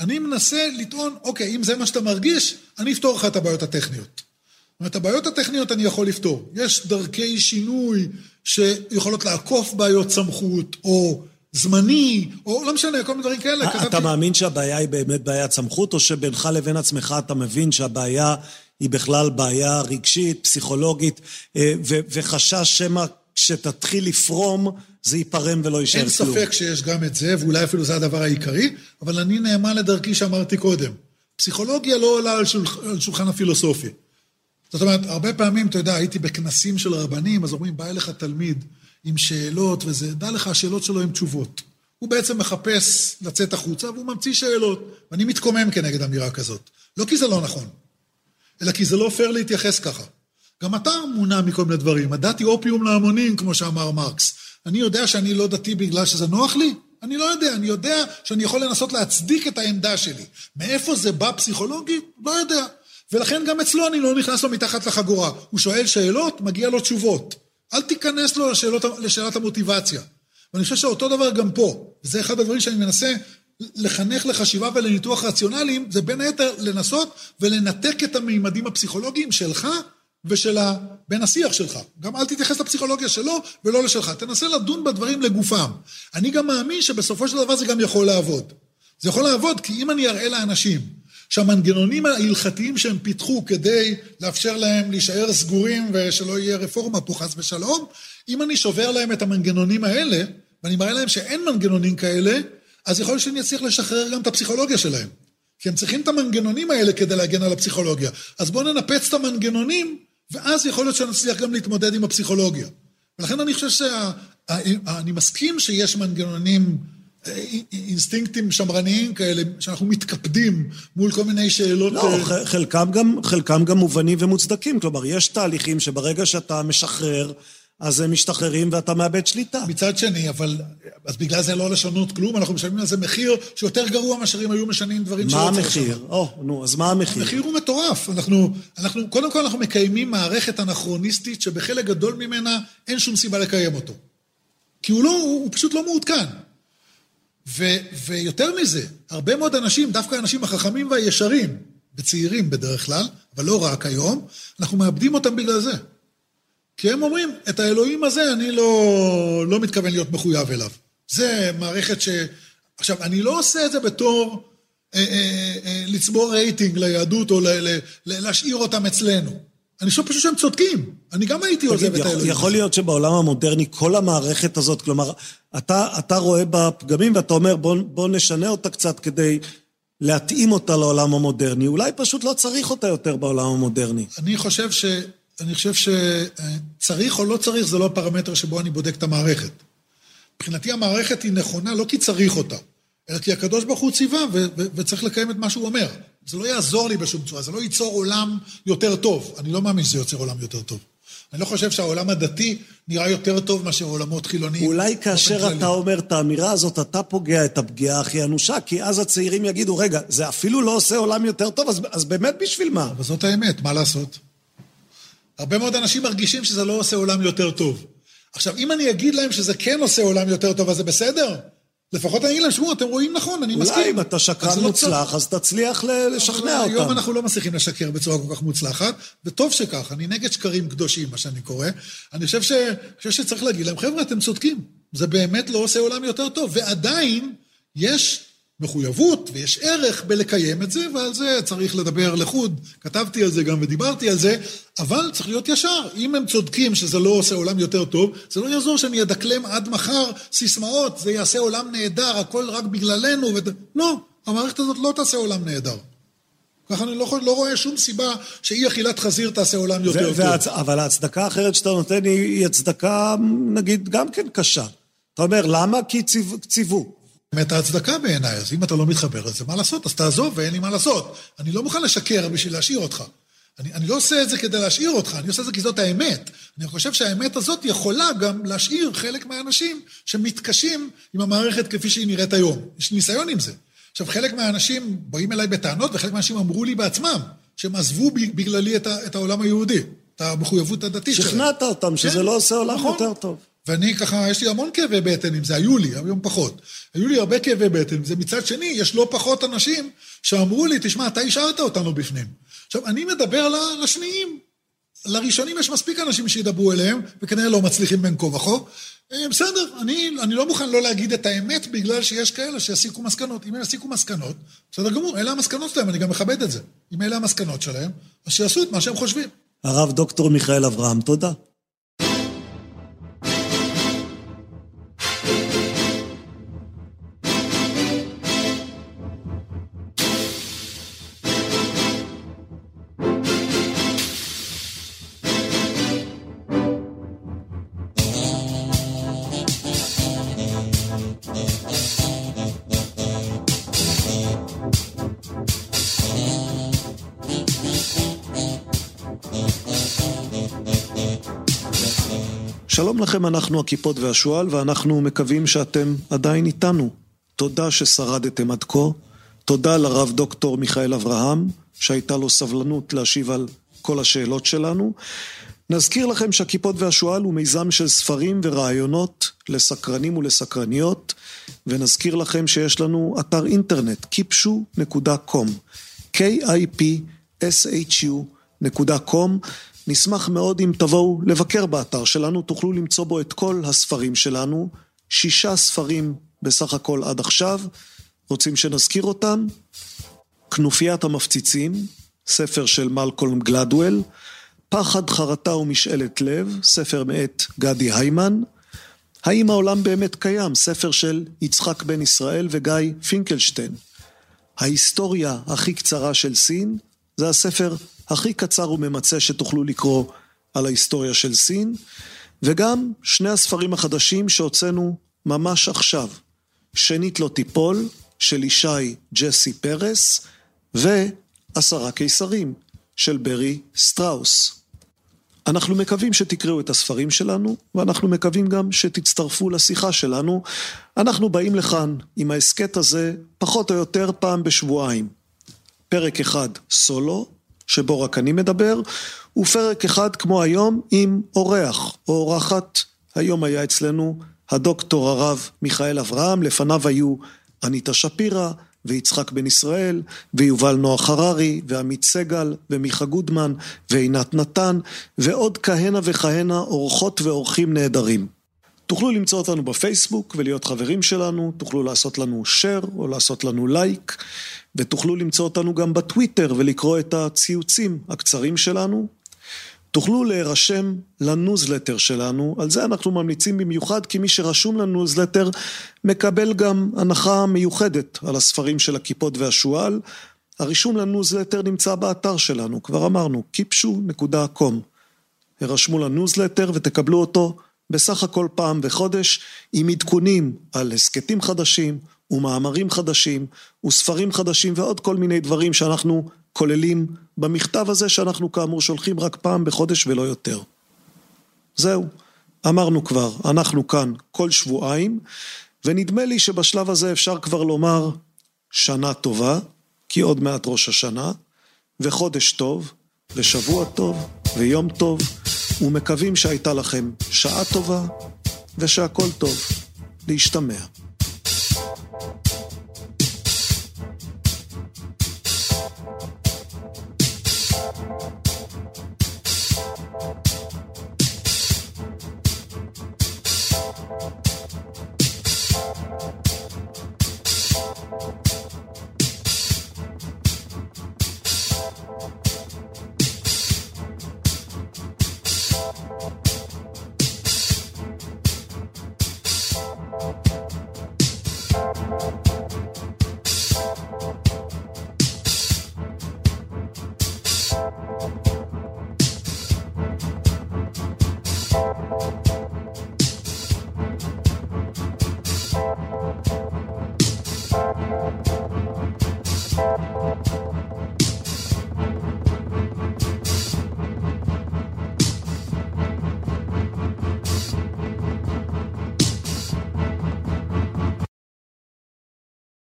אני מנסה לטעון, אוקיי, אם זה מה שאתה מרגיש, אני אפתור לך את הבעיות הטכניות. זאת אומרת, הבעיות הטכניות אני יכול לפתור. יש דרכי שינוי שיכולות לעקוף בעיות סמכות, או זמני, או לא משנה, כל מיני דברים כאלה. אתה כתבתי... מאמין שהבעיה היא באמת בעיית סמכות, או שבינך לבין עצמך אתה מבין שהבעיה היא בכלל בעיה רגשית, פסיכולוגית, אה, וחשש שמא כשתתחיל לפרום, זה ייפרם ולא יישאר כלום. אין ספק שיש גם את זה, ואולי אפילו זה הדבר העיקרי, אבל אני נאמן לדרכי שאמרתי קודם. פסיכולוגיה לא עולה על, שולח, על שולחן הפילוסופי. זאת אומרת, הרבה פעמים, אתה יודע, הייתי בכנסים של רבנים, אז אומרים, בא אליך תלמיד עם שאלות וזה, דע לך, השאלות שלו הן תשובות. הוא בעצם מחפש לצאת החוצה והוא ממציא שאלות, ואני מתקומם כנגד אמירה כזאת. לא כי זה לא נכון, אלא כי זה לא פייר להתייחס ככה. גם אתה מונע מכל מיני דברים. הדת היא אופיום להמונים, כמו שאמר מרקס. אני יודע שאני לא דתי בגלל שזה נוח לי? אני לא יודע, אני יודע שאני יכול לנסות להצדיק את העמדה שלי. מאיפה זה בא פסיכולוגית? לא יודע. ולכן גם אצלו אני לא נכנס לו מתחת לחגורה. הוא שואל שאלות, מגיע לו תשובות. אל תיכנס לו לשאלות, לשאלת המוטיבציה. ואני חושב שאותו דבר גם פה. וזה אחד הדברים שאני מנסה לחנך לחשיבה ולניתוח רציונליים, זה בין היתר לנסות ולנתק את המימדים הפסיכולוגיים שלך ושל בן השיח שלך. גם אל תתייחס לפסיכולוגיה שלו ולא לשלך. תנסה לדון בדברים לגופם. אני גם מאמין שבסופו של דבר זה גם יכול לעבוד. זה יכול לעבוד כי אם אני אראה לאנשים שהמנגנונים ההלכתיים שהם פיתחו כדי לאפשר להם להישאר סגורים ושלא יהיה רפורמה פה חס ושלום, אם אני שובר להם את המנגנונים האלה, ואני מראה להם שאין מנגנונים כאלה, אז יכול להיות שאני אצליח לשחרר גם את הפסיכולוגיה שלהם. כי הם צריכים את המנגנונים האלה כדי להגן על הפסיכולוגיה. אז בואו ננפץ את המנגנונים ואז יכול להיות שנצליח גם להתמודד עם הפסיכולוגיה. ולכן אני חושב שאני מסכים שיש מנגנונים, אה, אינסטינקטים שמרניים כאלה, שאנחנו מתקפדים מול כל מיני שאלות... לא, אה, חלקם גם, חלקם גם מובנים ומוצדקים. כלומר, יש תהליכים שברגע שאתה משחרר, אז הם משתחררים ואתה מאבד שליטה. מצד שני, אבל... אז בגלל זה לא לשנות כלום, אנחנו משלמים על זה מחיר שיותר גרוע מאשר אם היו משנים דברים שלא צריך לשנות. מה המחיר? או, נו, אז מה המחיר? המחיר הוא מטורף. אנחנו, אנחנו, קודם כל אנחנו מקיימים מערכת אנכרוניסטית שבחלק גדול ממנה אין שום סיבה לקיים אותו. כי הוא לא, הוא, הוא פשוט לא מעודכן. ו, ויותר מזה, הרבה מאוד אנשים, דווקא האנשים החכמים והישרים, וצעירים בדרך כלל, אבל לא רק היום, אנחנו מאבדים אותם בגלל זה. כי הם אומרים, את האלוהים הזה אני לא, לא מתכוון להיות מחויב אליו. זה מערכת ש... עכשיו, אני לא עושה את זה בתור אה, אה, אה, לצבור רייטינג ליהדות או ל, ל, ל, להשאיר אותם אצלנו. אני חושב פשוט שהם צודקים. אני גם הייתי עוזב את האלוהים. יכול להיות שבעולם המודרני כל המערכת הזאת, כלומר, אתה, אתה רואה בה פגמים ואתה אומר בוא, בוא נשנה אותה קצת כדי להתאים אותה לעולם המודרני. אולי פשוט לא צריך אותה יותר בעולם המודרני. אני חושב ש... אני חושב שצריך או לא צריך זה לא הפרמטר שבו אני בודק את המערכת. מבחינתי המערכת היא נכונה לא כי צריך אותה, אלא כי הקדוש ברוך הוא ציווה וצריך לקיים את מה שהוא אומר. זה לא יעזור לי בשום צורה, זה לא ייצור עולם יותר טוב. אני לא מאמין שזה יוצר עולם יותר טוב. אני לא חושב שהעולם הדתי נראה יותר טוב מאשר עולמות חילוניים. אולי כאשר אתה אומר את האמירה הזאת, אתה פוגע את הפגיעה הכי אנושה, כי אז הצעירים יגידו, רגע, זה אפילו לא עושה עולם יותר טוב, אז, אז באמת בשביל מה? אבל זאת האמת, מה לעשות? הרבה מאוד אנשים מרגישים שזה לא עושה עולם יותר טוב. עכשיו, אם אני אגיד להם שזה כן עושה עולם יותר טוב, אז זה בסדר? לפחות אני אגיד להם, שמעו, אתם רואים נכון, אני מסכים. אולי אם אתה שקרן לא מוצלח, אז תצליח לשכנע אותם. היום אנחנו לא מצליחים לשקר בצורה כל כך מוצלחת, וטוב שכך, אני נגד שקרים קדושים, מה שאני קורא. אני חושב, ש... חושב שצריך להגיד להם, חבר'ה, אתם צודקים. זה באמת לא עושה עולם יותר טוב, ועדיין יש מחויבות ויש ערך בלקיים את זה, ועל זה צריך לדבר לחוד. כתבתי על זה גם ודיברתי על זה, אבל צריך להיות ישר. אם הם צודקים שזה לא עושה עולם יותר טוב, זה לא יעזור שאני אדקלם עד מחר סיסמאות, זה יעשה עולם נהדר, הכל רק בגללנו. וד... לא, המערכת הזאת לא תעשה עולם נהדר. ככה אני לא, לא רואה שום סיבה שאי אכילת חזיר תעשה עולם יותר טוב. והצ... אבל ההצדקה האחרת שאתה נותן היא הצדקה, נגיד, גם כן קשה. אתה אומר, למה? כי ציו, ציוו. באמת ההצדקה בעיניי, אז אם אתה לא מתחבר לזה, מה לעשות? אז תעזוב ואין לי מה לעשות. אני לא מוכן לשקר בשביל להשאיר אותך. אני, אני לא עושה את זה כדי להשאיר אותך, אני עושה את זה כי זאת האמת. אני חושב שהאמת הזאת יכולה גם להשאיר חלק מהאנשים שמתקשים עם המערכת כפי שהיא נראית היום. יש ניסיון עם זה. עכשיו, חלק מהאנשים באים אליי בטענות, וחלק מהאנשים אמרו לי בעצמם, שהם עזבו בגללי את, את העולם היהודי, את המחויבות הדתית שלהם. שכנעת אותם שזה כן, לא עושה עולם נכון. יותר טוב. ואני ככה, יש לי המון כאבי בטן עם זה, היו לי, היום פחות. היו לי הרבה כאבי בטן עם זה. מצד שני, יש לא פחות אנשים שאמרו לי, תשמע, אתה השארת אותנו בפנים. עכשיו, אני מדבר לשניים. לראשונים יש מספיק אנשים שידברו אליהם, וכנראה לא מצליחים בין כה וכה. אה, בסדר, אני, אני לא מוכן לא להגיד את האמת בגלל שיש כאלה שיסיקו מסקנות. אם הם יסיקו מסקנות, בסדר גמור, אלה המסקנות שלהם, אני גם מכבד את זה. אם אלה המסקנות שלהם, אז שיעשו את מה שהם חושבים. הרב דוקטור מיכאל אברהם, תודה. לכם, אנחנו הכיפות והשועל, ואנחנו מקווים שאתם עדיין איתנו. תודה ששרדתם עד כה. תודה לרב דוקטור מיכאל אברהם, שהייתה לו סבלנות להשיב על כל השאלות שלנו. נזכיר לכם שהכיפות והשועל הוא מיזם של ספרים ורעיונות לסקרנים ולסקרניות, ונזכיר לכם שיש לנו אתר אינטרנט, kipshu.com, k-i-p-s-h-u.com, נשמח מאוד אם תבואו לבקר באתר שלנו, תוכלו למצוא בו את כל הספרים שלנו, שישה ספרים בסך הכל עד עכשיו, רוצים שנזכיר אותם? כנופיית המפציצים, ספר של מלקולם גלדוול, פחד, חרטה ומשאלת לב, ספר מאת גדי היימן, האם העולם באמת קיים, ספר של יצחק בן ישראל וגיא פינקלשטיין. ההיסטוריה הכי קצרה של סין, זה הספר הכי קצר וממצה שתוכלו לקרוא על ההיסטוריה של סין, וגם שני הספרים החדשים שהוצאנו ממש עכשיו, שנית לא תיפול, של ישי ג'סי פרס, ועשרה קיסרים, של ברי סטראוס. אנחנו מקווים שתקראו את הספרים שלנו, ואנחנו מקווים גם שתצטרפו לשיחה שלנו. אנחנו באים לכאן עם ההסכת הזה פחות או יותר פעם בשבועיים. פרק אחד סולו, שבו רק אני מדבר, ופרק אחד כמו היום עם אורח או אורחת. היום היה אצלנו הדוקטור הרב מיכאל אברהם, לפניו היו אניטה שפירא ויצחק בן ישראל ויובל נוח הררי ועמית סגל ומיכה גודמן ועינת נתן ועוד כהנה וכהנה אורחות ואורחים נהדרים. תוכלו למצוא אותנו בפייסבוק ולהיות חברים שלנו, תוכלו לעשות לנו share או לעשות לנו לייק, ותוכלו למצוא אותנו גם בטוויטר ולקרוא את הציוצים הקצרים שלנו. תוכלו להירשם לניוזלטר שלנו, על זה אנחנו ממליצים במיוחד, כי מי שרשום לניוזלטר מקבל גם הנחה מיוחדת על הספרים של הקיפוד והשועל. הרישום לניוזלטר נמצא באתר שלנו, כבר אמרנו, kipshu.com. הרשמו לניוזלטר ותקבלו אותו בסך הכל פעם בחודש עם עדכונים על הסכתים חדשים ומאמרים חדשים וספרים חדשים ועוד כל מיני דברים שאנחנו כוללים במכתב הזה שאנחנו כאמור שולחים רק פעם בחודש ולא יותר. זהו, אמרנו כבר, אנחנו כאן כל שבועיים ונדמה לי שבשלב הזה אפשר כבר לומר שנה טובה, כי עוד מעט ראש השנה, וחודש טוב, ושבוע טוב, ויום טוב, ומקווים שהייתה לכם שעה טובה ושהכול טוב. להשתמע.